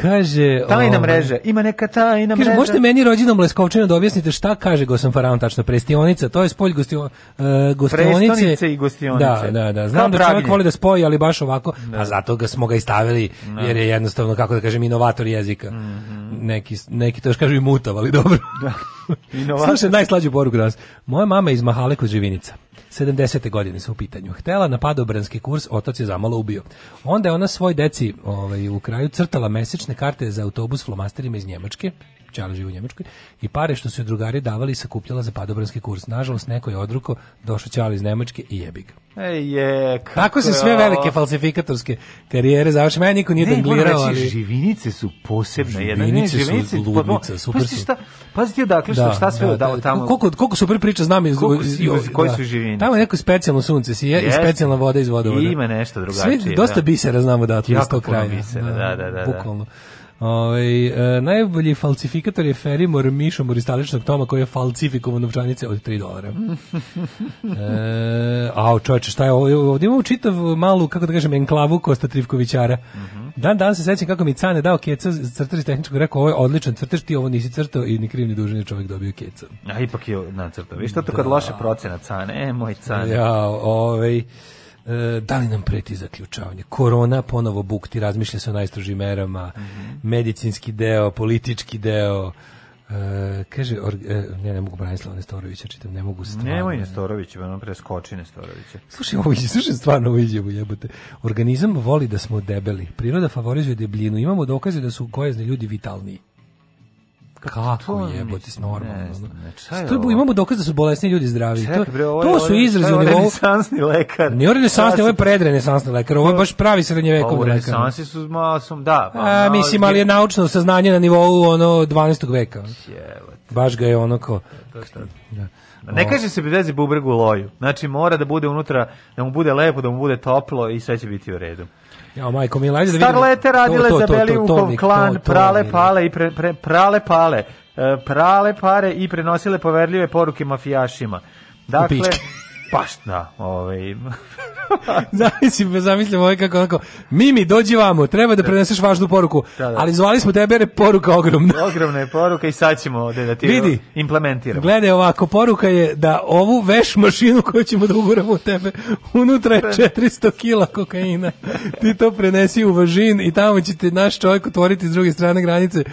Kaže, tajna ovaj, mreže. Ima neka tajna kaže, mreža. Kaže, možete meni rođenom Leskovčinu da objasnite šta kaže Gosan Faraon tačno prestionica, to je spolj gostio, uh, gostionice. Prestonice i gostionice. Da, da, da. Znam Kao da čovjek voli da spoji, ali baš ovako, ne. Da. a zato ga smo ga i stavili ne. Da. jer je jednostavno kako da kažem inovator jezika. Mm -hmm. Neki neki to još kažu i mutav, ali dobro. Da. Inovator. Slušaj, najslađu poruku danas. Moja mama je iz Mahale kod Živinica. 70. godine su u pitanju. Htela napada branski kurs, otac je zamalo ubio. Onda je ona svoj deci ovaj, u kraju crtala mesečne karte za autobus flomasterima iz Njemačke, pčela živi u Njemačkoj, i pare što su drugari davali sakupljala za padobranski kurs. Nažalost, neko je odruko, došao čala iz Njemačke i jebi ga. E je, kako Tako se sve velike falsifikatorske karijere završi. Mene niko nije ne, danglirao, ali... živinice su posebne. Živinice, živinice su ludnice, pa, pa, super su. Šta, pazite odakle da, šta sve da, odalo da. tamo. Koliko, koliko super priča znam iz, iz, iz, koji da. su živinice. Tamo je neko specijalno sunce, si je, i specijalna voda iz vodovoda. I ima nešto drugačije. Sve, da. dosta bisera znamo da, iz tog kraja. Bisera, da, da, da. da. Bukvalno. Da. Ove, ovaj, e, najbolji falsifikator je Ferimor Mišomor iz toma koji je falsifikovao novčanice od 3 dolara. e, a čoveče, šta je ovo? Ovdje imamo čitav malu, kako da kažem, enklavu Kosta Trivkovićara. Mm -hmm. Dan dan se sećam kako mi Cane dao keca crtež tehničkog, rekao ovo je odličan crtež, ti ovo nisi crtao i ni kriv dužan je čovjek dobio keca. A ipak je nacrtao. Vi šta to kad da. loše procena Cane? E, moj Cane. Ja, ovaj E, da li nam preti zaključavanje? Korona ponovo bukti, razmišlja se o najstrožim merama, mm -hmm. medicinski deo, politički deo, Uh, kaže, or, uh, ne, ne mogu Branislava Nestorovića, čitam, ne mogu stvarno. Nemoj Nestorovića, ono preskoči Nestorovića. Slušaj, ovo izjavu, slušaj, stvarno ovo izjavu jebote. Organizam voli da smo debeli. Priroda favorizuje debljinu. Imamo dokaze da su gojezni ljudi vitalniji. Kako jebote s normalno. Znači, imamo dokaz da su bolesni ljudi zdravi. Čekaj, bre, ovo, to su izrazi u nivou renesansni lekar. Nije renesansni, ovo je predrenesansni lekar. Ovo je baš pravi srednjevekovni vekovni lekar. Renesansi su masom, da. Pa, A, mislim, ali je naučno saznanje na nivou ono 12. veka. Jebote. Baš ga je ono ko... Da. Ne kaže se bevezi bubregu loju. Znači mora da bude unutra, da mu bude lepo, da mu bude toplo i sve će biti u redu. Ja, majko, mi lajde da vidimo. Starlete radile to, to, to, klan, prale pale i pre, pre, prale pale, e, prale pare i prenosile poverljive poruke mafijašima. Dakle, paštna, da, ovaj. zamislim, zamislim ovaj kako kako, Mimi, dođi vamo, treba da, da. preneseš važnu poruku, da, da. ali zvali smo tebe, jer je poruka ogromna. Ogromna je poruka i sad ćemo ovde da ti Vidi, implementiramo. Gledaj ovako, poruka je da ovu veš mašinu koju ćemo da uguramo u tebe, unutra je 400 kila kokaina. ti to prenesi u važin i tamo će te naš čovjek otvoriti s druge strane granice.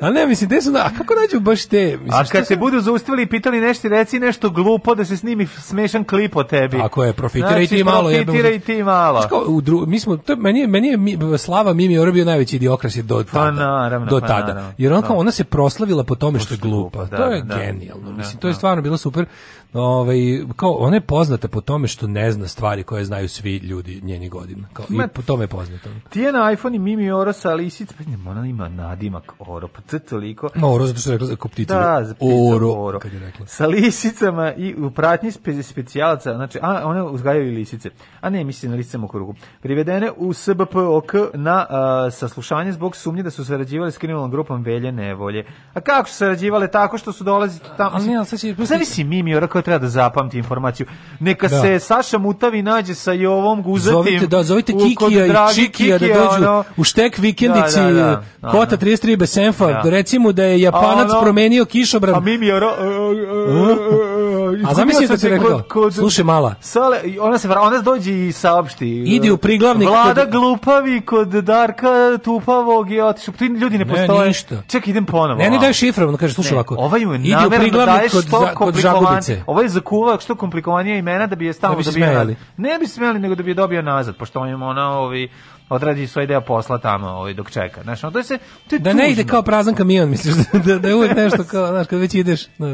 A ne, mislim, gde su, a kako nađu baš te? Mislim, a kad se budu zaustavili i pitali nešto, reci nešto glupo da se snimi smešan klip po tebi. Tako je, profitiraj znači, ti malo. Profitiraj jednom... ti malo. Kao, u dru... mi smo, to, meni meni je mi, Slava Mimi Orbio najveći idiokras do pa tada. Pa naravno, do pa tada. naravno, Jer on kao, da. ona se proslavila po tome što je glupa. Da, to je da, da, genijalno. Da, Mislim, to je da. stvarno bilo super. Ovaj, kao, ona je poznata po tome što ne zna stvari koje znaju svi ljudi njeni godina. Kao, I po tome je poznata. Ti je na iPhone i Mimi Ora sa lisic, pa ne, ona ima nadimak Oro, pa to toliko. No, Oro, zato što je rekla za kopticu. Da, za pticu, oro, oro. Kad je rekla. Sa lisicama i u pratnji spe, specijal talca, znači, a one uzgajaju lisice, a ne misli na lisicama u krugu. Privedene u SBPOK na a, saslušanje zbog sumnje da su sarađivali s kriminalnom grupom Velje Nevolje. A kako su sarađivale? Tako što su dolazili tamo. Ali ne, sad će... Zavisi Mimiora koja treba da zapamti informaciju. Neka da. se Saša Mutavi nađe sa ovom Guzatim. Zovite, da, zovite Kikija i Čikija da dođu ono, u štek vikendici da, da, da, Kota 33 da, da. Besenfa. Da. Recimo da je Japanac ono, promenio kišobran. A Mimi, A, uh, uh, uh, a, a, a, a, a, a, a, a, a, a, a, a, a, a, a, a, Slušaj mala. Sale, ona se ona se dođe i saopšti. Idi u priglavnik. Vlada kod... glupavi kod Darka Tupavog i otišao. Ti ljudi ne postoje. Ne, ništa. Ček, idem ponovo. Ne, ne daj šifru, on kaže slušaj ovako. Ovaj ju Idi u da priglavnik kod, za, kod Žagubice. Ovaj za kuvak što komplikovanije imena da bi je stalno da bi smeli. Ne bi smeli nego da bi je dobio nazad, pošto on ima ona ovi odradi svoj deo posla tamo ovaj, dok čeka. Znaš, no, to, se, to je da ne ide kao prazan kamion, misliš, da, da, da je uvijek nešto kao, znaš, kad već ideš. No,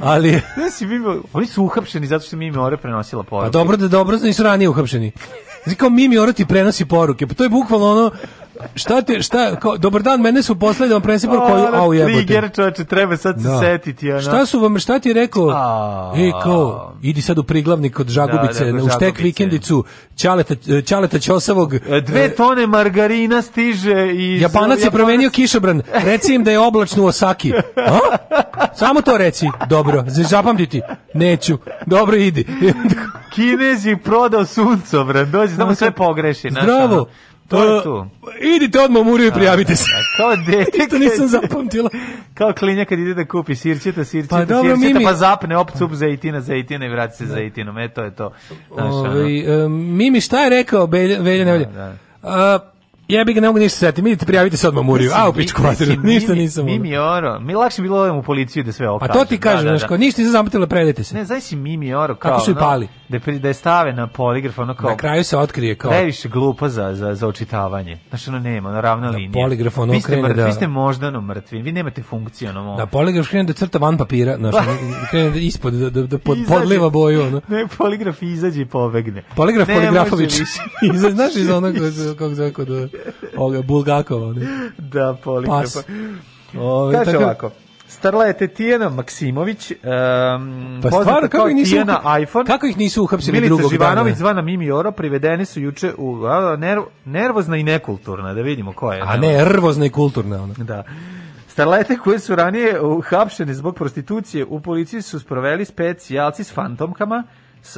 Ali... Znaš, mi, oni su uhapšeni zato što mi ore prenosila poruke. Pa dobro da dobro, da nisu ranije uhapšeni. Znači kao Mimi ore ti prenosi poruke, pa to je bukvalno ono, šta ti, šta, kao, dobar dan, mene su poslali da vam prenesem koju, au jebote. Trigger, čoveče, treba sad se da. setiti, ono. Šta su vam, šta ti je rekao? Ej, kao, idi sad u priglavnik kod Žagubice, da, da, u štek vikendicu, Ćaleta, e, Ćaleta Ćosavog. E, dve e, tone margarina stiže i... Japanac je promenio kišobran, reci im da je oblačno u Osaki. A? Samo to reci, dobro, zapamtiti, neću, dobro idi. Kinez je prodao suncobran, dođi, znamo sve pogreši. Zdravo, To je pa, tu. Idite odmah u Muriju i prijavite se. Kao dete. to nisam zapamtila. kao klinja kad ide da kupi sirćeta, sirćeta, pa, dobro, sirćeta, mimi... pa zapne opcup za itina, za itina i vrati se da. za itinom. E, to je to. Znaš, Ovi, ovaj, ono. Mimi šta je rekao Velja Nevolja? Da, da. A, Ja bih ga ne mogu ništa setiti. Vidite, prijavite se odmah Muriju. A, u pičku materiju. Ništa nisam. Mimi, Oro. Mi lakše bilo odem u policiju da sve ovo A to ti da, kažem, znači, kao ništa nisam zapamtila, predajte se. Ne, znaš si Mimi Oro kao. Kako su i pali? Da da je stave na poligraf, ono kao. Na kraju se otkrije kao. Previše glupa za, za, za očitavanje. Znači, ono nema, ono ravna linija. Na poligraf ono krene da... Vi ste moždano mrtvi, vi nemate funkciju ono. Da, poligraf krene da crta van papira, znači, krene da ispod, da, da, da pod, podliva boju, ono. Ne, poligraf izađe i pobegne. Poligraf, poligrafović. znaš, iz onog, kako zove, ovoga Bulgakova. Ne? Da, Polikarpa. Ove, Kaže tako, ovako. Starla je Tetijena Maksimović, um, pa stvar, kako ih nisu, iPhone. Kako ih nisu uhapsili Milica drugog Živanović, dana? zvana Mimi Oro, privedeni su juče u a, ner, nervozna i nekulturna, da vidimo ko je. A ne, nervozna i kulturna. Ona. Da. Starlete koje su ranije uhapšene zbog prostitucije u policiji su sproveli specijalci s fantomkama,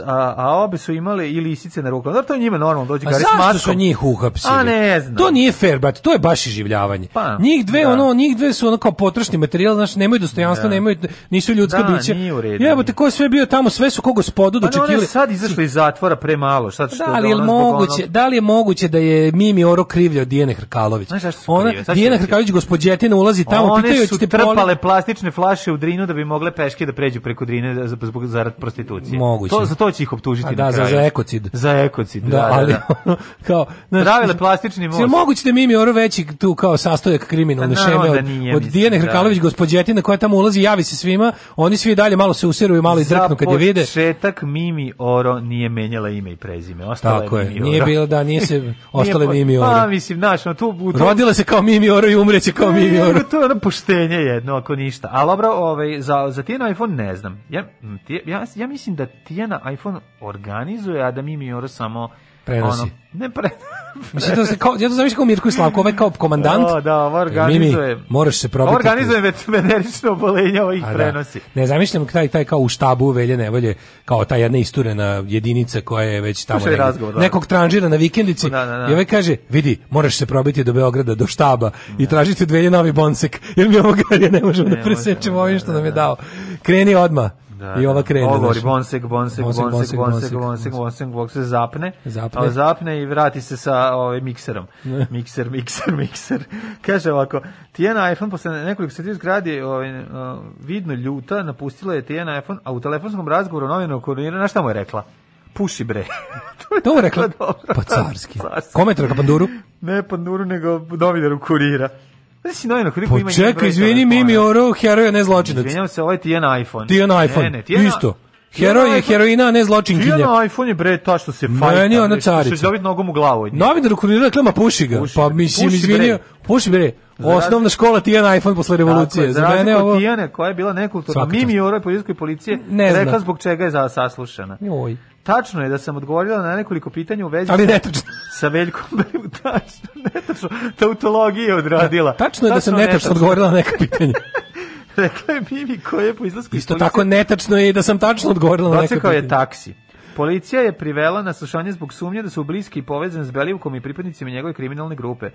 a, a obe su imale i lisice na rukama. Zato je njima normalno dođe gari A Zašto su njih uhapsili? A ne znam. To nije fair, brate, to je baš iživljavanje. Pa, njih dve, da. ono, njih dve su ono kao potrošni materijal, znači nemaju dostojanstva, da. nemaju nisu ljudska da, bića. Jebote, ko je sve bio tamo, sve su kogo spodu pa, dočekili. Pa sad izašli iz zatvora pre premalo, sad što da, da ali je moguće, onog... da li je moguće da je Mimi Oro krivlja od Dijene Hrkalović? Znaš šta Ona, Dijena Hrkalović gospodjetina, ulazi tamo, One pitaju su trpale plastične flaše u Drinu da bi mogle peške da pređu preko Drine zbog zarad prostitucije. Moguće. To, to će ih optužiti da, na kraju. Za, za ekocid. Za ekocid, da, da, da ali, da. kao, znaš, Pravile plastični most. Sve moguće da Mimi Oro veći tu kao sastojak kriminalne pa da, šeme od, nije, od Dijane da. Hrkalović, gospođetina koja tamo ulazi, javi se svima, oni svi dalje malo se usiruju, malo izdrknu kad je vide. Za početak Mimi Oro nije menjala ime i prezime. Ostala Tako je, nije bilo da, nije se ostale Mimi pa, Oro. Pa, mislim, znaš, tu... Rodila se kao Mimi Oro i umreće kao e, Mimi Oro. To je ono poštenje jedno, ako ništa. Ali dobro, ovaj, za, za Tijan iPhone ne znam. Ja, ja, ja mislim da Tijana iPhone organizuje, a da mi Miora samo prenosi. Ono, ne pre... Mislim da se kao, ja to zamišljam kao Mirko Slavko, ovaj kao komandant. Da, da, e, organizuje. Mimi, možeš se probiti. Organizuje već venerično obolenje, ovaj a, da. prenosi. Da. Ne zamišljam taj taj kao u štabu velje nevolje, kao ta jedna isturena jedinica koja je već tamo negdje, razgovor, da. nekog tranžira na vikendici. Da, da, da. I ovaj kaže, vidi, možeš se probiti do Beograda, do štaba da. i tražiti dve novi bonsek, jer mi ovo garje ne možemo ne da presečemo da, ovim što da, nam je dao. Kreni odma da, i ova da. krene. Ovo znači. bonsek, bonsek, bonsek, bonsek, bonsek, bonsek, bonsek, bonsek, se zapne, zapne. zapne i vrati se sa ovaj, mikserom. mikser, mikser, mikser. Kaže ovako, Tijena iPhone posle nekoliko sati zgradi ovaj, vidno ljuta, napustila je Tijena iPhone, a u telefonskom razgovoru novinar koordinira, na šta mu je rekla? puši bre. to je rekla, pa carski. carski. Kome je to panduru? Ne panduru, nego novinaru kurira. Da si novina koliko pa ima Čekaj, izvini Mimi Oro, heroja ne zločinac. Izvinjam se, ovaj ti je na iPhone. Ti je na iPhone. Ne, ne, Isto. Heroj je heroina, a ne zločinkinja. Ti na iPhone je bre ta što se fajta. Meni ona carica. Što se dobit nogom u glavu. Novinar kurira reklama puši ga. Puši, pa mislim, izvinio. Puši bre. Osnovna škola ti je na iPhone posle revolucije. Tako, za mene ovo... Tijane, koja je bila nekulturna, Mimi Oro, policijske policije, ne rekla zbog čega je za saslušana. Joj. Tačno je da sam odgovorila na nekoliko pitanja u vezi Ali netačno. sa Veljkom Tačno, netačno. Tautologija odradila. Tačno, da, tačno je da sam netačno, netačno. odgovorila na neka pitanja. Rekla je Mimi ko je po izlasku Isto tako netačno je da sam tačno odgovorila na neka pitanja. je taksi. Policija je privela na slušanje zbog sumnje da su bliski povezani s Belivkom i pripadnicima njegove kriminalne grupe.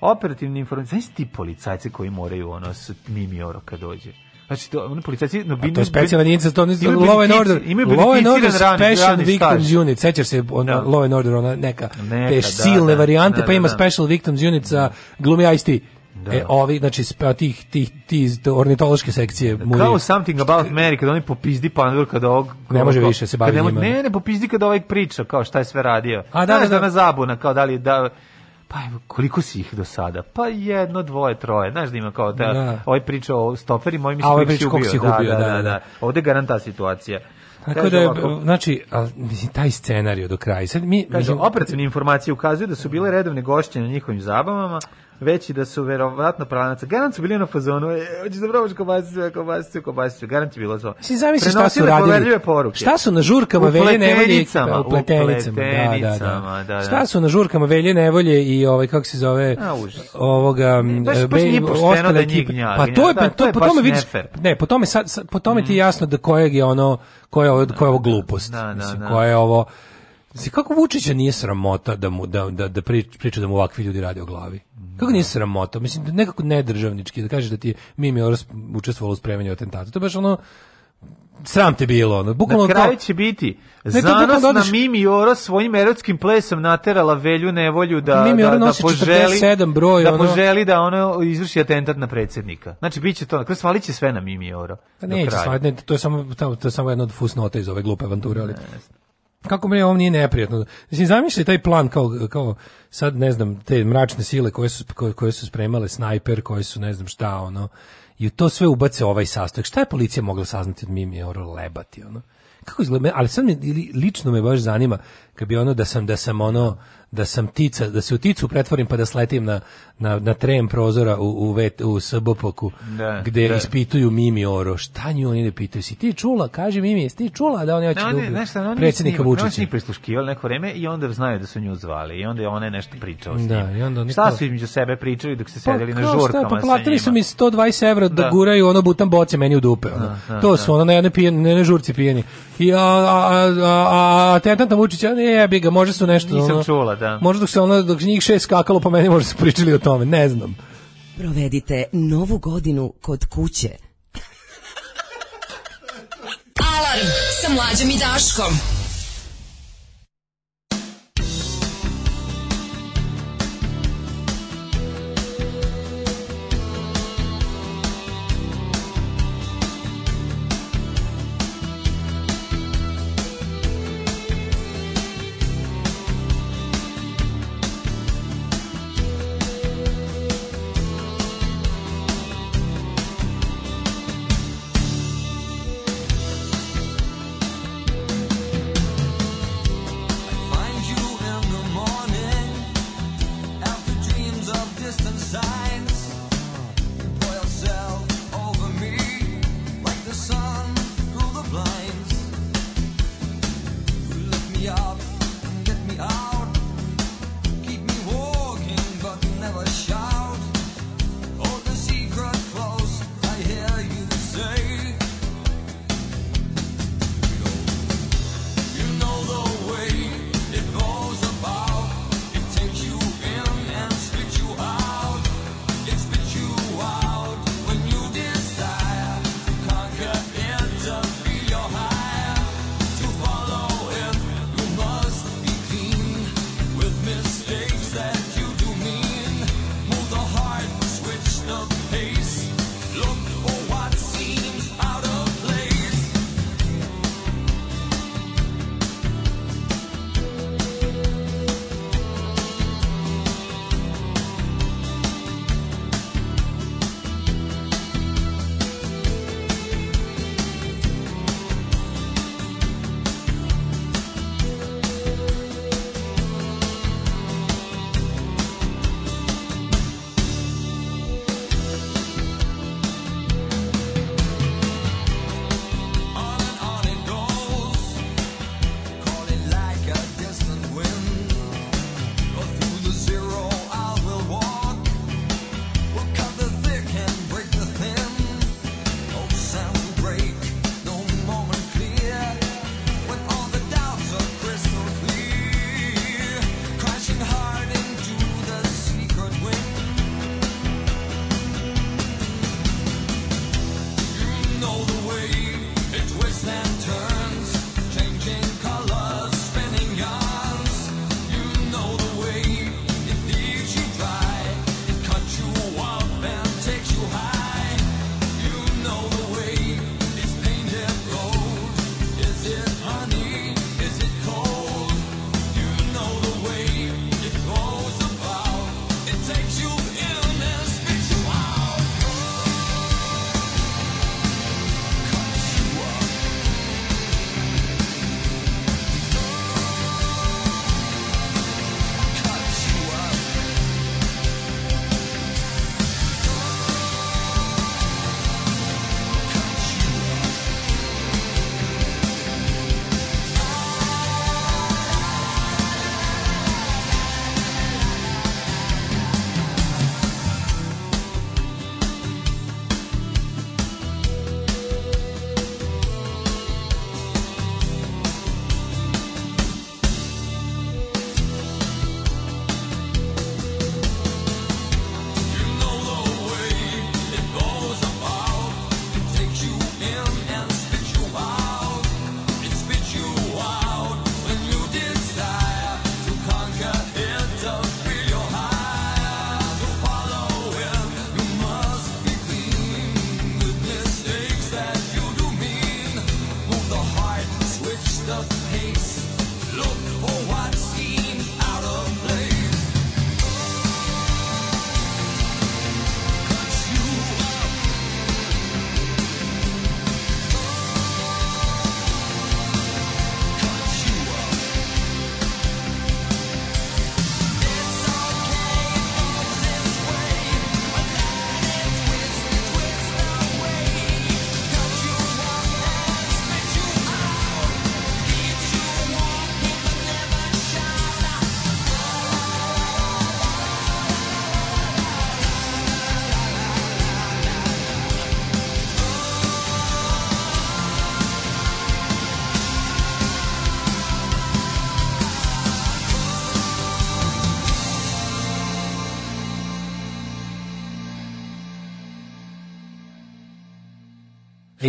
Operativni informacije, znaš ti policajce koji moraju ono s Mimioro kad dođe? Znači, to, oni policajci... No, bin, to je specijalna jedinica, to nije Law and Order. Law and Order Special Victims Unit. Sećaš se ona, no. Da. Law and Order, ona neka, neka te da, da, silne da, varijante, da, pa ima da, Special Victims Unit sa glumi ice Da. E, ovi, znači, tih, tih, tih ornitološke sekcije. Muri. Kao Something About Mary, kada oni popizdi pandor, kada ovog... Ne može više se baviti njima. Ne, ne, popizdi kada ovaj priča, kao šta je sve radio. A da, da, da, da, da, da, da, da, da, da, da, pa evo, koliko si ih do sada? Pa jedno, dvoje, troje. Znaš da ima kao da, da. ovaj priča o stoperima, ovaj mislim ovaj priča ubio. Si ubio. Da da, da, da, da, da. Ovde je garanta situacija. Tako da je, e, znači, a, mislim, taj scenarij do kraja. Sad mi, Kaže, mislim, operativne informacije ukazuju da su bile redovne gošće na njihovim zabavama, veći da su verovatno pranaca. Garant su bili na fazonu, e, hoćeš da probaš kobasicu, e, kobasicu, kobasicu, garant je bilo to. Si zamisli šta su radili. Poruke. Šta su na žurkama velje nevolje? U pletenicama. Da, da, da. da, da. Šta su na žurkama velje nevolje i ovaj, kako se zove, A, ovoga... Ne, baš, nije pošteno da njih gnjavi. Pa to je, da, to, je po tome vidiš, ne, po tome, sad, po tome ti je mm. jasno da kojeg je ono, koja je, koja je ovo da, glupost. Da, da, da. Koja je ovo Znači, kako Vučića nije sramota da, mu, da, da, da priča da mu ovakvi ljudi rade o glavi? Kako nije sramota? Mislim, da nekako nedržavnički, da kažeš da ti je Mimi Oros učestvovalo u spremenju atentata. To je baš ono, sram te bilo ono. Bukvalno na kraju će biti zanos na Mimi Joro svojim erotskim plesom naterala Velju nevolju da Mimi da, da poželi 47 broj da poželi da ono izvrši atentat na predsednika. Znači biće to, kroz dakle, svaliće sve na Mimi Oro. Pa neće svaliti, to je samo to je samo jedna od fusnota iz ove glupe avanture, ali kako mi ovo nije neprijatno. Mislim, zamisli taj plan kao, kao sad, ne znam, te mračne sile koje su, koje su spremale, snajper, koje su ne znam šta, ono, i to sve ubace ovaj sastojak. Šta je policija mogla saznati od Mimi Oro Lebati, ono? Kako izgleda, ali sad mi, lično me baš zanima, kad bi ono da sam, da sam ono, da sam tica, da se u ticu pretvorim pa da sletim na, na, na trem prozora u, u, vet, u Srbopoku da, gde da. ispituju Mimi Oro. Šta nju oni ne pitaju? Si ti čula? Kaži Mimi, jesi ti čula da oni hoće da ubiju predsjednika Vučića? Oni su njih prisluškivali neko vreme i onda znaju da su nju zvali i onda je ona nešto pričala s njim. Da, i onda nikao... Šta su između sebe pričali dok se sedeli pa, na žurkama šta, pa platili su mi 120 evra da, da guraju ono butan boce meni u dupe. Da, da, to su ono na jedne pijeni, ne, ne žurci pijeni. I a, a, a, a, a, a, a, a, a, a, a, a, a, a, a, a, a, da. Možda dok se ono, dok njih šest skakalo po meni, možda su pričali o tome, ne znam. Provedite novu godinu kod kuće. Alarm sa mlađom i Daškom.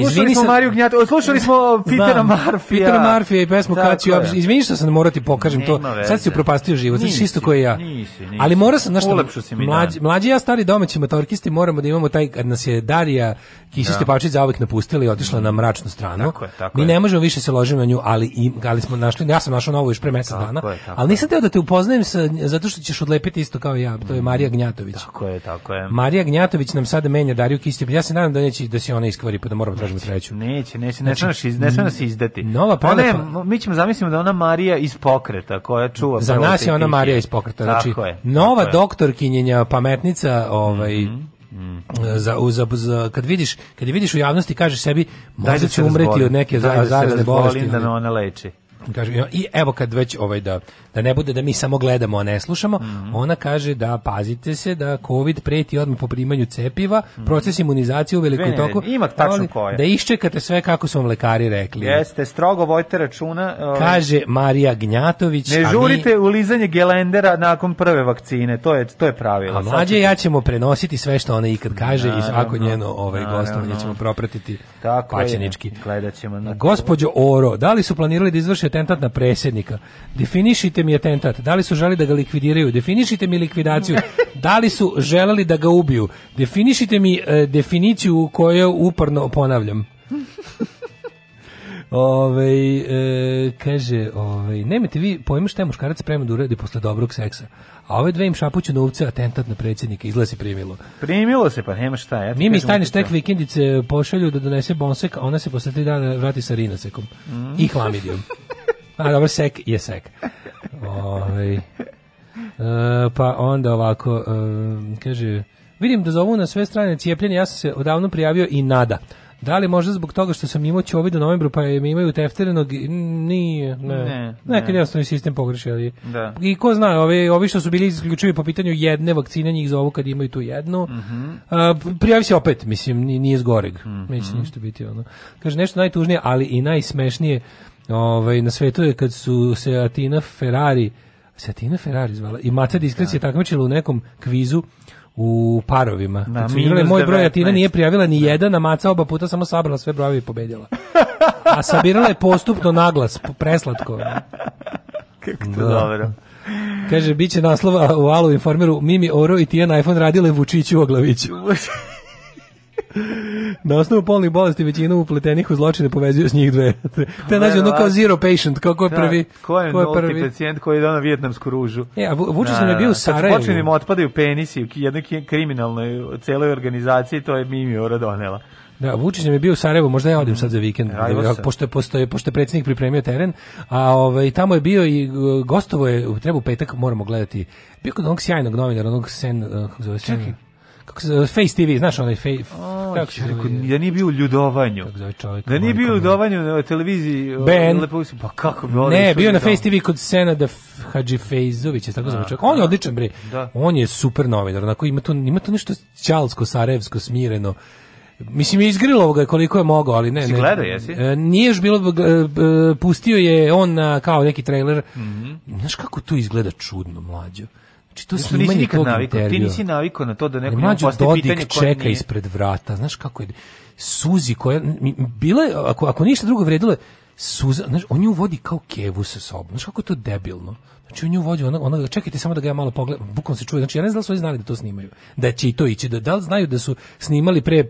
Slušali smo sam... Mariju Gnjatović, slušali smo da. Pitera Marfija. Pitera Marfija i pesmu Kaću. Izvini što sam morati ti pokažem to. Veze. Sad si upropastio život, znaš isto koji ja. Nije nisi, nisi. Ali mora sam, znaš šta, da. mlađi, mlađi ja stari domaći motorkisti moramo da imamo taj, kad nas je Darija Kisić ja. Da. Tepačić zauvek napustila i otišla na mračnu stranu. Tako je, tako Mi ne možemo više se ložiti na nju, ali, i, ali smo našli, ja sam našao novu još pre mesec dana, je, ali nisam teo da te upoznajem sa, zato što ćeš odlepiti isto kao ja, to je Marija Gnjatović. Tako je, tako je. Marija Gnjatović nam sada menja Dariju Kisić, ja se nadam da neće da se ona iskvari pa da moramo da tražiti sreću. Neće, neće, ne znači, ne smemo se izdati. Nova prelepa. Ona je, pa- mi ćemo zamislimo da ona Marija iz pokreta koja čuva. Za nas je ona Marija iz pokreta. Znači znači tako je, nova tako doktorkinjenja pametnica, ovaj mm -hmm. Mm. Za, za, za, kad vidiš kad vidiš u javnosti kažeš sebi možda da će umreti od neke da zarazne bolesti da me ona leči kaže i evo kad već ovaj da da ne bude da mi samo gledamo, a ne slušamo, mm -hmm. ona kaže da pazite se da COVID preti odmah po primanju cepiva, mm -hmm. proces imunizacije u velikom ne, toku. Ima tačno koje. Da iščekate sve kako su vam lekari rekli. Jeste, strogo vojte računa. Ovaj. Kaže Marija Gnjatović. Ne žurite mi... u lizanje gelendera nakon prve vakcine, to je, to je pravilo. A mlađe ću... ja ćemo prenositi sve što ona ikad kaže i svako njeno ovaj, gostovanje ćemo propratiti Tako paćenički. Je. Gledat ćemo. Na... Gospodjo Oro, da li su planirali da izvrše atentat na predsjednika? Definišite mi atentat. Da li su želi da ga likvidiraju? Definišite mi likvidaciju. Da li su želeli da ga ubiju? Definišite mi e, definiciju koju uporno ponavljam. Ove, e, kaže, ove, nemate vi pojma šta je muškarac sprema da uradi posle dobrog seksa. A ove dve im šapuću novce, atentat na predsjednika, izgleda primilo. Primilo se, pa nema šta. Ja Mimi mi stane štek vikendice pošalju da donese bonsek, a ona se posle tri dana vrati sa rinasekom mm. i hlamidijom. A, dobro, sek je sek. Ove, ovaj, e, pa onda ovako, e, kaže, vidim da zovu na sve strane cijepljenje, ja sam se odavno prijavio i nada. Da li možda zbog toga što sam imao ćovid u novembru pa mi imaju tefterenog? Nije, ne. ne Nekad ne. jednostavno sistem pogreši, ali... Da. I ko zna, ovi, ovi što su bili isključivi po pitanju jedne vakcine, njih zovu kad imaju tu jednu. Mm -hmm. A, prijavi se opet, mislim, nije zgoreg. Mm -hmm. Neće ništa biti ono. Kaže, nešto najtužnije, ali i najsmešnije ovaj, na svetu je kad su se Atina Ferrari Satina Ferrari zvala i Maca Diskrecija da. takmičila u nekom kvizu u parovima. Na, kad znači, su moj broj, a Tina nije prijavila ni da. jedan, a Maca oba puta samo sabrala sve brojeve i pobedila. A sabirala je postupno naglas, preslatko. Kako to da. dobro. Kaže, bit će naslova u Alu informeru Mimi Oro i Tijan iPhone radile Vučiću Oglaviću. Na osnovu polnih bolesti većinu upletenih u zločine povezuju s njih dve. Te nađe ono kao zero patient, kako je da, prvi. Da, ko je, ko je prvi pacijent koji je dao vjetnamsku ružu? E, a Vučić da, nam je da, bio u Sarajevu. Kad im otpadaju penisi u jednoj kriminalnoj celoj organizaciji, to je Mimi Ora donela. Da, Vučić nam je bio u Sarajevu, možda ja odim sad za vikend, ja, pošto, je, pošto je predsjednik pripremio teren, a ovaj, tamo je bio i e, gostovo je, treba u petak, moramo gledati, bio kod onog sjajnog novinara, onog sen, e, kako zove, sen, Čekaj kako se, Face TV, znaš onaj Face... O, kako se rekao, da nije bio u ljudovanju. Kako zove čovjek? Da nije bio u ljudovanju na televiziji. Ben. Lepo, pa kako bi Ne, da bio na Face TV kod da Hadži Fejzovića, tako zove da. čovjek. On je odličan, bre. Da. On je super novinar, onako ima to, ima to nešto čalsko, sarevsko, smireno. Mislim, je izgrilo ga koliko je mogao, ali ne. Si gledao, jesi? E, nije još bilo, e, e, pustio je on kao neki trailer. Mm -hmm. Znaš kako to izgleda čudno, mlađo? Znači to snimanje nisi nikad navikao, ti nisi navikao na to da neko njemu postavi pitanje koje čeka nije. ispred vrata, znaš kako je, suzi koja, bila ako, ako ništa drugo vredilo suza, znaš, on nju vodi kao kevu sa sobom, znaš kako je to debilno. Znači on nju vodi, ona, ona, čekajte samo da ga ja malo pogledam, bukom se čuje, znači ja ne znam da su oni znali da to snimaju, da će i to ići, da, da li znaju da su snimali pre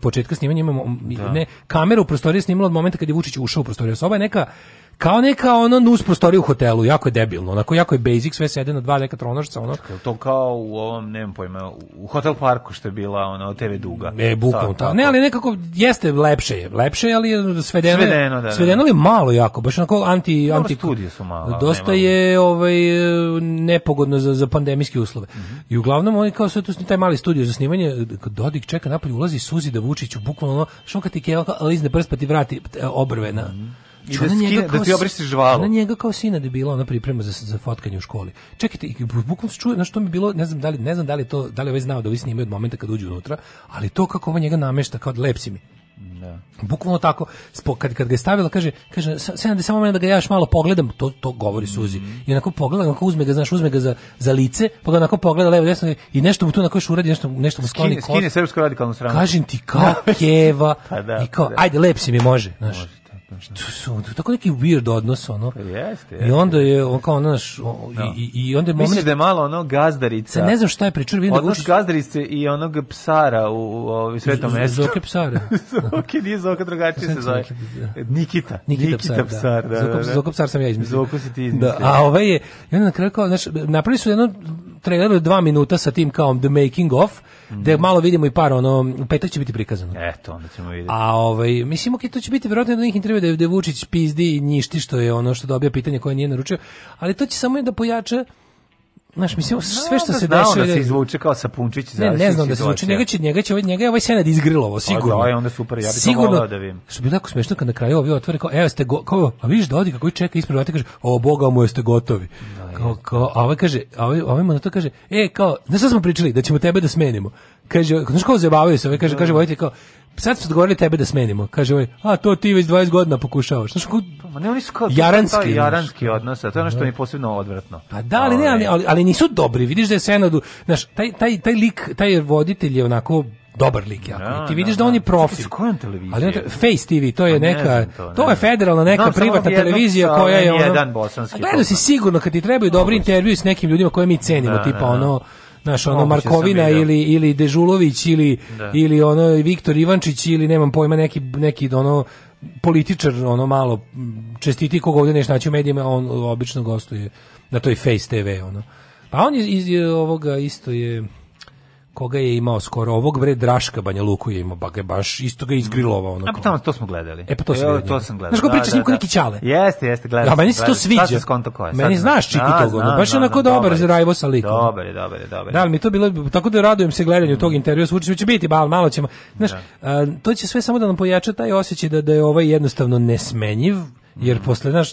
početka snimanja, imamo, da. ne, kamera u prostoriji snimala od momenta kad je Vučić ušao u prostoriju, soba je neka kao neka ono nus prostorija u hotelu, jako je debilno, onako jako je basic, sve sede na dva neka tronožca, ono. Čekaj, to kao u ovom, ne znam pojma, u hotel parku što je bila ono TV duga. Ne, bukvalno tako. Ne, ali nekako jeste lepše je, lepše je, ali svedeno, svedeno, da, da, da, svedeno je malo jako, baš onako anti Dobro, anti studije su malo. Dosta nema. je ovaj nepogodno za, za pandemijske uslove. Mm -hmm. I uglavnom oni kao sve su taj mali studio za snimanje, Dodik čeka napolju, ulazi Suzi da Vučiću bukvalno ono, što kad ti keva, lizne brst pa ti vrati e, obrve na. Mm -hmm i da, skine, da ti da obriši žvalu. Ona njega kao sina debila, da ona priprema za, za fotkanje u školi. Čekajte, i bukvalno se čuje, znaš, to mi bilo, ne znam da li, ne znam da li to, da li ovaj znao da ovi snimaju od momenta kad uđu unutra, ali to kako ova njega namešta, kao lepsi mi. Da. Bukvalno tako, spo, kad, kad ga je stavila, kaže, kaže sve da samo mene da ga jaš malo pogledam, to, to govori Suzi. Mm -hmm. I onako pogleda, onako uzme ga, znaš, uzme ga za, za lice, pa ga onako pogleda levo desno i nešto mu tu na koš uradi, nešto, nešto mu skloni kost. Skine srpsko radikalnu stranu. Kažem ti, kao pa da, keva, da, i kao, da. ajde, lep mi, može. Znaš. Može. Što su, tako neki weird odnos, ono. Jeste, jeste. I onda je, on kao, ono, naš, o, no. Da. i, i onda je moment... Misliš da je malo, ono, gazdarica. Sad ne znam šta je pričao, vidim da Odnos gazdarice i onog psara u, u, u svetom mestu. Zoke psara. Zoke nije Zoka, drugačije se zove. Da. Nikita. Nikita, Nikita psar, da. psar, da. da, da. Zoka psar sam ja izmislio. Zoku si ti izmislio. Da, a ovaj je, i onda na kraju kao, znaš, napravili su jedno traileru 2 minuta sa tim kao the making of, mm. da malo vidimo i par ono, petak će biti prikazano. Eto, onda ćemo videti. A ovaj, mislim, ok, to će biti verovatno jedno njih intervjua da je Vučić pizdi i njišti što je ono što dobija pitanje koje nije naručio, ali to će samo da pojača Znaš, mislim, sve što da se dešava... da se izvuče kao sapunčić za Ne, ne znam da se izvuče, njega će, njega će, ovaj- njega je ovaj Senad da izgrilovo, pa sigurno. Da, je onda super, ja bih sigurno, to volao da vidim. Što bi tako smešno kad na kraju ovi otvore kao, evo ste, go, kao, a vidiš da odi kako čeka ispred vrata kaže, o, boga mu jeste gotovi. Da, kao, kao, a ovaj kaže, a ovaj, ovaj mu na to kaže, e, kao, znaš šta smo pričali, da ćemo tebe da smenimo. Kaže, znaš kao zabavaju se, ovaj kaže, kaže, da. vojte, kao, sad su odgovorili tebe da smenimo. Kaže ovaj, a to ti već 20 godina pokušavaš. Znaš, kako... Pa ne, oni su kao... Jaranski. jaranski odnos, a to je ono što da. mi je posebno odvratno. Pa da, ali ne, ovaj. ali, ali, ali nisu dobri. Vidiš da je Senodu, znaš, taj, taj, taj lik, taj voditelj je onako dobar lik jako. Da, ti da, vidiš da, da, on je profil. S kojom televizijom? Ali Face TV, to je pa neka to, ne. to je federalna neka Znam, privatna televizija koja je ono, jedan bosanski. Gledao si sigurno kad ti trebaju dobri intervjui s nekim ljudima koje mi cenimo, da, tipa da, ono naš ono Markovina ili ili Dežulović ili ili ono Viktor Ivančić ili nemam pojma neki neki ono političar ono malo čestiti koga ovdje nešto naći u medijima, on obično gostuje na toj Face TV ono. Pa on je iz, iz ovoga isto je koga je imao skoro ovog bre Draška Banja Luku je imao baga baš isto ga izgrilovao onako. A pa tamo to smo gledali. E pa to, e, gledali. to da. sam gledao. Znaš ko da, priča s da, njim neki ćale. Jeste, jeste, gledao. Ja meni se to sviđa. Sad skonto ko je. Meni sad znaš Čiki tog, ono, baš je onako dobar za Rajvo sa likom. Dobar je, dobar je, dobar. Da, ali mi to bilo tako da radujem se gledanju mm. tog intervjua s će biti bal malo ćemo. Znaš, a, to će sve samo da nam pojača taj osjećaj da da je ovaj jednostavno nesmenjiv jer posle znaš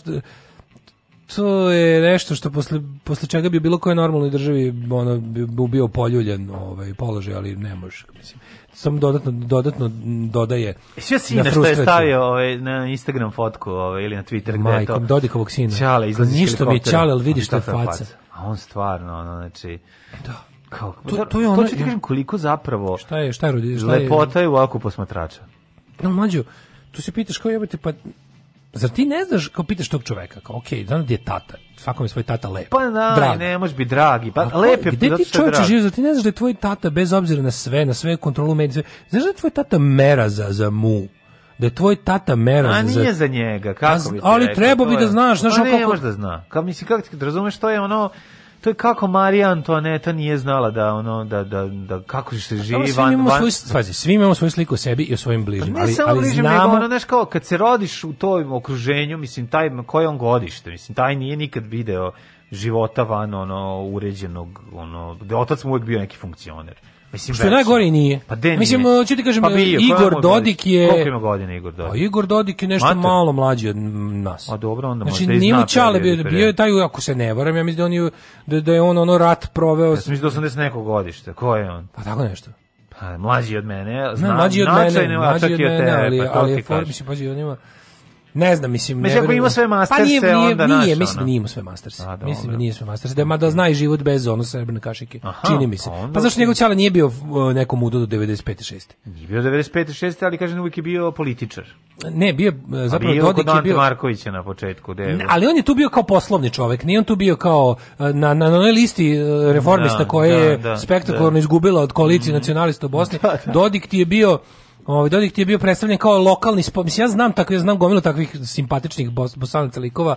to je nešto što posle, posle čega bi bilo koje normalnoj državi ono, bi bio poljuljen ovaj, položaj, ali ne može. Mislim, Samo dodatno dodatno dodaje. E, sve sine na što je stavio ovaj na Instagram fotku ovaj ili na Twitter gde je to. Dodikovog sina. Čale, izlazi Ništa mi čale, al vidiš faca. face. A on stvarno, ono, znači... E, da. Kao, to, to je ono... To ću ti kažem koliko zapravo... Šta je, šta je, šta je... Lepota je u oku posmatrača. No, mlađo, tu se pitaš kao jebate, pa Zar ti ne znaš, kao pitaš tog čoveka, kao, okej, okay, znam je tata, svakom je svoj tata lep. Pa na, da, drag. ne, možeš biti dragi, pa A, lep je, gde ti čovječe živi? zar ti ne znaš da je tvoj tata, bez obzira na sve, na sve kontrolu medije, znaš da je tvoj tata mera za, za mu, da je tvoj tata mera za... A nije za njega, kako bi Ali rekao, treba bi da znaš, znaš, pa ne, kako... može da zna, kao, mislim, kako ti razumeš, to je ono, to je kako Marija Antoaneta nije znala da ono da da da kako se živi svi van imamo van. Svoj, svi imamo svoju sliku o sebi i o svojim pa bližnjim, ali ali bližim, znamo, nego ono, kao kad se rodiš u tom okruženju, mislim taj koji on godište, mislim taj nije nikad video života van ono uređenog, ono, da otac mu uvek bio neki funkcioner. Mislim, što je najgore nije. Pa de nije. Mislim, ću ti kažem, pa bilje, Igor Dodik je... Koliko ima godina Igor Dodik? A pa Igor Dodik je nešto Mater. malo mlađi od nas. A dobro, onda znači, možda i zna. Znači, bio, bio je taj, ako se ne varam, ja mislim da, on, da, da je on ono rat proveo... Ja sam mislim da 80 nekog godišta, ko je on? Pa tako nešto. Pa, mlađi od mene, znam, ne, mlađi od mene, mlađi od mene, ali, pa ali je for, mislim, pađi, on ima... Ne znam, mislim... Među ako ima sve Masterse, pa nije, e, nije, onda nije, mislim nije ima sve Masterse. A, da, mislim da nije sve Masterse, da, ma da zna i život bez ono srebrne kašike, Aha, čini mi se. Pa, pa zašto njegov ćala nije bio e, nekom udo do 95. 6. Nije bio 95. 6. ali kažem uvijek je bio političar. Ne, bio e, zapravo bio Dodik je bio Markovića na početku, da. ali on je tu bio kao poslovni čovjek, nije on tu bio kao na na onoj listi reformista da, koje da, je da, da. spektakularno izgubila od koalicije mm. nacionalista u Bosni. Da, Dodik ti je bio Ovaj Dodik ti je bio predstavljen kao lokalni, mislim ja znam takve, ja znam gomilu takvih simpatičnih bos, bosanaca likova,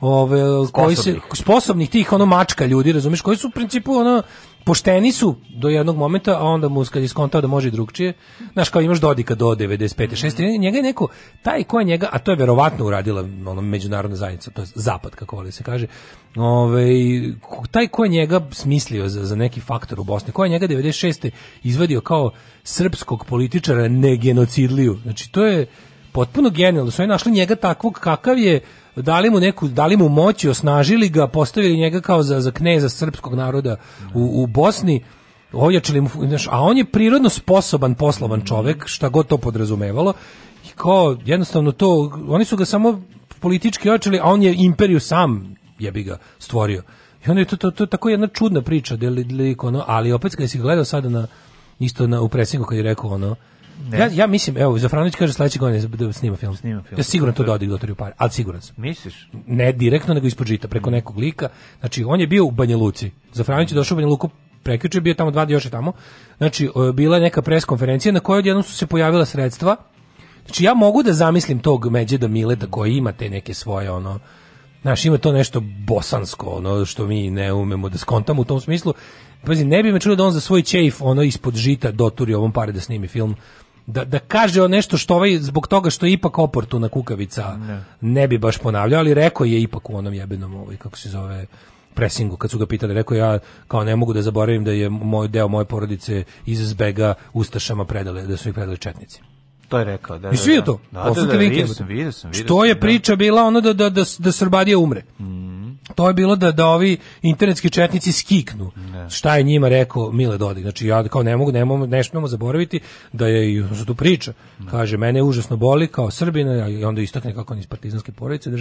ove, ovaj, koji se sposobnih tih ono mačka ljudi, razumeš, koji su u principu ono pošteni su do jednog momenta, a onda mu kad je skontao da može i drugčije, znaš kao imaš Dodika do 95. 6. Mhm. Njega je neko, taj ko je njega, a to je verovatno uradila ono, međunarodna zajednica, to je zapad, kako voli da se kaže, ove, ovaj, taj ko je njega smislio za, za neki faktor u Bosni, ko je njega 96. izvadio kao srpskog političara ne Znači, to je potpuno genijalno. Su oni našli njega takvog kakav je, dali mu neku, dali mu moć, osnažili ga, postavili njega kao za, za kneza srpskog naroda u, u Bosni, ojačali mu, znaš, a on je prirodno sposoban poslovan čovek, šta god to podrazumevalo, i kao jednostavno to, oni su ga samo politički ojačali, a on je imperiju sam jebi ga stvorio. I onda je to, to, to tako jedna čudna priča, del, del, ono, ali opet kada si gledao sada na, isto na, u presingu kad je rekao ono, Ja, ja mislim, evo, Zafranović kaže sledeće godine da snima film. Snima film. Ja da, siguran to dodik da. da dotorio pare, ali siguran sam. Misliš? Ne direktno, nego ispod žita, preko mm. nekog lika. Znači, on je bio u Banja Luci. Zafranović je došao u Banja Luku prekjuče, bio tamo dva dana još je tamo. Znači, bila je neka pres konferencija na kojoj odjednom su se pojavila sredstva. Znači, ja mogu da zamislim tog Međeda Mileta koji ima te neke svoje, ono, Znaš, ima to nešto bosansko, ono što mi ne umemo da skontamo u tom smislu. Pazi, ne bi me čulo da on za svoj čejf ono ispod žita doturi ovom pare da snimi film da, da kaže o nešto što ovaj, zbog toga što je ipak oportuna kukavica, ne, ne bi baš ponavljao, ali rekao je ipak u onom jebenom, ovaj, kako se zove, presingu kad su ga pitali rekao ja kao ne mogu da zaboravim da je moj deo moje porodice iz Zbega ustašama predale da su ih predale četnici To je rekao, da. I svi da, da. to. Da, da, da, da, vidio sam, vidio sam, vidio Što je da. priča bila ono da, da, da, da Srbadija umre. Mm. To je bilo da da ovi internetski četnici skiknu. Ne. Šta je njima rekao Mile Dodik? Znači ja kao ne mogu, ne mogu, ne smemo zaboraviti da je i tu priča. Kaže mene užasno boli kao Srbina i onda istakne kako on iz partizanske porodice, da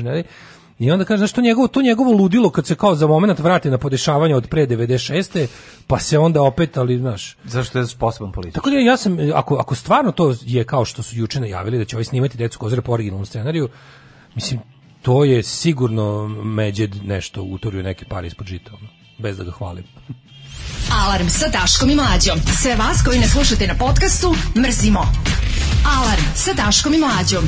I onda kaže, znaš, to njegovo, to njegovo ludilo kad se kao za moment vrati na podešavanje od pre 96. pa se onda opet, ali, znaš... Zašto je sposoban političar? Tako da ja sam, ako, ako stvarno to je kao što su juče najavili da će ovaj snimati Decu Kozare po originalnom scenariju, mislim, to je sigurno Međed nešto utorio neke pare ispod žita, ono, bez da ga hvalim. Alarm sa Daškom i Mlađom. Sve vas koji ne slušate na podcastu, mrzimo. Alarm sa Daškom i Mlađom.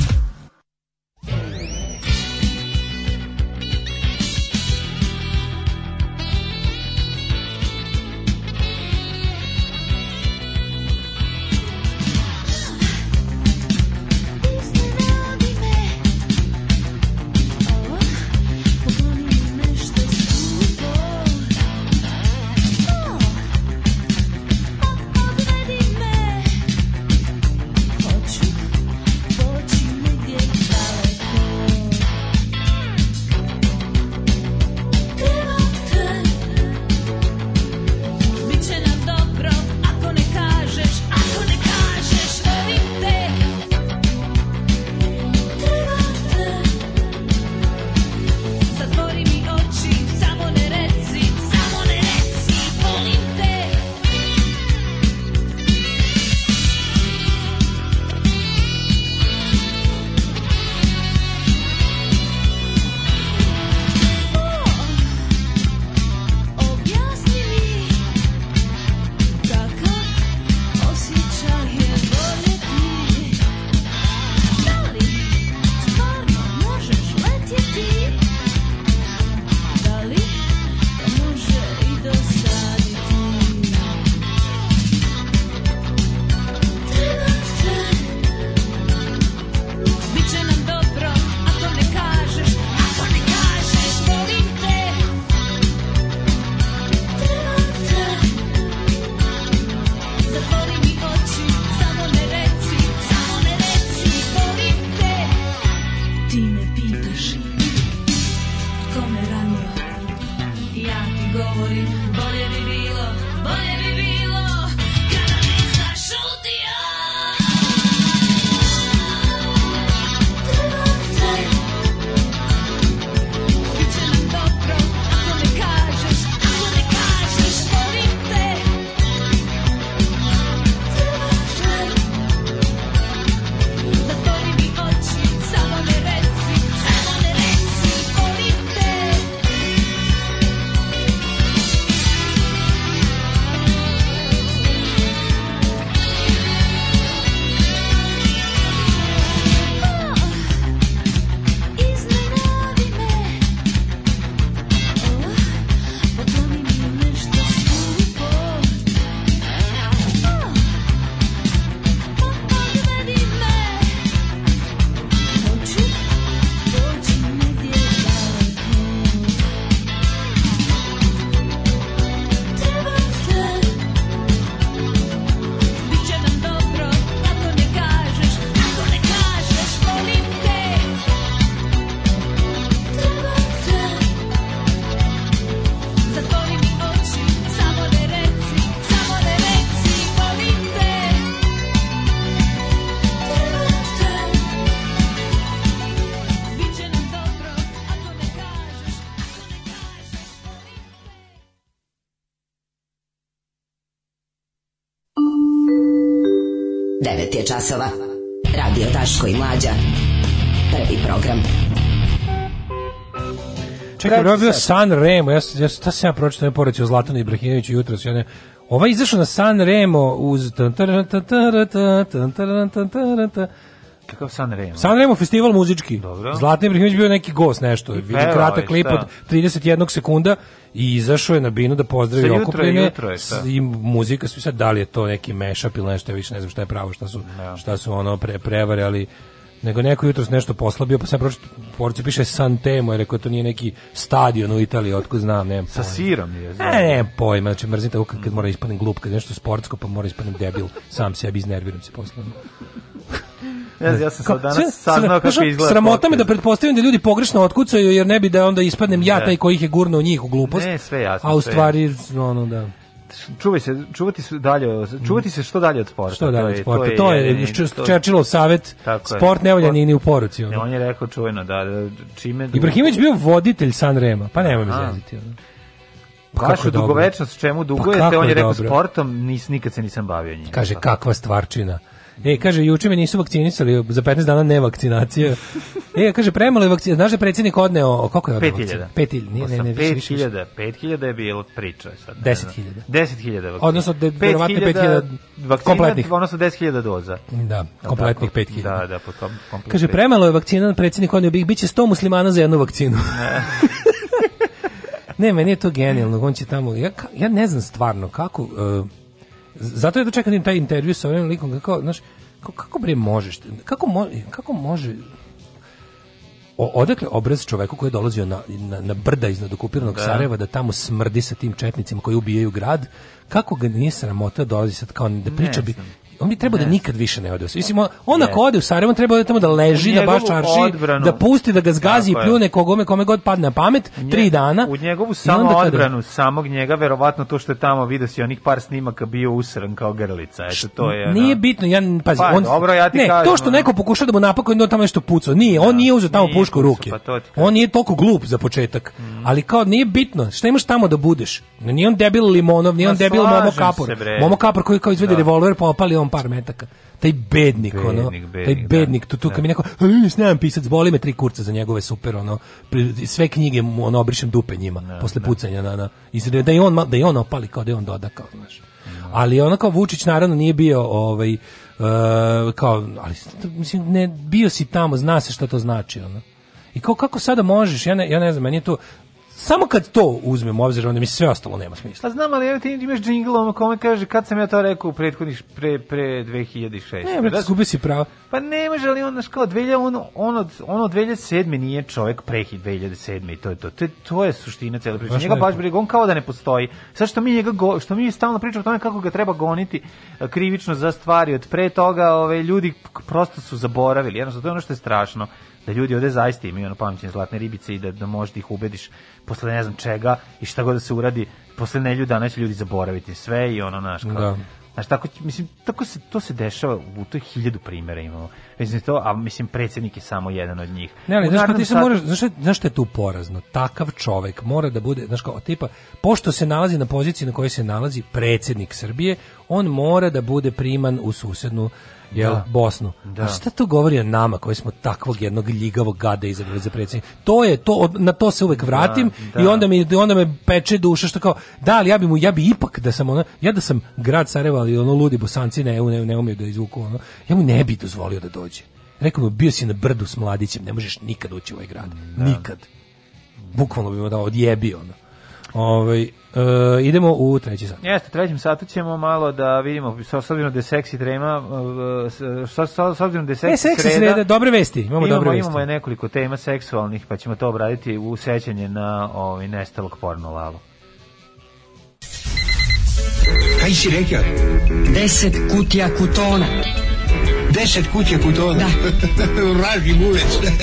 časova. Radio Taško i Mlađa. Prvi program. Čekaj, ovo je bio San Remo, ja, ja, ta se ja pročitao je poreći o Zlatanu Ibrahimoviću jutro, ja ne, ova je izašla na San Remo uz... Kakav San Remo? San Remo festival muzički. Dobro. Zlatni Ibrahimović bio neki gost nešto. Vidim kratak klip od 31 sekunda i izašao je na binu da pozdravi jutro, okupljene. Jutro je, I muzika su sad, da li je to neki mashup ili nešto, ja više ne znam šta je pravo, šta su, ja. Da. šta su ono pre, prevare, ali nego neko jutros nešto poslabio, pa sam pročito, porci piše San Temo, rekao to nije neki stadion u Italiji, otko znam, nemam pojma. Sa sirom je. E, znam. E, nemam pojma, znači mrzim tako kad, kad mm. mora da ispanem glup, kad nešto sportsko, pa mora da ispanem debil, sam sebi iznerviram se posle. Ne znam, ja sam sad danas saznao kako izgleda. Sramota me da pretpostavim da ljudi pogrešno otkucaju jer ne bi da onda ispadnem ja da. taj koji ih je gurnuo njih u glupost. Ne, sve jasno. A u stvari ono da čuvaj se, čuvati se dalje, čuvati se što dalje od sporta. Što dalje od sporta, to je, to je, je, to je Čerčilov savjet, sport ne valja ni, ni u poruci. Ono. Ne, on je rekao čujeno da, da čime... Ibrahimović bio voditelj Sanrema, pa nema mi zeziti. Ono. Pa Vašu dugovečnost čemu pa dugujete, pa on je rekao dobro. sportom, nis, nikad se nisam bavio njim. Kaže, da. kakva stvarčina. E, kaže, juče me nisu vakcinisali, za 15 dana ne vakcinacija. E, kaže, premalo je vakcinacija. Znaš da predsjednik odneo, koliko je odneo? 5000. 5000, nije, ne, ne, više, više. 5000, 5000 je bilo priča sad. 10000. Da, 10000 da, da. vakcina. Odnosno, de, 5000 kompletnih. odnosno 10000 doza. Da, kompletnih 5000. Da, da, po tom kompletnih. Kaže, premalo je vakcina, predsjednik odneo, biće 100 muslimana za jednu vakcinu. ne, meni je to genijalno, on će tamo, ja, ja ne znam stvarno kako... Uh, zato je dočekan da taj intervju sa ovim likom kako, znaš, kako, kako bre možeš, kako, mo, kako može o, odakle obraz čoveku koji je dolazio na, na, na brda iznad okupiranog da. Sarajeva da tamo smrdi sa tim četnicima koji ubijaju grad, kako ga nije sramota da dolazi sad kao da priča bi on bi trebao da nikad više ne ode. Mislim on ako ode u Sarajevo, on treba da tamo da leži, da baš čarši, da pusti da ga zgazi Tako i pljune kogome kome god padne na pamet, 3 dana. U njegovu samo odbranu, samog njega, verovatno to što je tamo video se onih par snimaka bio usran kao grlica. Eto to je. Nije da. bitno, ja pazi, pa, on dobro, ja ti ne, kažem, to što neko pokušao da mu napakuje, on tamo nešto pucao. Nije, on da, nije uzeo tamo nije pušku u ruke. Pa to on nije toliko glup za početak. Mm. Ali kao nije bitno, šta imaš tamo da budeš? Nije on debil limonov, nije on debil momo kapor. Momo kapor koji kao izvede da. revolver, pa opali on par metaka. Taj bednik, bednik ono, bednik, taj bednik, da. tu, tu da. kad mi neko, e, ne znam pisac, boli me tri kurca za njegove super, ono, sve knjige mu, ono, obrišem dupe njima, da, posle da. pucanja, na, na, i da, da je on, da je on opali, kao da je on doda, kao, znaš. Da. Ali ono kao Vučić naravno nije bio ovaj uh, kao ali mislim ne bio si tamo, zna se šta to znači ono. I kao kako sada možeš? Ja ne, ja ne znam, meni je to Samo kad to uzmem u obzir, onda mi sve ostalo nema smisla. Pa znam, ali evo ti imaš džinglom, kome kaže, kad sam ja to rekao u prethodnih, pre, pre 2006. Ne, brate, skupi da? si pravo. Pa ne može, ali on, kao, 2000, on, on, od, on od 2007. nije čovjek pre 2007. i to je to. To je, to je suština cele priče. Njega baš briga, on kao da ne postoji. Sad što mi, njega go, što mi stalno pričamo o tome kako ga treba goniti e, krivično za stvari od pre toga, ove, ljudi prosto su zaboravili. Jednostavno, to je ono što je strašno da ljudi ovde zaista imaju ono pamćenje zlatne ribice i da, da možda ih ubediš posle ne znam čega i šta god da se uradi, posle nelju dana će ljudi zaboraviti sve i ono, naš, kao, da. Znaš, tako, mislim, tako se, to se dešava, u toj hiljadu primjera imamo. Mislim, to, a mislim, predsjednik je samo jedan od njih. Ne, ali, znaš, ti se sad... moraš, znaš, znaš što je tu porazno? Takav čovek mora da bude, znaš kao, tipa, pošto se nalazi na poziciji na kojoj se nalazi predsjednik Srbije, on mora da bude priman u susednu jel, da. Bosnu. Da. A šta to govori o nama koji smo takvog jednog ljigavog gada izabrali za predsjednika? To je to na to se uvek da, vratim da, da. i onda mi onda me peče duša što kao da ali ja bi mu ja bi ipak da sam ona ja da sam grad Sarajevo ali ono ludi bosanci ne ne, ne umeju da izvuku ono ja mu ne bih dozvolio da dođe. Rekao mu bio si na brdu s mladićem, ne možeš nikad ući u ovaj grad. Da. Nikad. Bukvalno bi mu dao odjebio ono. Ovaj Uh, idemo u treći sat. Jeste, trećem satu ćemo malo da vidimo s obzirom da je seksi trema e, s obzirom da je seksi, e, seksi sreda, sreda, dobre vesti, imamo, imamo dobre vesti. Imamo je nekoliko tema seksualnih, pa ćemo to obraditi u sećanje na ovaj nestalog porno lalo. Kaj si rekao? Deset kutija kutona deset kuće kod toga. Da. Vraži gulec.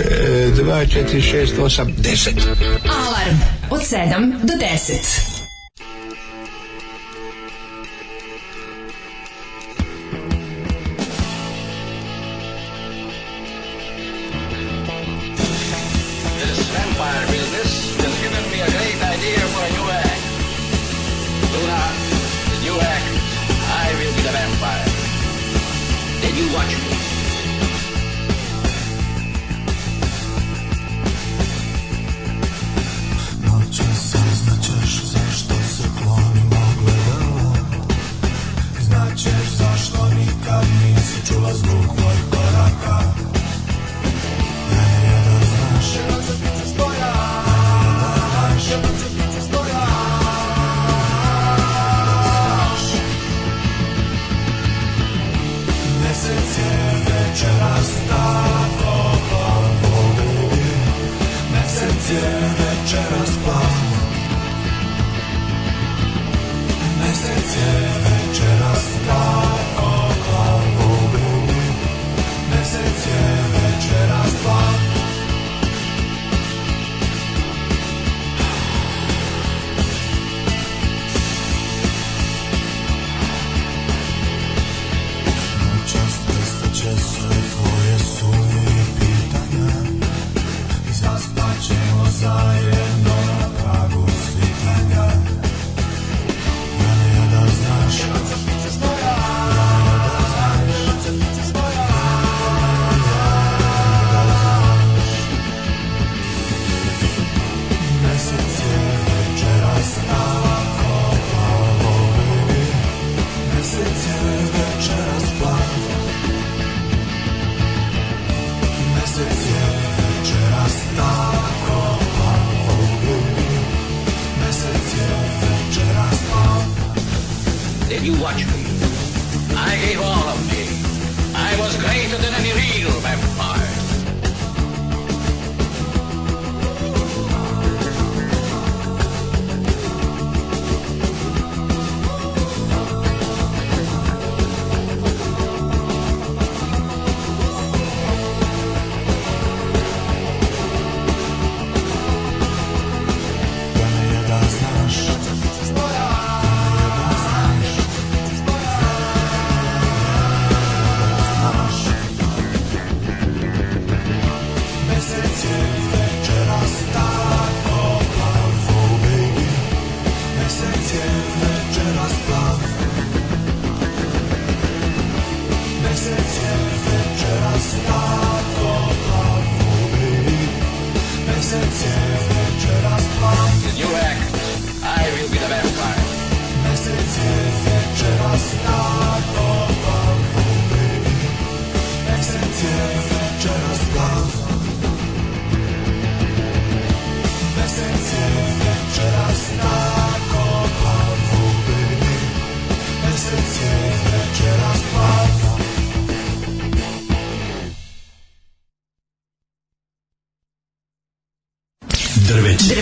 E, dva, četiri, šest, osam, deset. Alarm od sedam do deset.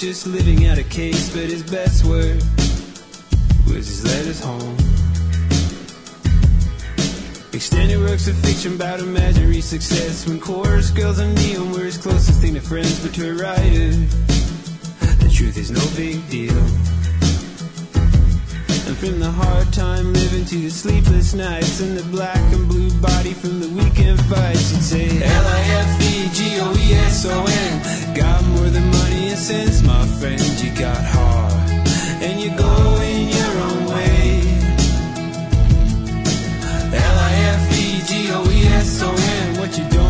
just living out a case, but his best word was his letters home. Extended works of fiction about imaginary success when chorus girls and neon were his closest thing to friends, but to a writer, the truth is no big deal from the hard time living to the sleepless nights and the black and blue body from the weekend fights. You'd say L I F E G O E S O N. Got more than money and sense, my friend. You got heart and you're going your own way. L I F E G O E S O N. What you doing?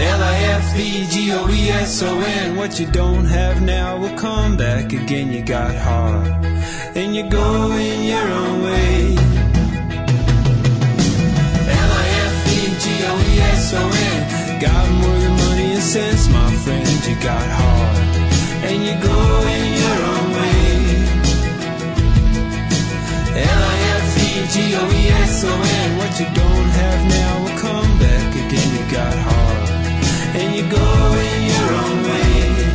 L-I-F-E-G-O-E-S-O-N What you don't have now will come back again You got heart, and you're going your own way L-I-F-E-G-O-E-S-O-N Got more than money and sense, my friend You got heart, and you're going your own way L-I-F-E-G-O-E-S-O-N What you don't have now will come back again You got heart and you go in your own way.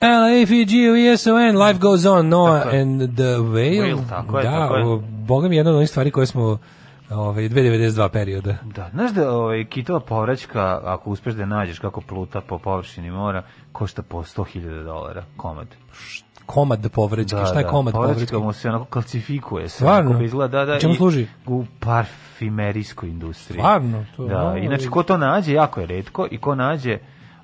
L-A-F-E-G-U-E-S-O-N, Life Goes On, Noah tako and the Whale. Whale tako je, da, tako je. Boga mi jedna od onih stvari koje smo ovaj 292 perioda. Da, znaš da ovaj kitova povraćka ako uspeš da nađeš kako pluta po površini mora košta po 100.000 dolara komad. Komad povraćke, da, šta je da, komad povraćke? Povraćka mu se onako kalcifikuje, stvarno izgleda, da, da. Čemu služi? U parfimerijskoj industriji. Stvarno, to. Da, inače ko to nađe jako je retko i ko nađe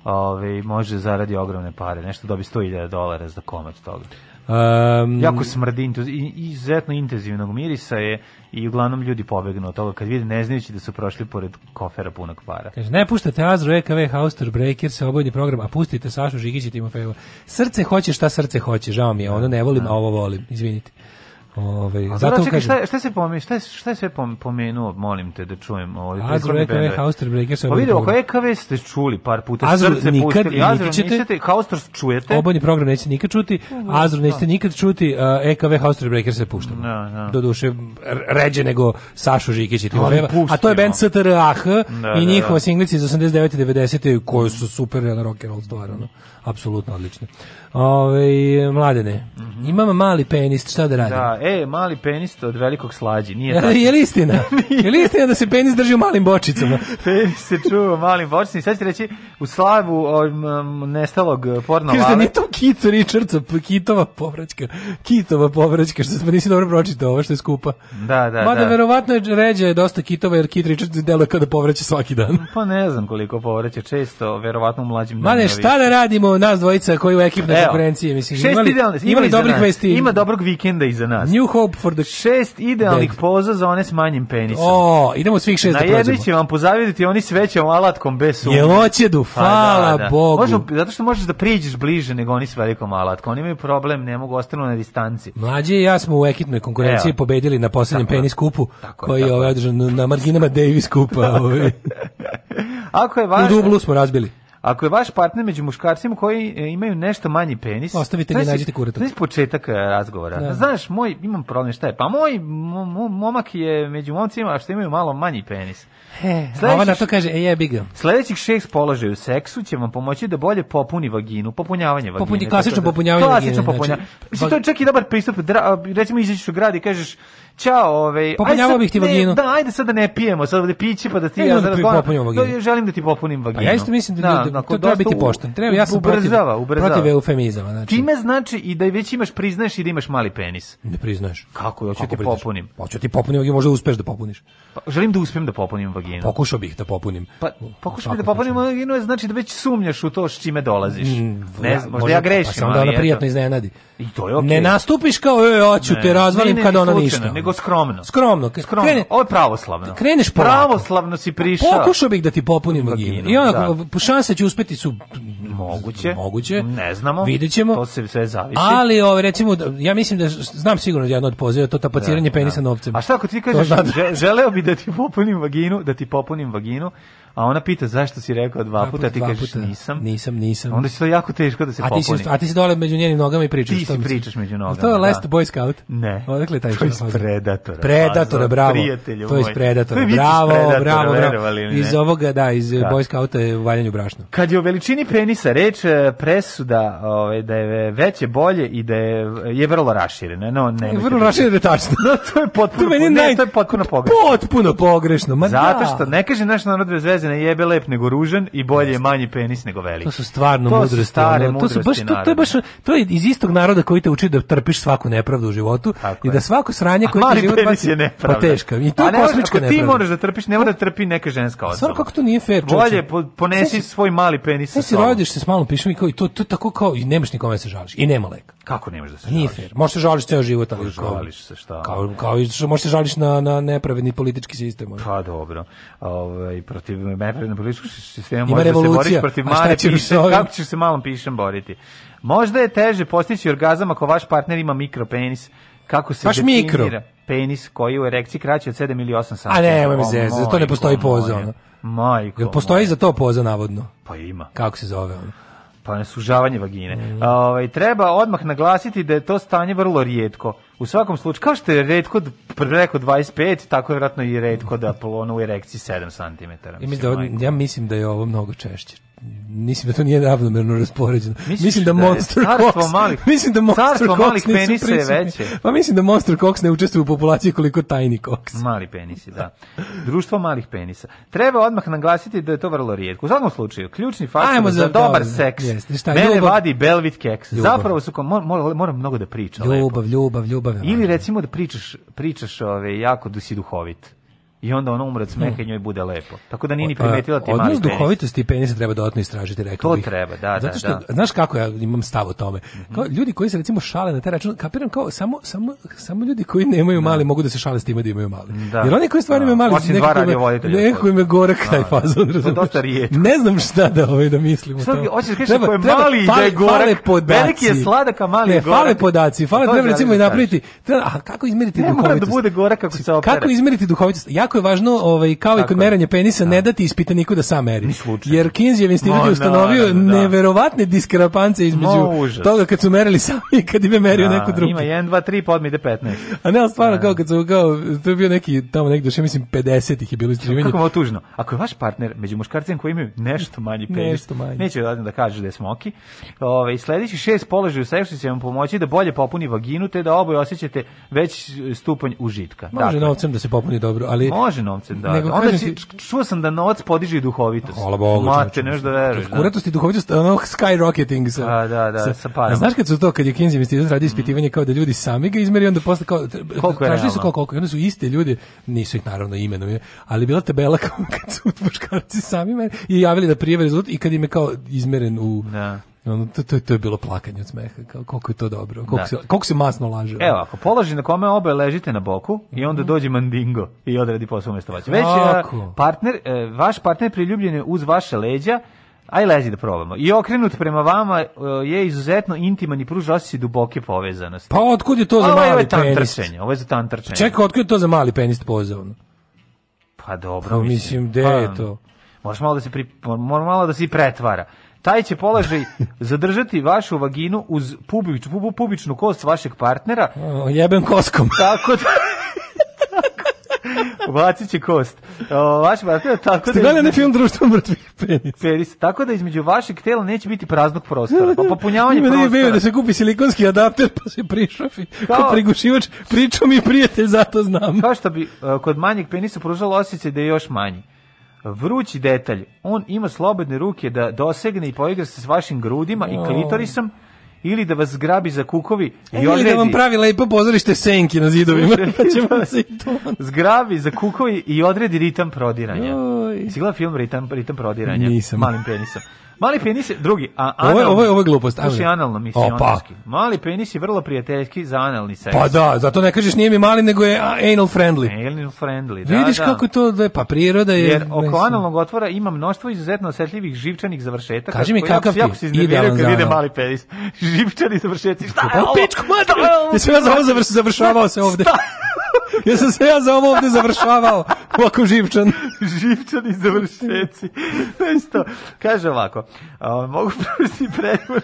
ove, ovaj, može zaradi ogromne pare, nešto dobi 100.000 dolara za komad toga. Um, jako smrdi, izuzetno intenzivnog mirisa je i uglavnom ljudi pobegnu od toga kad vide ne znajući da su prošli pored kofera punog para. Kaže, ne puštate Azro, EKV, Hauster, Breaker, se obojni program, a pustite Sašu Žigić i Timofejeva. Srce hoće šta srce hoće, žao mi je, da, ono ne volim, da. a ovo volim, izvinite. Ovaj zato čekaj, šta šta se pomeni, šta šta je sve pomenuo, molim te da čujem, ovaj Azur EKV Haustor, Breaker, Pa vidi, oko EKV ste čuli par puta, Azur srce nikad, pustili, Azro, nećete, Hauster čujete. Obonji program nećete nikad čuti, Azro, nećete nikad čuti, uh, EKV Haustor, Breaker, se pušta. Da, da. Do duše ređe nego Sašu Žikić i Timofeva, a to je bend STRAH i njihova singlica iz 89 i 90 koje su super na rock and roll stvarno apsolutno odlično. Ove, mladene, mm -hmm. imam mali penis, šta da radim? Da, e, mali penis od velikog slađi, nije tako. je li istina? je li istina da se penis drži u malim bočicama? penis se čuva u malim bočicama. Sad ćete reći, u slavu um, nestalog porno Kaže da nije to Kito Richardsa, Kitova povraćka, Kitova povraćka, što sam nisi dobro pročitao, ovo što je skupa. Da, da, Mada da. verovatno je ređa je dosta Kitova, jer Kit Richards deluje kao da povraća svaki dan. Pa ne znam koliko povraća, često, verovatno u mlađim danima. Mane, šta da radimo? nas dvojica koji u ekipnoj konkurenciji, mislim. Šest imali, idealnih, ima imali dobrih vesti. Ima dobrog vikenda iza nas. New hope for the šest idealnih dead. poza za one s manjim penisom. O, idemo svih šest Na da prođemo. će vam pozaviditi oni s većom alatkom bez sumnje. Jel oćedu, pa hvala da, da. Bogu. Možemo, zato što možeš da priđeš bliže nego oni s velikom alatkom. Oni imaju problem, ne mogu ostanu na distanci. Mlađi i ja smo u ekipnoj konkurenciji Evo. pobedili na poslednjem penis kupu, tako, koji tako. je ovaj održan na marginama Davis kupa. Ovaj. Ako je važno... U dublu smo razbili. Ako je vaš partner među muškarcima koji e, imaju nešto manji penis, ostavite ga i nađite To je početak e, razgovora. Da. Znaš, moj, imam problem šta je. Pa moj momak je među momcima što imaju malo manji penis. E, a ona to kaže, e, jebi ga. Sledećih šest položaja u seksu će vam pomoći da bolje popuni vaginu, popunjavanje vagine. Popunje, klasično da, popunjavanje klasično vagine. Klasično popunjavanje. Znači, Mislim, to je čak i dobar pristup. Dra, recimo, izađeš u grad i kažeš, Ćao, ovaj. Popunjavao bih ti vaginu. da, ajde sad da ne pijemo, sad da pići pa da ti e, ja zaraz da popunim vaginu. Da, želim da ti popunim pa vaginu. A ja isto mislim da, da, da, da to treba biti pošten. Treba ja sam ubrzava, protiv, ubrzava. protiv eufemizama, znači. Time znači i da već imaš priznaješ i da imaš mali penis. Ne priznaješ. Kako, da pa hoću da ti popunim. Hoću ti popunim, vaginu, možda uspeš da popuniš. Pa, želim da uspem da popunim vaginu vaginu. Pokušao bih da popunim. Pa, pokušao bih da popunim vaginu, znači da već sumnjaš u to s čime dolaziš. Mm, ne znam, možda ja pa grešim. Pa sam da ona prijatno iznenadi. I to je okay. Ne nastupiš kao, ej, hoću te razvalim kad ona ništa. Nego skromno. Skromno. skromno. Krene, Ovo je pravoslavno. Kreneš Pravoslavno si pa prišao. Pokušao bih da ti popunim da vaginu. I onda, po da. šanse će uspeti su Moguće. Moguće. Ne znamo. Videćemo. To se sve zavisi. Ali ovaj recimo da, ja mislim da znam sigurno da jedan od poziva to tapaciranje da, da. penisa da. novcem. A šta ako ti kažeš želeo bih da ti popunim vaginu, da ti popunim vaginu, a ona pita zašto si rekao dva puta, a ti dva kažeš puta. nisam. Nisam, nisam. Onda je to jako teško da se a popuni. Ti si, a ti si dole među njenim nogama i pričaš. Ti si pričaš među nogama. To je Last da. Boy Scout? Ne. Odakle taj to je iz Predatora. Predatora, bravo. Prijatelju to je iz Predatora. Bravo, predatora, bravo, bravo. Iz ovoga, da, iz da. Boy Scouta je valjanju brašno. Kad je o veličini penisa reč, e, presuda ove, da je veće bolje i da je, je vrlo raširena. No, ne, je vrlo raširena tačno. to je potpuno, to je potpuno pogrešno. Potpuno pogrešno. Ma Zato da. što ne kaže naš narod bez veze kaže ne jebe lep nego ružan i bolje je manji penis nego veliki. To su stvarno to mudrosti. Su stare ono, to su baš to, to, je baš to je iz istog naroda koji te uči da trpiš svaku nepravdu u životu Tako i da svako sranje koje ti život baci je nepravda. Pa Teška. I to pa je kosmička nepravda. Ti možeš da trpiš, ne mora da trpi neka ženska osoba. Stvarno kako to nije fair. Bolje ponesi svoj mali penis sa sobom. rodiš se s malom pišom i kao i to to tako kao i nemaš nikome da se žališ i nema lek. Kako nemaš da se žališ? Nije fair. Možeš se žališ ceo život, ali žališ se šta? Kao kao i možeš se žališ na na nepravedni politički sistem. Pa dobro. Ovaj protiv nepravedno političkog sistema može da se boriš protiv male piše, kako ćeš se malom pišem boriti. Možda je teže postići orgazam ako vaš partner ima mikropenis. Kako se Baš mikro. penis koji u erekciji kraći od 7 ili 8 sati? A ne, mi zezati, za to ne postoji poza. Ono. Majko. Jel postoji moja. za to poza, navodno? Pa ima. Kako se zove ono? Pa ne sužavanje vagine. Mm. Ove, ovaj, treba odmah naglasiti da je to stanje vrlo rijetko U svakom slučaju, kao što je redko preko 25, tako je vjerojatno i redko da polona u erekciji 7 cm. Mislim, mislim da, ja mislim da je ovo mnogo češće. Mislim da to nije ravnomerno raspoređeno. Misliš mislim da, da Monster je, Cox, malih, mislim da Monster Cox malih penisa je veće. Pa mislim da Monster Cox ne učestvuje u populaciji koliko tajni Cox. Mali penisi, da. Društvo malih penisa. Treba odmah naglasiti da je to vrlo rijetko. U svakom slučaju, ključni faktor za, za dobar da, seks. Jest, šta, Mene ljubav, vadi Belvit keks. Ljubav. Zapravo su, moram, moram mnogo da pričam. Ljubav, ljubav, ljubav, ljubav Ljubavna Ili recimo da pričaš, pričaš ove, ovaj, jako da si duhovit i onda ona umre od smeha i njoj bude lepo. Tako da nije ni pa, primetila ti mali penis. Odnos duhovitosti i penisa treba dodatno istražiti, rekao to bih. To treba, da, Zato da, što, da, da. Znaš kako ja imam stav o tome? Mhm. Kao, ljudi koji se recimo šale na taj račun, kapiram kao samo, samo, samo ljudi koji nemaju da. mali mogu da se šale s time da imaju mali. Da. Jer oni koji stvari da. imaju mali, nekako, nekako im je gorak taj fazon. To dosta Ne znam šta da, ovaj, da mislim o tome. Hoćeš reći ko je mali i da je gorak, veliki je sladak, a mali je gorak. Fale podaci, fale treba recimo i napraviti. A kako izmeriti duhovitost? Ne mora da bude gore kako se opere. Kako izmeriti duhovitost? Jako jako je važno, ovaj, kao Tako i kod merenja penisa, da. ne dati ispitaniku da sam meri. Jer Kinzijev institut no, je ustanovio no, da. neverovatne diskrepance između no, toga kad su merili sami i kad im je merio da, neko drugi. Ima 1, 2, 3, podmi ide 15. A ne, ali stvarno, da. kao kad su, kao, to je bio neki, tamo negde, ja mislim, 50 ih je bilo istraživanje. Kako je tužno? Ako je vaš partner među muškarcem koji imaju nešto manji penis, nešto manji. neće da kaže da je smoki, ove, ovaj, sledeći šest položaja u seksu će vam pomoći da bolje popuni vaginu, te da oboje osećate već stupanj užitka. Može dakle, novcem da se popuni dobro, ali može novcem da. Nego, Onda si, ti, čuo sam da novac podiže i duhovitost. Hvala Bogu. Mate, nešto da veruješ. Da. Kuratost i duhovitost, ono skyrocketing sa. Da, da, da, sa, sa parama. Znaš kad su to kad je Kinzi investitor da radio ispitivanje kao da ljudi sami ga izmeri onda posle kao koliko tražili su koliko, koliko, onda su iste ljudi, nisu ih naravno imenom, ali bila tabela kao kad su muškarci sami meni i javili da prijave rezultat i kad im je kao izmeren u da ono, to, to, to je bilo plakanje od smeha, kao, koliko je to dobro, koliko, da. se, koliko se masno laže. Evo, ako položi na kome obe ležite na boku i onda mhm. dođe mandingo i odradi posao umjesto vas. Već eh, partner, eh, vaš partner priljubljen je uz vaše leđa, Aj leži da probamo. I okrenut prema vama eh, je izuzetno intiman i pruža osjećaj duboke povezanosti. Pa otkud je to za mali je penist? Ovo je za tantrčenje. Čekaj, otkud je to za mali penist pozovno? Pa dobro, pa, mislim. mislim, gde pa, je to? Možeš malo da se pri, malo da se pretvara. Taj će položaj zadržati vašu vaginu uz pubič, pub, pubičnu kost vašeg partnera. O, jebem koskom. Tako da... Ubacit će kost. O, vaš partner, tako Ste da... Ste film društvo mrtvih penis. penis. Tako da između vašeg tela neće biti praznog prostora. Pa popunjavanje Ima prostora. Ima da se kupi silikonski adapter pa se prišofi. Kao, kao prigušivač, pričom i prijatelj, zato znam. Kao što bi e, kod manjeg penisa pružalo osjećaj da je još manji. Vrući detalj, on ima slobodne ruke da dosegne i poigra se s vašim grudima i klitorisom, ili da vas zgrabi za kukovi e, i odredi. Ili da vam pravi lepo pozorište senki na zidovima. pa ćemo se i to. Zgrabi za kukovi i odredi ritam prodiranja. Oj. Si gledao film Ritam, ritam prodiranja? Nisam. Malim penisom. Mali penis drugi, a analni, ovo, ovo, ovo je glupost. Slušaj, analno misionarski. Pa. Znači, mali penis je vrlo prijateljski za analni seks. Pa da, zato ne kažeš nije mi mali, nego je anal friendly. Anal friendly, da, Vidiš da. kako to da je, pa priroda je... Jer oko mislim. analnog otvora ima mnoštvo izuzetno osetljivih živčanih završetaka. Kaži mi kakav ti jako se iznerviraju kad vide mali penis. Živčani završetci, šta je pa, ovo? Pičku, mater! Jesam ja završavao se ovde. Šta ja se ja za ovo ovde završavao. Ovako živčan. živčan i završeci. Isto, kaže ovako, a, mogu pružiti predvor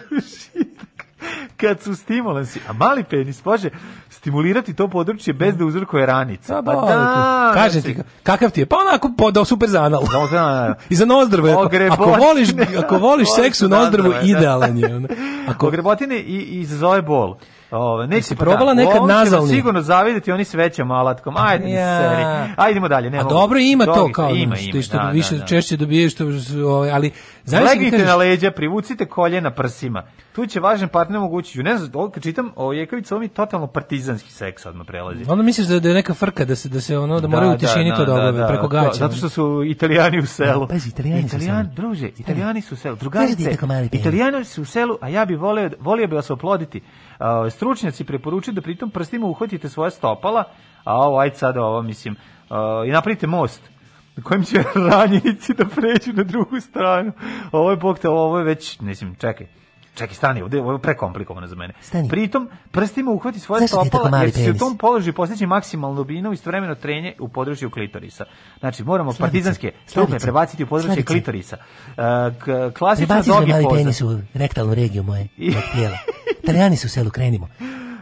kad su stimulansi, a mali penis može stimulirati to područje bez da uzrokuje ranica. Da, pa da, da znači- kažem ti, kakav ti je? Pa onako podao super za anal. Da. I za nozdrvo. Ako voliš, ako voliš seks u nozdrvu, idealan je. Ako... Ogrebotine i, i izazove bol. Ove, neće si probala nekad Ovo nazalni. sigurno zavidjeti oni s većom alatkom. Ajde, ja. seri. Ajde, idemo dalje. Ne a dobro ima to kao, ima, što, ima, što da, da, više da, češće dobiješ, što, ovaj, ali... Znaš Legnite kažeš... na leđa, privucite koljena prsima. Tu će važan partner omogućiti. Ne znam, ovo kad čitam o Jekovicu, ovo totalno partizanski seks odmah prelazi. Onda misliš da, da je neka frka, da se, da se ono, da, da moraju u da, tišini da, to da, da obave, preko gaća. Zato što su italijani u selu. Pazi, italijani Italijan, su Druže, italijani su u selu. Drugarice, italijani su u selu, a ja bi volio, volio bi vas oploditi. Ovaj, stručnjaci preporučuju da pritom prstima uhvatite svoje stopala, a ovo, ajde sad ovo, mislim, eh, i napravite most na kojem će ranjenici da pređu na drugu stranu. Ovo je, bog te, ovo je već, mislim, čekaj, Čekaj, stani, ovde ovo je prekomplikovano za mene. Stani. Pritom prstima uhvati svoje stopala jer se u tom položaju postići maksimalnu dubinu i istovremeno trenje u području klitorisa. Znači, moramo Slavice. partizanske stopne prebaciti u područje Slavice. klitorisa. Uh, klasična dogi poza. penis u rektalnu regiju moje od tijela. Italijani su u selu, krenimo.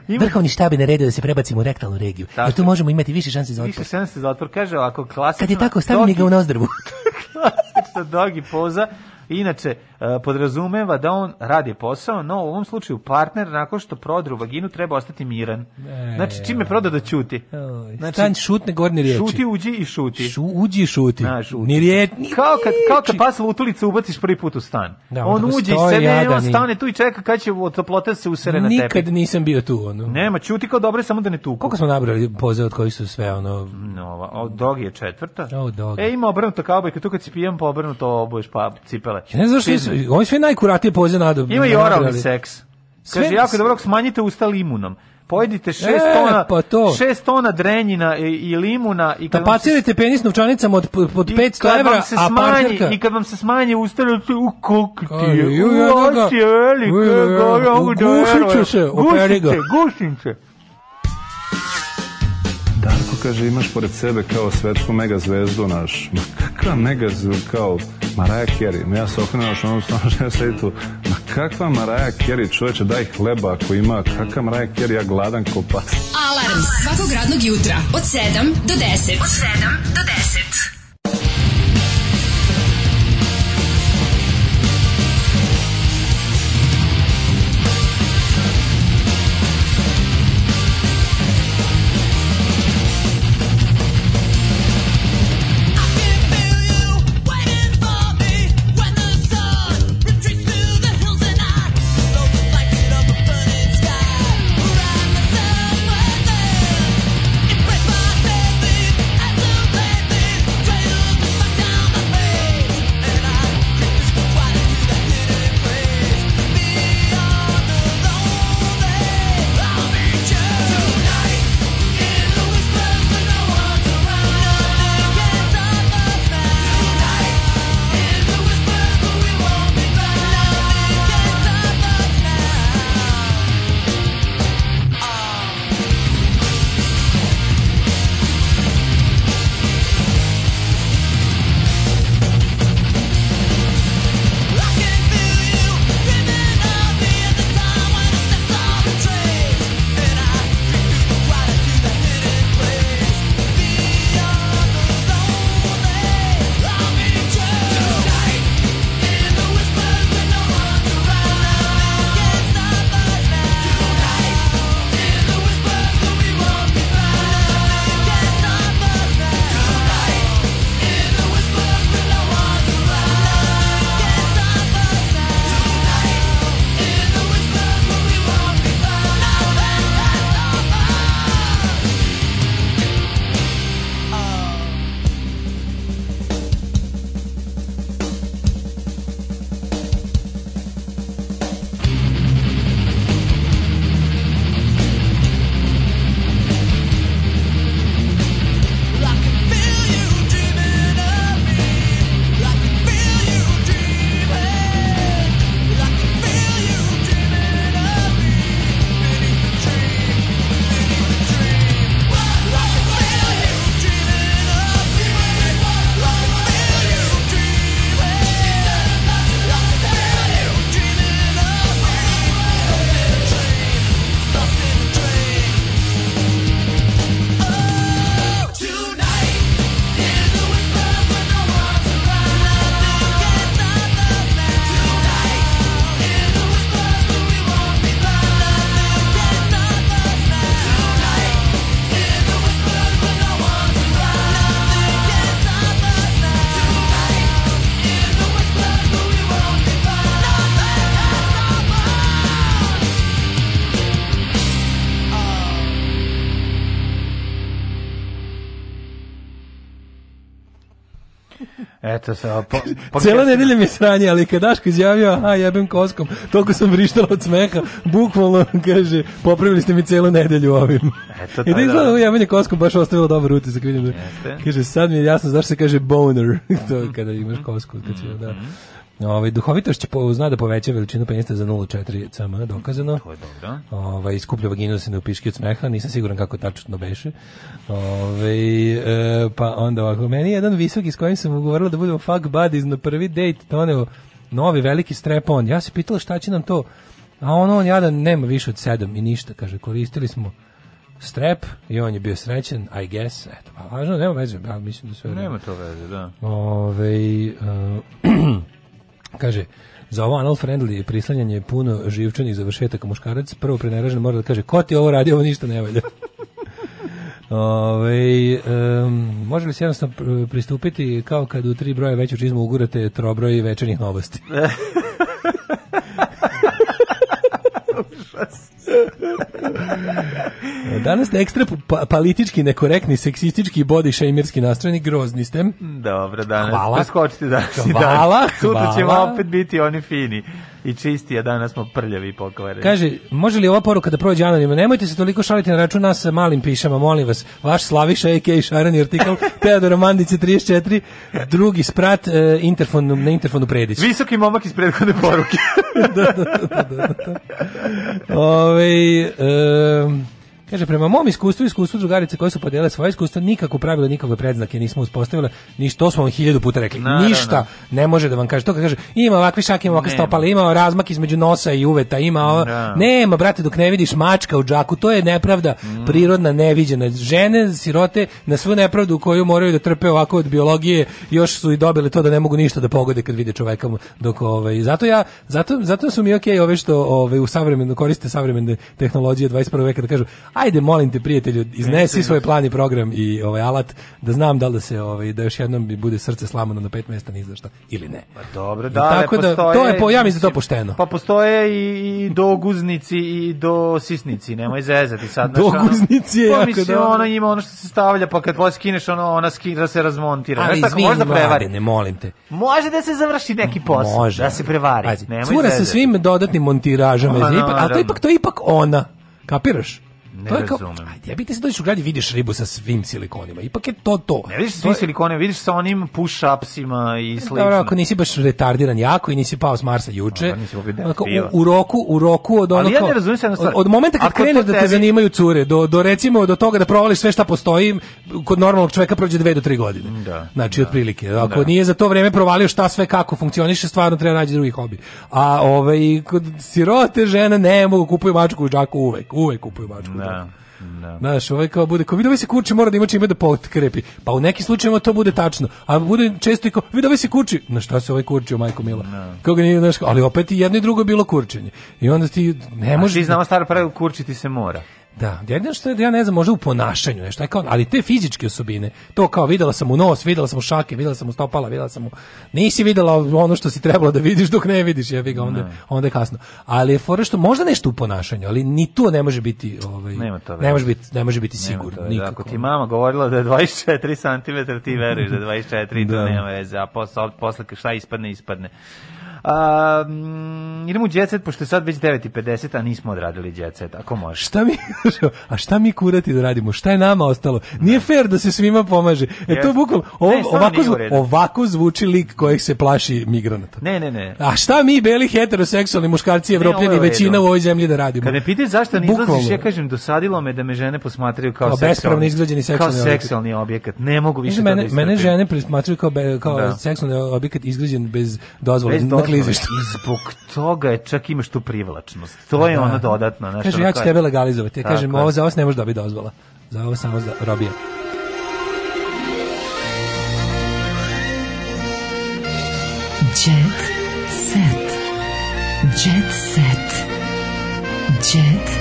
Ima... Vrhovni štab je naredio da se prebacimo u rektalnu regiju. Tako. Jer tu možemo imati više šanse za otpor. Više šanse za otpor. Kaže, ako klasično... Kad je tako, stavim dogi... ga u nozdravu. klasična dogi poza. Inače, E, podrazumeva da on radi posao, no u ovom slučaju partner nakon što prodru vaginu treba ostati miran. E, znači čime proda da ćuti. Znači stan šutne gornje riječi. Šuti, uđi i šuti. Šu, uđi i šuti. Na, šuti. Ni riječ, ni kao kad kao kad pas lutalicu ubaciš prvi put u stan. Da, on, uđe i sebe, on stane tu i čeka kad će od toplote se usere na tebe. Nikad nisam bio tu ono. Nema, ćuti kao dobre samo da ne tu. Koliko smo nabrali poze od kojih su sve ono nova. O, dog je četvrta. O, dog. E ima obrnuto kao kad tu kad si pijem, pa obrnuto obuješ pa cipele. Ja ne znam što oni sve najkuratije poze nado. Ima i oralni seks. Sve, Kaže, jako dobro, smanjite usta limunom. Pojedite 6 e, tona, pa to. šest tona drenjina i, i limuna i da kad tapacirate se... penis novčanicama od od 500 evra, a partnerka i kad vam se smanji usta u kok ti je. Uj, ja, da, Gušiće se, operi Darko kaže, imaš pored sebe kao svetsku mega zvezdu naš. Ma kakva mega zvezdu, kao Maraja Kerry. Ja se okrenuo što onom stano što ja tu. Ma kakva Maraja Kerry, čoveče, daj hleba ako ima. Kakva Maraja Kerry, ja gladan ko Alarm svakog radnog jutra od 7 do 10. Od 7 do 10. sa... Po, po nedelja mi je sranje, ali kad Daško izjavio, aha, jebem koskom, toliko sam vrištala od smeha, bukvalno, kaže, popravili ste mi celu nedelju ovim. Eto, I da izgleda ovo da. da jebanje koskom baš ostavilo dobar utisak, vidim da. Kaže, sad mi je jasno zašto se kaže boner, to kada imaš kosku, kad si, da. Mhm. Ovaj duhovitošć po, zna da poveća veličinu penisa za 0.4 cm dokazano. To je dobro. Ovaj iskuplja vaginu se ne upiški od smeha, nisam siguran kako tačno beše. Ovaj e, pa onda ovako meni jedan visoki s kojim sam ugovorila da budemo fuck buddies na prvi date, doneo novi veliki strepon. Ja se pitala šta će nam to. A on on jadan nema više od 7 i ništa, kaže koristili smo strep i on je bio srećen, I guess, eto, pa važno, nema veze, ja mislim da sve... Nema to veze, da. Ove, ovaj, uh, Kaže, za ovo anal friendly prislanjanje je puno živčanih završetaka muškarac, prvo preneražen mora da kaže, ko ti ovo radi, ovo ništa ne valja. Ove, um, može li se jednostavno pristupiti kao kad u tri broje veću čizmu ugurate trobroj večernih novosti? Užas. Danas ste ekstra pa- politički, nekorektni, seksistički, body shamerski nastrojeni, grozni ste. Dobro, danas. Hvala. Preskočite danas. Hvala, hvala. Sutra ćemo opet biti oni fini i čisti, a danas smo prljavi i pokvareni. Kaže, može li ova poruka da prođe anonimno? Nemojte se toliko šaliti na račun nas sa malim pišama, molim vas. Vaš Slaviša, a.k. Šarani artikal, Teodora Mandice 34, drugi sprat e, interfon, na interfonu Predić. Visoki momak iz prethodne poruke. da, da, da, da, da. da. Ove, e, Kaže, prema mom iskustvu iskustvu drugarice koje su podijele svoje iskustvo, nikako pravilo, nikakve predznake nismo uspostavile, ništa, to smo vam hiljadu puta rekli. Naravno. Ništa ne može da vam kaže. To kaže, ima ovakvi šak, ima ovakve stopala, ima razmak između nosa i uveta, ima ovo. Da. Nema, brate, dok ne vidiš mačka u džaku, to je nepravda mm. prirodna, neviđena. Žene, sirote, na svu nepravdu koju moraju da trpe ovako od biologije, još su i dobile to da ne mogu ništa da pogode kad vide čoveka dok ovaj zato ja zato zato su mi okej okay ove što ovaj u savremeno koriste savremene tehnologije 21. veka da kažu Ajde, molim te prijatelju, iznesi svoj plan i program i ovaj alat da znam da li da se ovaj da još jednom bi bude srce slamano na pet mesta ni zašto ili ne. Pa dobro, da, I tako da postoje, to je po ja mislim da to pošteno. Pa postoje i, i do guznici i do sisnici, nemoj zezati sad Do ono, guznici je pa, mislim, dobro. ona ima ono što se stavlja, pa kad posle skineš ono, ona skira da se razmontira. Ali izvini, možda prevari, ne molim te. Može da se završi neki posao, može. da se prevari. Pazi, cura sa svim dodatnim montiražama, no, no, pa ipak, ali to ipak to ipak ona. Kapiraš? Ne to je kao, Ajde, ja bih se dođeš u grad i vidiš ribu sa svim silikonima. Ipak je to to. Ne vidiš sa svim silikonima, vidiš sa onim push-upsima i slično. Dobro, ako nisi baš retardiran jako i nisi pao s Marsa juče, onako, u, u, roku, u roku od onako... Ali ja ne razumijem se jednu stvar. Od, od momenta kad kreneš da te tebi... zanimaju cure, do, do recimo do toga da provališ sve šta postoji, kod normalnog čoveka prođe dve do tri godine. Mm, da, znači, da, otprilike. Da. Ako da. nije za to vreme provalio šta sve kako funkcioniše, stvarno treba naći drugi hobi. A ovaj, kod sirote žena ne mogu kupuju mačku u džaku uvek, uvek kupuju mačku da. Da. Da. Znaš, ovaj kao bude, kao vidi ovaj se kuči, mora da ima čime da potkrepi. Pa u nekim slučajevima to bude tačno, a bude često i kao, vidi ovaj se kuči, na šta se ovaj kurčio, majko Mila? Da. Kao ga nije, znaš, ali opet i jedno i drugo je bilo kurčenje. I onda ti ne možeš... A ti da- znamo staro pravilo, kurčiti se mora. Da, jedino što je, da ja ne znam, možda u ponašanju nešto, kao, ali te fizičke osobine, to kao videla sam u nos, videla sam u šake, videla sam u stopala, videla sam u... Nisi videla ono što si trebalo da vidiš dok ne vidiš, ja bih ga onda, onda je kasno. Ali je fora što možda nešto u ponašanju, ali ni to ne može biti, ovaj, Nema to ne može biti, ne može biti sigurno. Da. Nikako. Ako ti mama govorila da je 24 cm, ti veruješ da je 24 i to da. nema veze, a posle, posle šta ispadne, ispadne. A, um, idemo u Jet pošto je sad već 9.50, a nismo odradili djecet, ako može. Šta mi, a šta mi kurati da radimo? Šta je nama ostalo? Nije ne. fair da se svima pomaže. E yes. to bukvalno, ov, ne, ovako, zvu, ovako zvuči lik kojeg se plaši migranata. Ne, ne, ne. A šta mi, beli heteroseksualni muškarci, evropljani, većina u ovoj zemlji da radimo? Kada pitaš zašto ne izlaziš, ja kažem, dosadilo me da me žene posmatraju kao, kao seksualni, izgrađeni seksualni, kao seksualni objekat. Ne mogu više mene, to da Mene žene posmatraju kao, be, kao da. seksualni objekat izgrađen bez dozvole. Bez dozvole klizištu. I zbog toga je čak imaš tu privlačnost. To je da. ono dodatno. Nešto kaže, ja ću tebe legalizovati. Ja kažem, ovo za vas ne može dobiti da dozvola. Za ovo samo za robija. Jet set. Jet set. Jet set.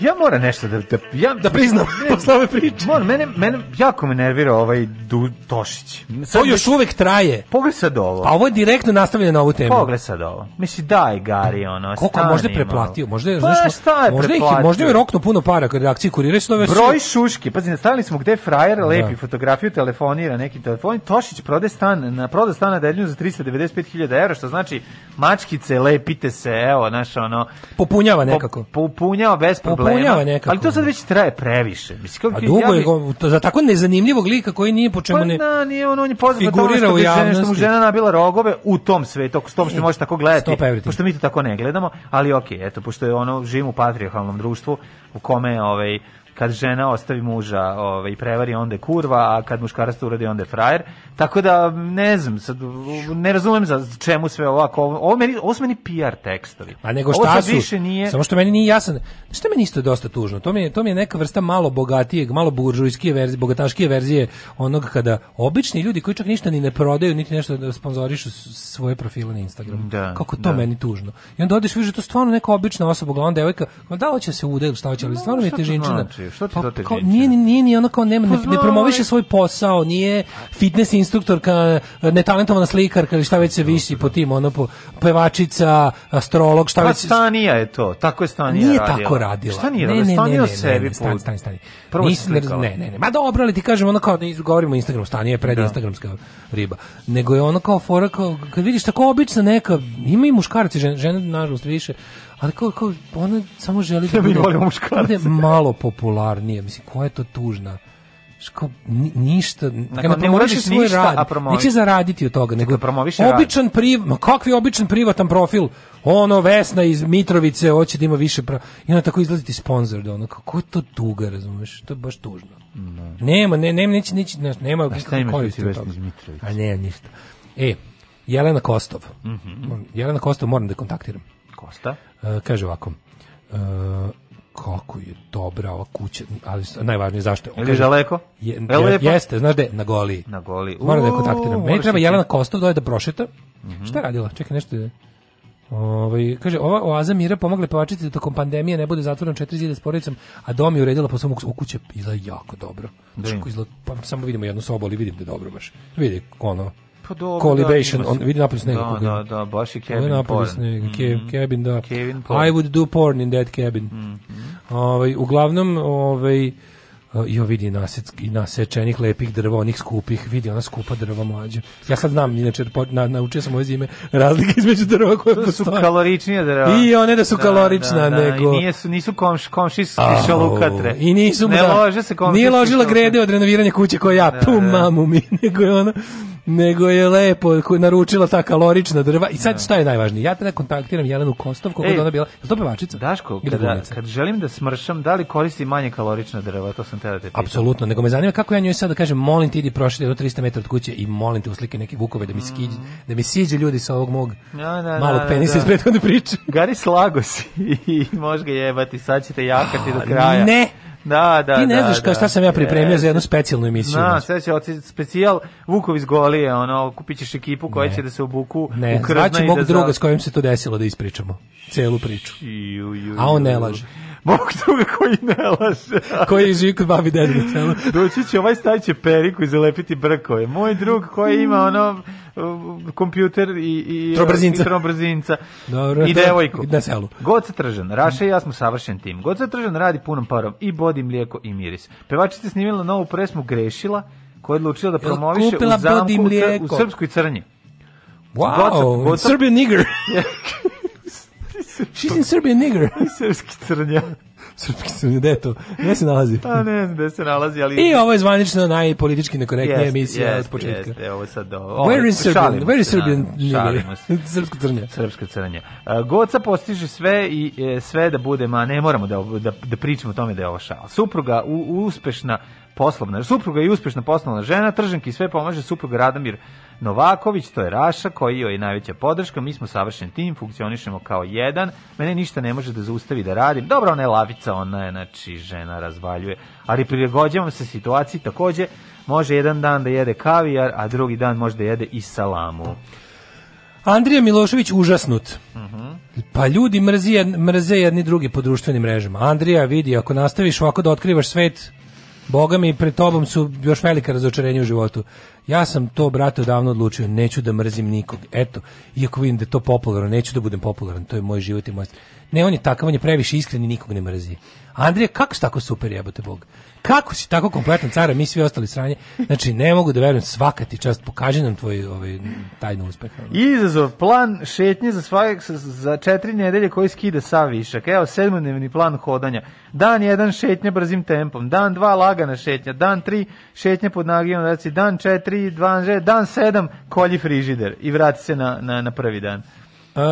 Ja moram nešto da da ja da priznam ne, posle ove priče. Moram, mene mene jako me nervira ovaj du, Tošić. Sad to još već, uvek traje. Pogled sad ovo. Pa ovo je direktno nastavljeno na ovu temu. Pogled sad ovo. Misli daj Gari ono. Koliko možda je preplatio, možda je pa, znaš, je možda ih, možda je rokno puno para kad reakciji kurira su nove. Broj šuški. Pazi, stavili smo gde frajer da. lepi da. fotografiju telefonira neki telefon. Tošić prode stan na proda stan na za 395.000 € što znači mačkice lepite se, evo, naš ono. Popunjava nekako. Popunjava bez problema problema. Nekako. Ali to sad već traje previše. Mislim, A dugo je, ja bi... za tako nezanimljivog lika koji nije po čemu pa ne... Pa nije on, on je poznat figurira što, u žene, što mu žena nabila rogove u tom svetu, s tom što e, možete tako gledati, pošto mi to tako ne gledamo, ali okej, okay, eto, pošto je ono, živim u patriarhalnom društvu u kome, ovaj, kad žena ostavi muža ovaj, i prevari, onda je kurva, a kad muškarac to uradi, onda je frajer. Tako da, ne znam, sad, ne razumem za čemu sve ovako. Ovo, meni, ovo su meni PR tekstovi. A nego šta su, više nije... samo što meni nije jasan. Što meni isto dosta tužno? To mi je, to mi je neka vrsta malo bogatijeg, malo buržujskije verzije, bogataškije verzije onoga kada obični ljudi koji čak ništa ni ne prodaju, niti nešto da sponzorišu svoje profile na Instagramu. Da, Kako to da. meni tužno. I onda odeš, vidiš, da to stvarno neka obična osoba, glavna devojka, da hoće se ude, šta će, ali stvarno mi je težinčina. Znači, teže? Što ti pa, to teže? Kao, nije, nije, nije ono kao nema, ne, pa ne promoviše svoj posao, nije fitness instruktorka, netalentovana slikarka ili šta već se visi po tim, ono po pevačica, astrolog, šta pa, već... Stanija je to, tako je Stanija nije radila. Nije tako radila. Šta nije radila? Stanija o sebi. Stani, stani, stani. Prvo Nis, se Ne, ne, ne. Ma dobro, ali ti kažem, ono kao, ne govorimo o Instagramu, Stanija je pred da. Instagramska riba. Nego je ono kao fora, kao, kad vidiš tako obična neka, ima i muškarci, žene, žene nažalost više, ali kao, kao ona samo želi da bude muškarce. malo popularnije. Mislim, koja je to tužna? Ško, ništa, dakle, ne promoviš svoj ništa, rad, a promoviš. neće zaraditi od toga, nego promoviš običan priv, ma kakvi običan privatan profil, ono Vesna iz Mitrovice, hoće da ima više pra... i ona tako izlaziti sponzor, da ono, kako je to tuga, razumeš, to je baš tužno. Ne. Da. Nema, ne, nema, neće, neće, nema, a šta imaš iz Mitrovice? A ne, ništa. E, Jelena Kostov, mm -hmm. Jelena Kostov moram da kontaktiram. Kosta? E, kaže ovako, e, kako je dobra ova kuća, ali najvažnije zašto je. Ili žaleko? Je, je, jeste, znaš gde? Na goli. Na Goliji. Mora da je kontaktiram. Meni treba da Jelena Kostov doje da prošeta. Mm -hmm. Šta je radila? Čekaj, nešto je... Ovaj kaže ova oaza mira pomogla pevačici da tokom pandemije ne bude zatvoren četiri zida s porodicom, a dom je uredila po svom ukuće bila jako dobro. Znači, da. izla, pa samo vidimo jednu sobu, ali vidim da je dobro baš. Vidi ono Pa dobro, da, Colibation, da, on vidi napolju snega. Da, da, da, baš je Kevin Ovo Porn. Snega, mm -hmm. Kevin, da. Kevin porn. I would do porn in that cabin. Mm -hmm. ovaj, uglavnom, ovaj, eh, jo vidi nasec, i nasečenih lepih drva, onih skupih, vidi ona skupa drva mlađa. Ja sad znam, inače, na, naučio sam ove zime razlike između drva koje to postoje. su kaloričnije drva. I one da su da, da kalorična, da, da, nego... I nisu, nisu komš, komšijski oh, šalukatre. I nisu, ne da, lože se komšijski Nije ložila grede od renoviranja kuće koja ja, tu da, mamu mi, nego je ona nego je lepo naručila ta kalorična drva i sad da. šta je najvažnije ja da kontaktiram Jelenu Kostov kako je ona bila to pevačica Daško kada, kad želim da smršam da li koristim manje kalorična drva to sam te da te pitam apsolutno nego me zanima kako ja njoj sad da kažem molim ti idi prošli do 300 metara od kuće i molim te uslike neke vukove da mi mm. skiđe da mi siđe ljudi sa ovog mog da, da, da malog da, penisa iz prethodne priče Gari slago si i može ga jebati sad ćete jakati do kraja ne Da, da, Ti ne da, znaš kao da. šta sam ja pripremio za jednu specijalnu emisiju. Da, sve će otići specijal Vukov iz Golije, ono, kupit ćeš ekipu koja ne. će da se obuku u krzna znači, i da... Ne, mog druga s kojim se to desilo da ispričamo, celu priču. A on ne laže. Bog druga koji ne laže. koji živi kod babi dedne. Doći će ovaj staviće periku i zalepiti brkove. Moj drug koji ima ono kompjuter i i trobrzinca, i, trobrzinca. Dobro, i devojku na selu. Goca Tržan, Raša i ja smo savršen tim. Goca Tržan radi punom parom i bodi mlijeko i miris. Pevačica snimila novu pesmu Grešila, koja je odlučila da promoviše u zamku u, u srpskoj crnji. Wow, Goca, Goca, Serbian nigger. She's in Serbia nigger. Srpski crnja. Srpski crnja, gde je to? Gde se nalazi? Pa ne znam gde se nalazi, ali... I ovo je zvanično najpolitički nekorektnija yes, emisija yes, od početka. Jeste, ovo sad... Ovo, where is Serbian? Where is Serbian nigger? Srpska crnja. Srpska crnja. Uh, Goca postiže sve i e, sve da bude, ma ne moramo da, da, da pričamo o tome da je ovo šal. Supruga u, uspešna poslovna, supruga je uspešna poslovna žena, trženki sve pomaže, supruga Radomir Novaković, to je Raša, koji joj je najveća podrška, mi smo savršen tim, funkcionišemo kao jedan, mene ništa ne može da zaustavi da radim. Dobro, ona je lavica, ona je, znači, žena razvaljuje, ali prilagođavam se situaciji takođe, može jedan dan da jede kavijar, a drugi dan može da jede i salamu. Andrija Milošević užasnut. Uh mhm. -huh. Pa ljudi mrze, mrze jedni drugi po društvenim mrežama. Andrija, vidi, ako nastaviš ovako da otkrivaš svet, Boga mi, pred tobom su još velika razočarenja u životu. Ja sam to, brate, odavno odlučio, neću da mrzim nikog. Eto, iako vidim da to popularno, neću da budem popularan, to je moj život i moj... Ne, on je takav, on je previše iskren i nikog ne mrzi. Andrija, kako si tako super jebote Bog? Kako si tako kompletan cara, mi svi ostali sranje? Znači, ne mogu da verujem, svaka ti čast, pokaži nam tvoj ovaj, tajnu uspeh. Izazov, plan šetnje za, svak, za četiri nedelje koji skida sa višak. Evo, sedmodnevni plan hodanja. Dan jedan šetnja brzim tempom, dan dva lagana šetnja, dan tri šetnja pod nagijom, dan četiri, dan sedam kolji frižider i vrati se na, na, na prvi dan. Uh,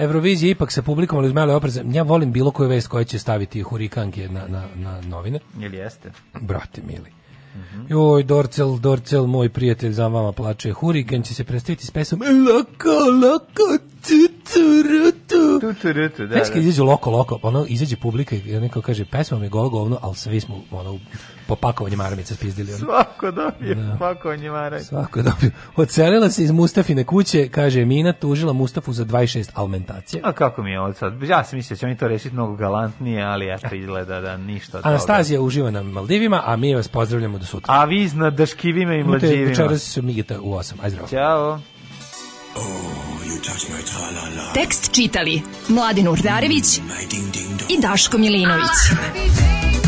Eurovizija ipak se publikom, ali uz male opreze. Ja volim bilo koju vest koja će staviti hurikanke na, na, na novine. Ili jeste? Brate mili. Mm -hmm. Joj, Dorcel, Dorcel, moj prijatelj za vama plače. Hurikan će se predstaviti s pesom Loko, loko, tuturutu. Tuturutu, da. Znaš kad da. izađu loko, loko, ono, izađe publika i neko kaže, pesma mi je golo govno, ali svi smo, ono, po pakovanju maramica spizdili. Svako dobio da. pakovanje maramica. Svako dobio. Ocelila se iz Mustafine kuće, kaže Mina, tužila Mustafu za 26 alimentacije. A kako mi je ovo sad? Ja sam mislio da će oni to rešiti mnogo galantnije, ali eto izgleda da ništa od Anastazija toga. uživa na Maldivima, a mi vas pozdravljamo do sutra. A vi na daškivima i mlađivima. Večeras su Migita u 8. Ajde, zdravo. Ćao. Oh, you touch my -la -la. Tekst čitali Mladin Urdarević mm, i Daško Milinović. Ah